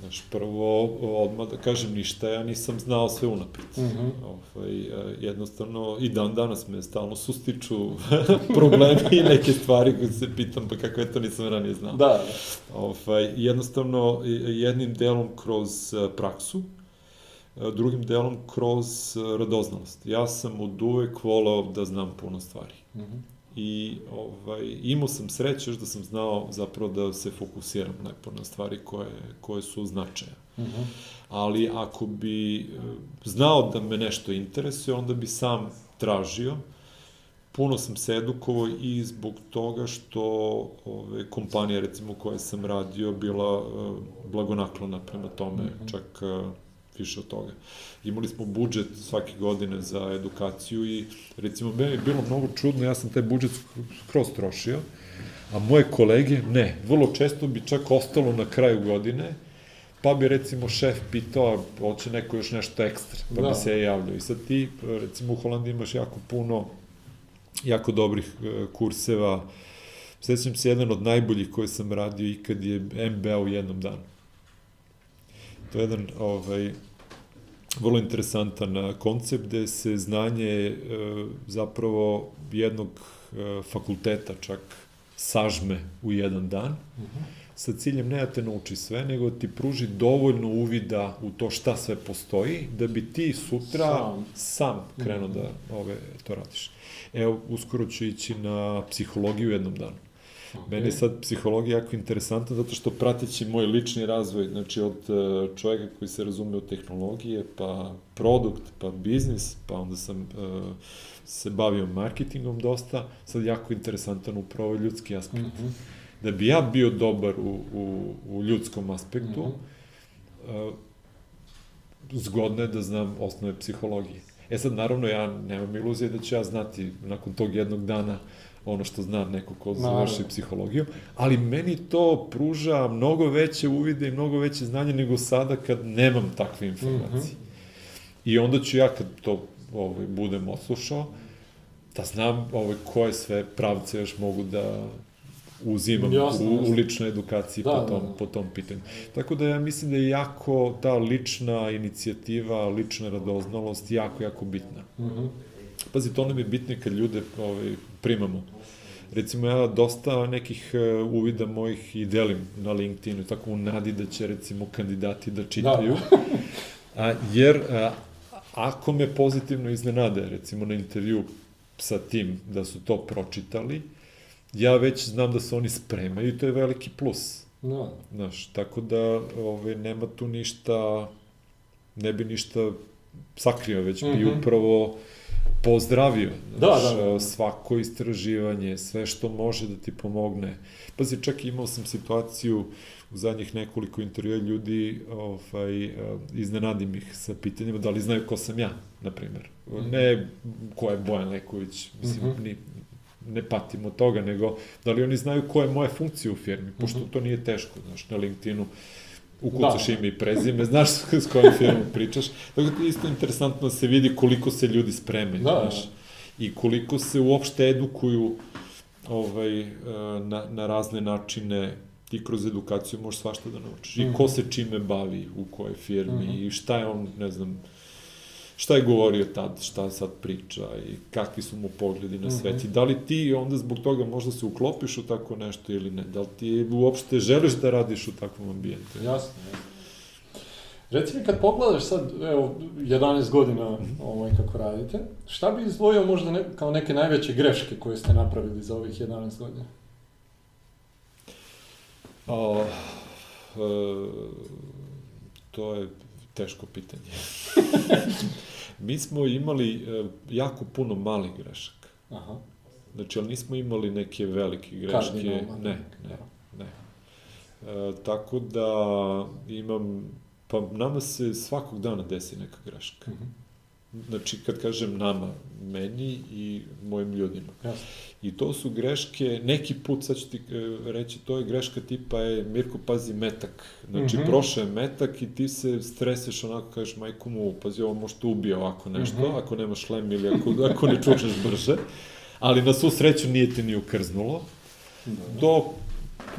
Znaš, prvo, odmah da kažem, ništa ja nisam znao sve unapred. Mm -hmm. ovaj, e, jednostavno, i dan danas me stalno sustiču problemi i neke stvari koje se pitam, pa kako je to nisam ranije znao. Da. Ovaj, jednostavno, jednim delom kroz e, praksu, e, drugim delom kroz radoznalost. Ja sam od uvek volao da znam puno stvari. Mm -hmm i ovaj, imao sam sreće da sam znao zapravo da se fokusiram lepo na stvari koje, koje su značaja. Uh mhm. -huh. Ali ako bi eh, znao da me nešto interesuje, onda bi sam tražio. Puno sam se edukovao i zbog toga što ove, kompanija, recimo, koje sam radio, bila uh, blagonaklona prema tome, uh mhm. -huh. čak uh, više od toga. Imali smo budžet svake godine za edukaciju i recimo meni je bilo mnogo čudno, ja sam taj budžet skroz trošio, a moje kolege ne. Vrlo često bi čak ostalo na kraju godine, pa bi recimo šef pitao, hoće neko još nešto ekstra, pa da. bi se javljao. I sad ti, recimo u Holandiji imaš jako puno, jako dobrih e, kurseva, Sećam se jedan od najboljih koje sam radio ikad je MBA u jednom danu. To je jedan ovaj, vrlo interesantan koncept gde se znanje e, zapravo jednog e, fakulteta čak sažme u jedan dan, uh mhm. -huh. sa ciljem ne da te nauči sve, nego da ti pruži dovoljno uvida u to šta sve postoji, da bi ti sutra sam, sam krenuo uh -huh. da ove, to radiš. Evo, uskoro ću ići na psihologiju jednom danu. Okay. Meni je sad psihologija jako interesantna zato što prateći moj lični razvoj, znači od e, čovjeka koji se razume u tehnologije, pa produkt, pa biznis, pa onda sam uh, se bavio marketingom dosta, sad jako interesantan upravo ljudski aspekt. Mm -hmm. Da bi ja bio dobar u, u, u ljudskom aspektu, mm -hmm. uh, zgodno je da znam osnove psihologije. E sad, naravno, ja nemam iluzije da ću ja znati nakon tog jednog dana uh, ono što zna neko ko završi psihologiju, ali meni to pruža mnogo veće uvide i mnogo veće znanje nego sada kad nemam takve informacije. Mm -hmm. I onda ću ja kad to ovaj, budem oslušao, da znam ovaj, koje sve pravce još mogu da uzimam jasno, u, u ličnoj edukaciji da, po, tom, da, da. po tom pitanju. Tako da ja mislim da je jako ta lična inicijativa, lična radoznalost jako, jako bitna. Mm -hmm. Pazi, to nam je bitno kad ljude ovaj, primamo recimo ja dosta nekih e, uvida mojih i delim na LinkedInu, tako u nadi da će recimo kandidati da čitaju. Da. a, jer a, ako me pozitivno iznenade, recimo na intervju sa tim da su to pročitali, ja već znam da se oni spremaju i to je veliki plus. Da. Znaš, tako da ove, ovaj, nema tu ništa, ne bi ništa sakrio, već mm -hmm. bi mhm. upravo pozdravio da, znaš, da, da, da. svako istraživanje, sve što može da ti pomogne. Pazi, čak imao sam situaciju u zadnjih nekoliko intervjua ljudi ovaj, iznenadim ih sa pitanjima da li znaju ko sam ja, na primer. -hmm. Ne ko je Bojan Leković, mislim, mm -hmm. ni, ne patim od toga, nego da li oni znaju koje je moje funkcije u firmi, pošto mm -hmm. to nije teško, znaš, na LinkedInu ukucaš da. ime i prezime, znaš s kojom firmom pričaš. Tako da je isto interesantno da se vidi koliko se ljudi spreme, da, znaš, da. i koliko se uopšte edukuju ovaj, e, na, na razne načine ti kroz edukaciju možeš svašta da naučiš. Mm -hmm. I ko mhm. se čime bavi, u kojoj firmi, mm -hmm. i šta je on, ne znam, šta je govorio tad, šta sad priča i kakvi su mu pogledi na svet. Mm -hmm. I da li ti onda zbog toga možda se uklopiš u tako nešto ili ne? Da li ti uopšte želiš da radiš u takvom ambijentu? Jasno, jasno. Reci mi, kad pogledaš sad, evo, 11 godina -hmm. ovaj, kako radite, šta bi izdvojio možda ne, kao neke najveće greške koje ste napravili za ovih 11 godina? O, e, to je teško pitanje. Mi smo imali e, jako puno malih grešaka. Aha. Znači, ali nismo imali neke velike greške. Ne, ne, ne. E, tako da imam, pa nama se svakog dana desi neka greška. Uh mhm. -huh. Znači, kad kažem nama, meni i mojim ljudima. Jasno. I to su greške, neki put, sad ću ti e, reći, to je greška tipa je, Mirko, pazi metak. Znači, mm. -hmm. prošao je metak i ti se streseš onako, kažeš, majko mu, pazi, ovo možda te ubije ovako nešto, mm. -hmm. ako nemaš šlem ili ako, ako ne čučneš brže. Ali na svu sreću nije te ni ukrznulo. Do,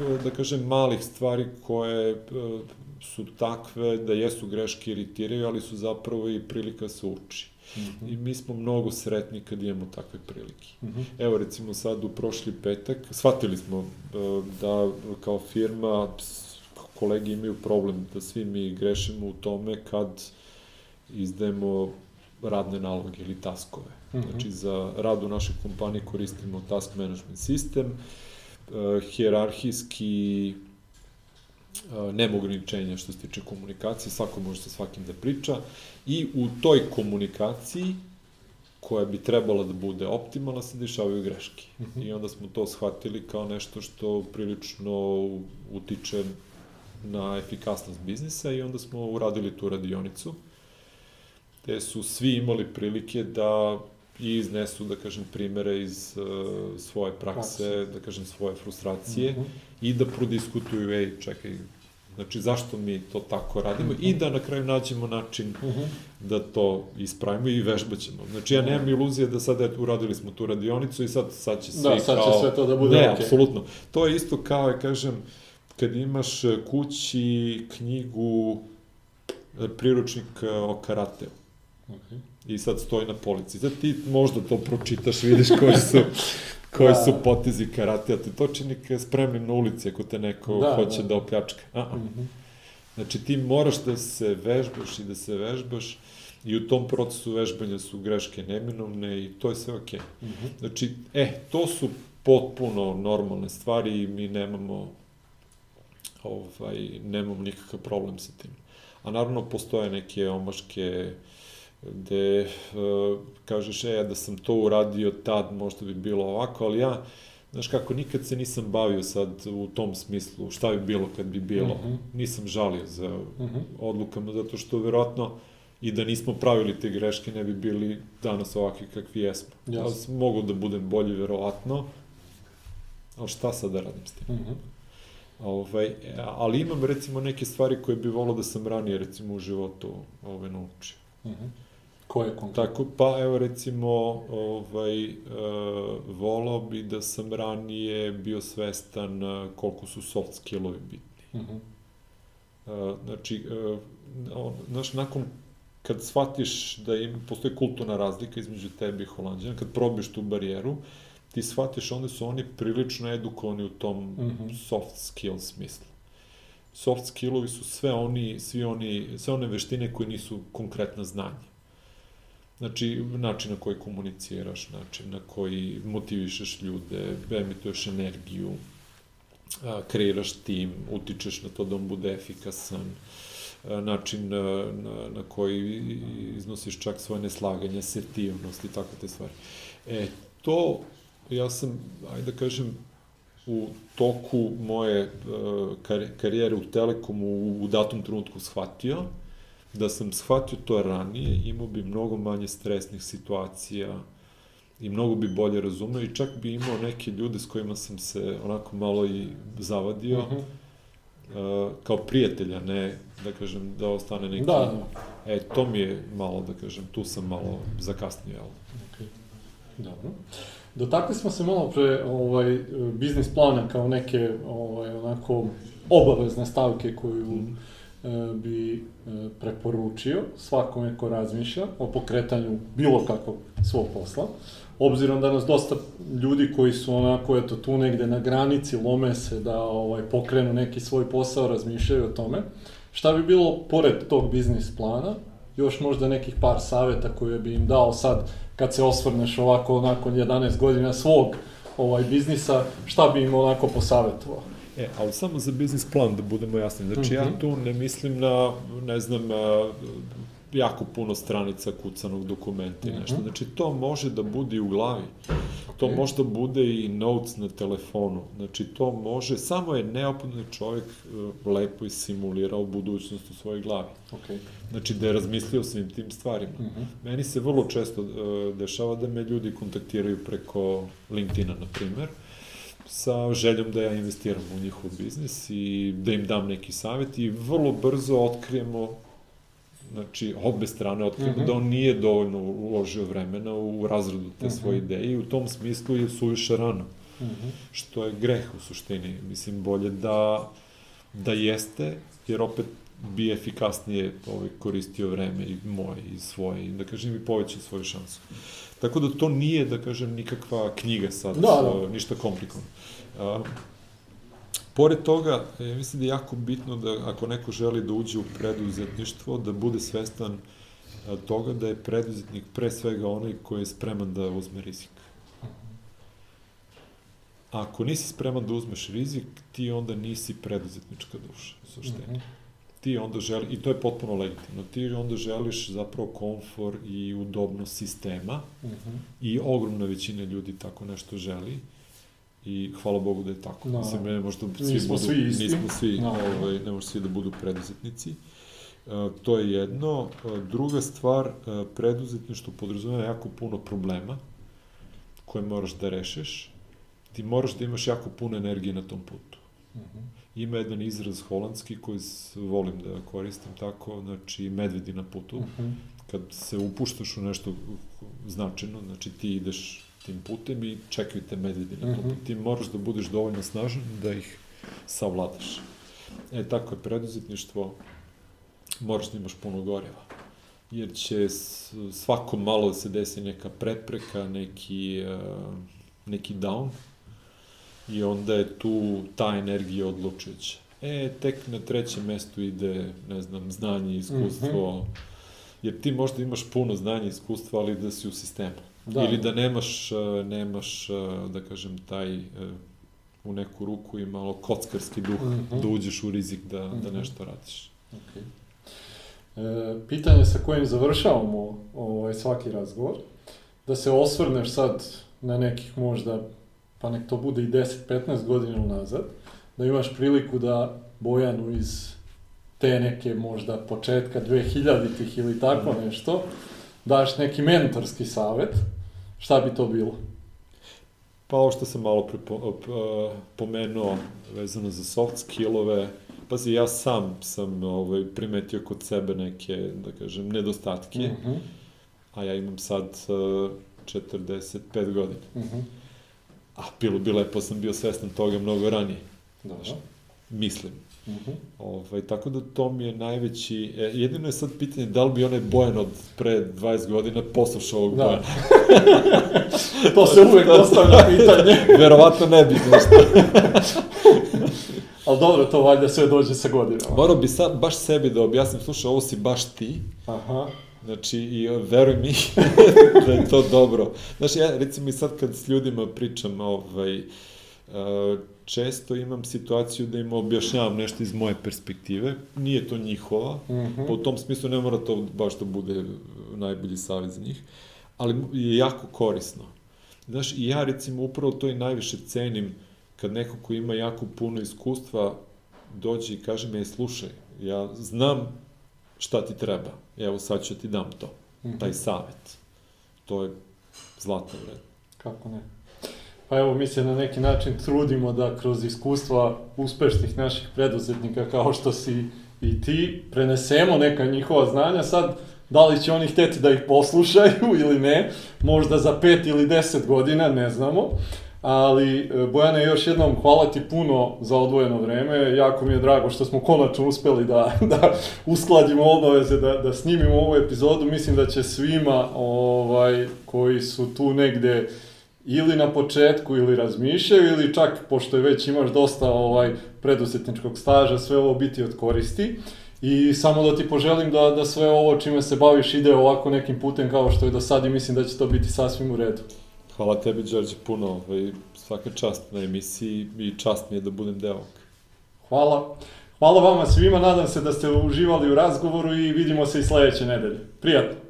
e, da kažem, malih stvari koje e, su takve da jesu greške iritiraju, ali su zapravo i prilika da se uči. I mi smo mnogo sretni kad imamo takve prilike. Mhm. Evo recimo sad u prošli petak, shvatili smo e, da kao firma kolege imaju problem da svi mi grešimo u tome kad izdajemo radne naloge ili taskove. Mhm. Znači za rad u našoj kompaniji koristimo task management sistem, hijerarhijski e, nema ograničenja što se tiče komunikacije, svako može sa svakim da priča i u toj komunikaciji koja bi trebala da bude optimalna se dešavaju greške. Mhm. I onda smo to shvatili kao nešto što prilično utiče na efikasnost biznisa i onda smo uradili tu radionicu gde su svi imali prilike da i iznesu, da kažem, primere iz uh, svoje prakse, da kažem, svoje frustracije Mhm. i da prodiskutuju, ej, čekaj, znači zašto mi to tako radimo i da na kraju nađemo način Mhm. da to ispravimo i vežbaćemo. Znači ja nemam iluzije da sad eto, uradili smo tu radionicu i sad, sad će svi Da, sad će kao... sve to da bude ne, okej. apsolutno. To je isto kao, ja kažem, kad imaš kući knjigu, priručnik e, o karateu Okay. I sad stoji na polici. Sad ti možda to pročitaš, vidiš koji su, koji Da. su potezi karatea, ti to čini spremnim na ulici ako te neko Da, hoće da. da, opljačka. A -a. Mhm. Znači ti moraš da se vežbaš i da se vežbaš i u tom procesu vežbanja su greške neminovne i to je sve okej. Mhm. Znači, e, to su potpuno normalne stvari i mi nemamo ovaj, nemamo nikakav problem sa tim. A naravno postoje neke omaške gde uh, kažeš, e, da sam to uradio tad, možda bi bilo ovako, ali ja, znaš kako, nikad se nisam bavio sad u tom smislu šta bi bilo kad bi bilo. Mhm. Nisam žalio za Mhm. odlukama, zato što verovatno i da nismo pravili te greške ne bi bili danas ovakvi kakvi jesmo. Ja sam mogu da budem bolji verovatno, ali šta sad da radim s tim? Mhm. Ovaj, ali imam recimo neke stvari koje bi volao da sam ranije recimo u životu ovaj, naučio. Mhm. Koje konkretno? Tako, pa evo recimo, ovaj, e, volao bi da sam ranije bio svestan e, koliko su soft skillovi bitni. Mhm. E, znači, e, znaš, nakon kad shvatiš da im, postoji kulturna razlika između tebe i holandjana, kad probiješ tu barijeru, ti shvatiš onda su oni prilično edukovani u tom Mhm. soft skill smislu. Soft skillovi su sve oni, svi oni, sve one veštine koje nisu konkretna znanja. Znači, način na koji komuniciraš, način na koji motivišeš ljude, emituješ energiju, kreiraš tim, utičeš na to da on bude efikasan, način na, na, na koji iznosiš čak svoje neslaganje, asertivnost i tako te stvari. E, to, ja sam, ajde da kažem, u toku moje kar karijere u Telekomu u, u datom trenutku shvatio, da sam shvatio to ranije, imao bi mnogo manje stresnih situacija i mnogo bi bolje razumeo i čak bi imao neke ljude s kojima sam se onako malo i zavadio, Mhm. uh, kao prijatelja, ne da kažem da ostane neki... Da. E, to mi je malo, da kažem, tu sam malo zakasnio, jel? Okay. Dobro. Dotakli smo se malo pre ovaj, biznis plana kao neke ovaj, onako obavezne stavke koju Mhm. E, bi e, preporučio svakome ko razmišlja o pokretanju bilo kakvog svog posla. Obzirom da nas dosta ljudi koji su onako eto tu negde na granici lome se da ovaj pokrenu neki svoj posao, razmišljaju o tome. Šta bi bilo pored tog biznis plana još možda nekih par saveta koje bi im dao sad kad se osvrneš ovako nakon 11 godina svog ovaj biznisa, šta bi im onako posavetovao? E, ali samo za biznis plan, da budemo jasni. Znači, ja Mhm. tu ne mislim na, ne znam, a, jako puno stranica kucanog dokumenta i nešto. Mhm. Znači, to može da bude i u glavi. To Ok. možda bude i notes na telefonu. Znači, to može, samo je neophodno da čovjek e, lepo i simulirao budućnost u svojoj glavi. Ok. Znači, da je razmislio svim tim stvarima. Mhm. Meni se vrlo često e, dešava da me ljudi kontaktiraju preko LinkedIna, na primer, sa željom da ja investiram u njihov biznis i da im dam neki savjet i vrlo brzo otkrijemo znači, obe strane otkrijemo Mhm. da on nije dovoljno uložio vremena u razradu te Mhm. svoje ideje i u tom smislu je suviše rano, Mhm. što je greh u suštini. Mislim, bolje da, da jeste, jer opet bi efikasnije ovaj, koristio vreme i moje i svoje i da kažem i povećao svoju šansu. Tako da to nije, da kažem, nikakva knjiga sad, Da, da. ništa komplikovano. A, pored toga, ja mislim da je jako bitno da ako neko želi da uđe u preduzetništvo, da bude svestan a, toga da je preduzetnik pre svega onaj koji je spreman da uzme rizik. Ako nisi spreman da uzmeš rizik, ti onda nisi preduzetnička duša, u suštini Mhm. ti onda želi, i to je potpuno legitimno, ti onda želiš zapravo komfor i udobnost sistema Mhm. i ogromna većina ljudi tako nešto želi i hvala Bogu da je tako. Da. Mislim, ne možda svi Nismo budu, svi isti. nismo svi, Da. ovaj, ne može svi da budu preduzetnici. E, to je jedno. E, druga stvar, e, preduzetništvo podrazumeva jako puno problema koje moraš da rešiš. Ti moraš da imaš jako puno energije na tom putu. Mhm. Ima jedan izraz holandski koji volim da koristim tako, znači medvedi na putu. Mhm. Kad se upuštaš u nešto značajno, znači ti ideš tim putem i čekaju te medvedi na tom Mhm. Ti moraš da budeš dovoljno snažan da ih savladaš. E, tako je preduzetništvo, moraš da imaš puno goriva. Jer će svako malo da se desi neka prepreka, neki, uh, neki down, i onda je tu ta energija odlučujuća. E, tek na trećem mestu ide, ne znam, znanje, iskustvo, jer ti možda imaš puno znanja i iskustva, ali da si u sistemu. Da. Ili da nemaš, e, nemaš, e, da kažem, taj e, u neku ruku i malo kockarski duh, Mhm. da uđeš u rizik da, da Mhm. nešto radiš. Ok. E, pitanje sa kojim završavamo ovaj, svaki razgovor, da se osvrneš sad na nekih možda, pa nek to bude i 10-15 godina unazad, da imaš priliku da Bojanu iz te neke možda početka 2000-ih ili tako Mhm. nešto, daš neki mentorski savet, šta bi to bilo? Pa ovo što sam malo prepo, p- e, pomenuo vezano za soft skillove, pazi, ja sam sam ovaj, primetio kod sebe neke, da kažem, nedostatke, Mhm, a ja imam sad e, 45 godina. mhm, A bilo bi lepo, sam bio svestan toga mnogo ranije, Dobro. mislim. Mhm. Ovaj, tako da to mi je najveći... E, jedino je sad pitanje da li bi onaj Bojan od pre 20 godina poslušao ovog Da. Bojana. To se uvek postavlja pitanje. Verovatno ne bi nešto. Ali dobro, to valjda sve dođe sa godinama. Morao bi sad baš sebi da objasnim, slušaj, ovo si baš ti, Aha. Znači, i e, veruj mi da je to dobro. Znači, ja recimo i sad kad s ljudima pričam, ovaj, e, često imam situaciju da im objašnjavam nešto iz moje perspektive, nije to njihova, Mhm. pa u tom smislu ne mora to baš da bude najbolji savjet za njih, ali je jako korisno. Znaš, i ja recimo upravo to i najviše cenim kad neko ko ima jako puno iskustva dođe i kaže me, slušaj, ja znam šta ti treba, evo sad ću ti dam to, Mhm. taj savet. To je zlata vredno. Kako ne? Pa evo, mi se na neki način trudimo da kroz iskustva uspešnih naših preduzetnika kao što si i ti, prenesemo neka njihova znanja. Sad, da li će oni hteti da ih poslušaju ili ne, možda za pet ili deset godina, ne znamo. Ali, e, Bojane, još jednom hvala ti puno za odvojeno vreme. Jako mi je drago što smo konačno uspeli da, da uskladimo obaveze, da, da snimimo ovu epizodu. Mislim da će svima ovaj, koji su tu negde ili na početku ili razmišljaju ili čak pošto je već imaš dosta ovaj preduzetničkog staža sve ovo biti od koristi i samo da ti poželim da, da sve ovo čime se baviš ide ovako nekim putem kao što je do sad i mislim da će to biti sasvim u redu. Hvala tebi, Đorđe, puno. Ovaj, svaka čast na emisiji i čast mi je da budem deo. Hvala. Hvala vama svima, nadam se da ste uživali u razgovoru i vidimo se i sledeće nedelje. Prijatno!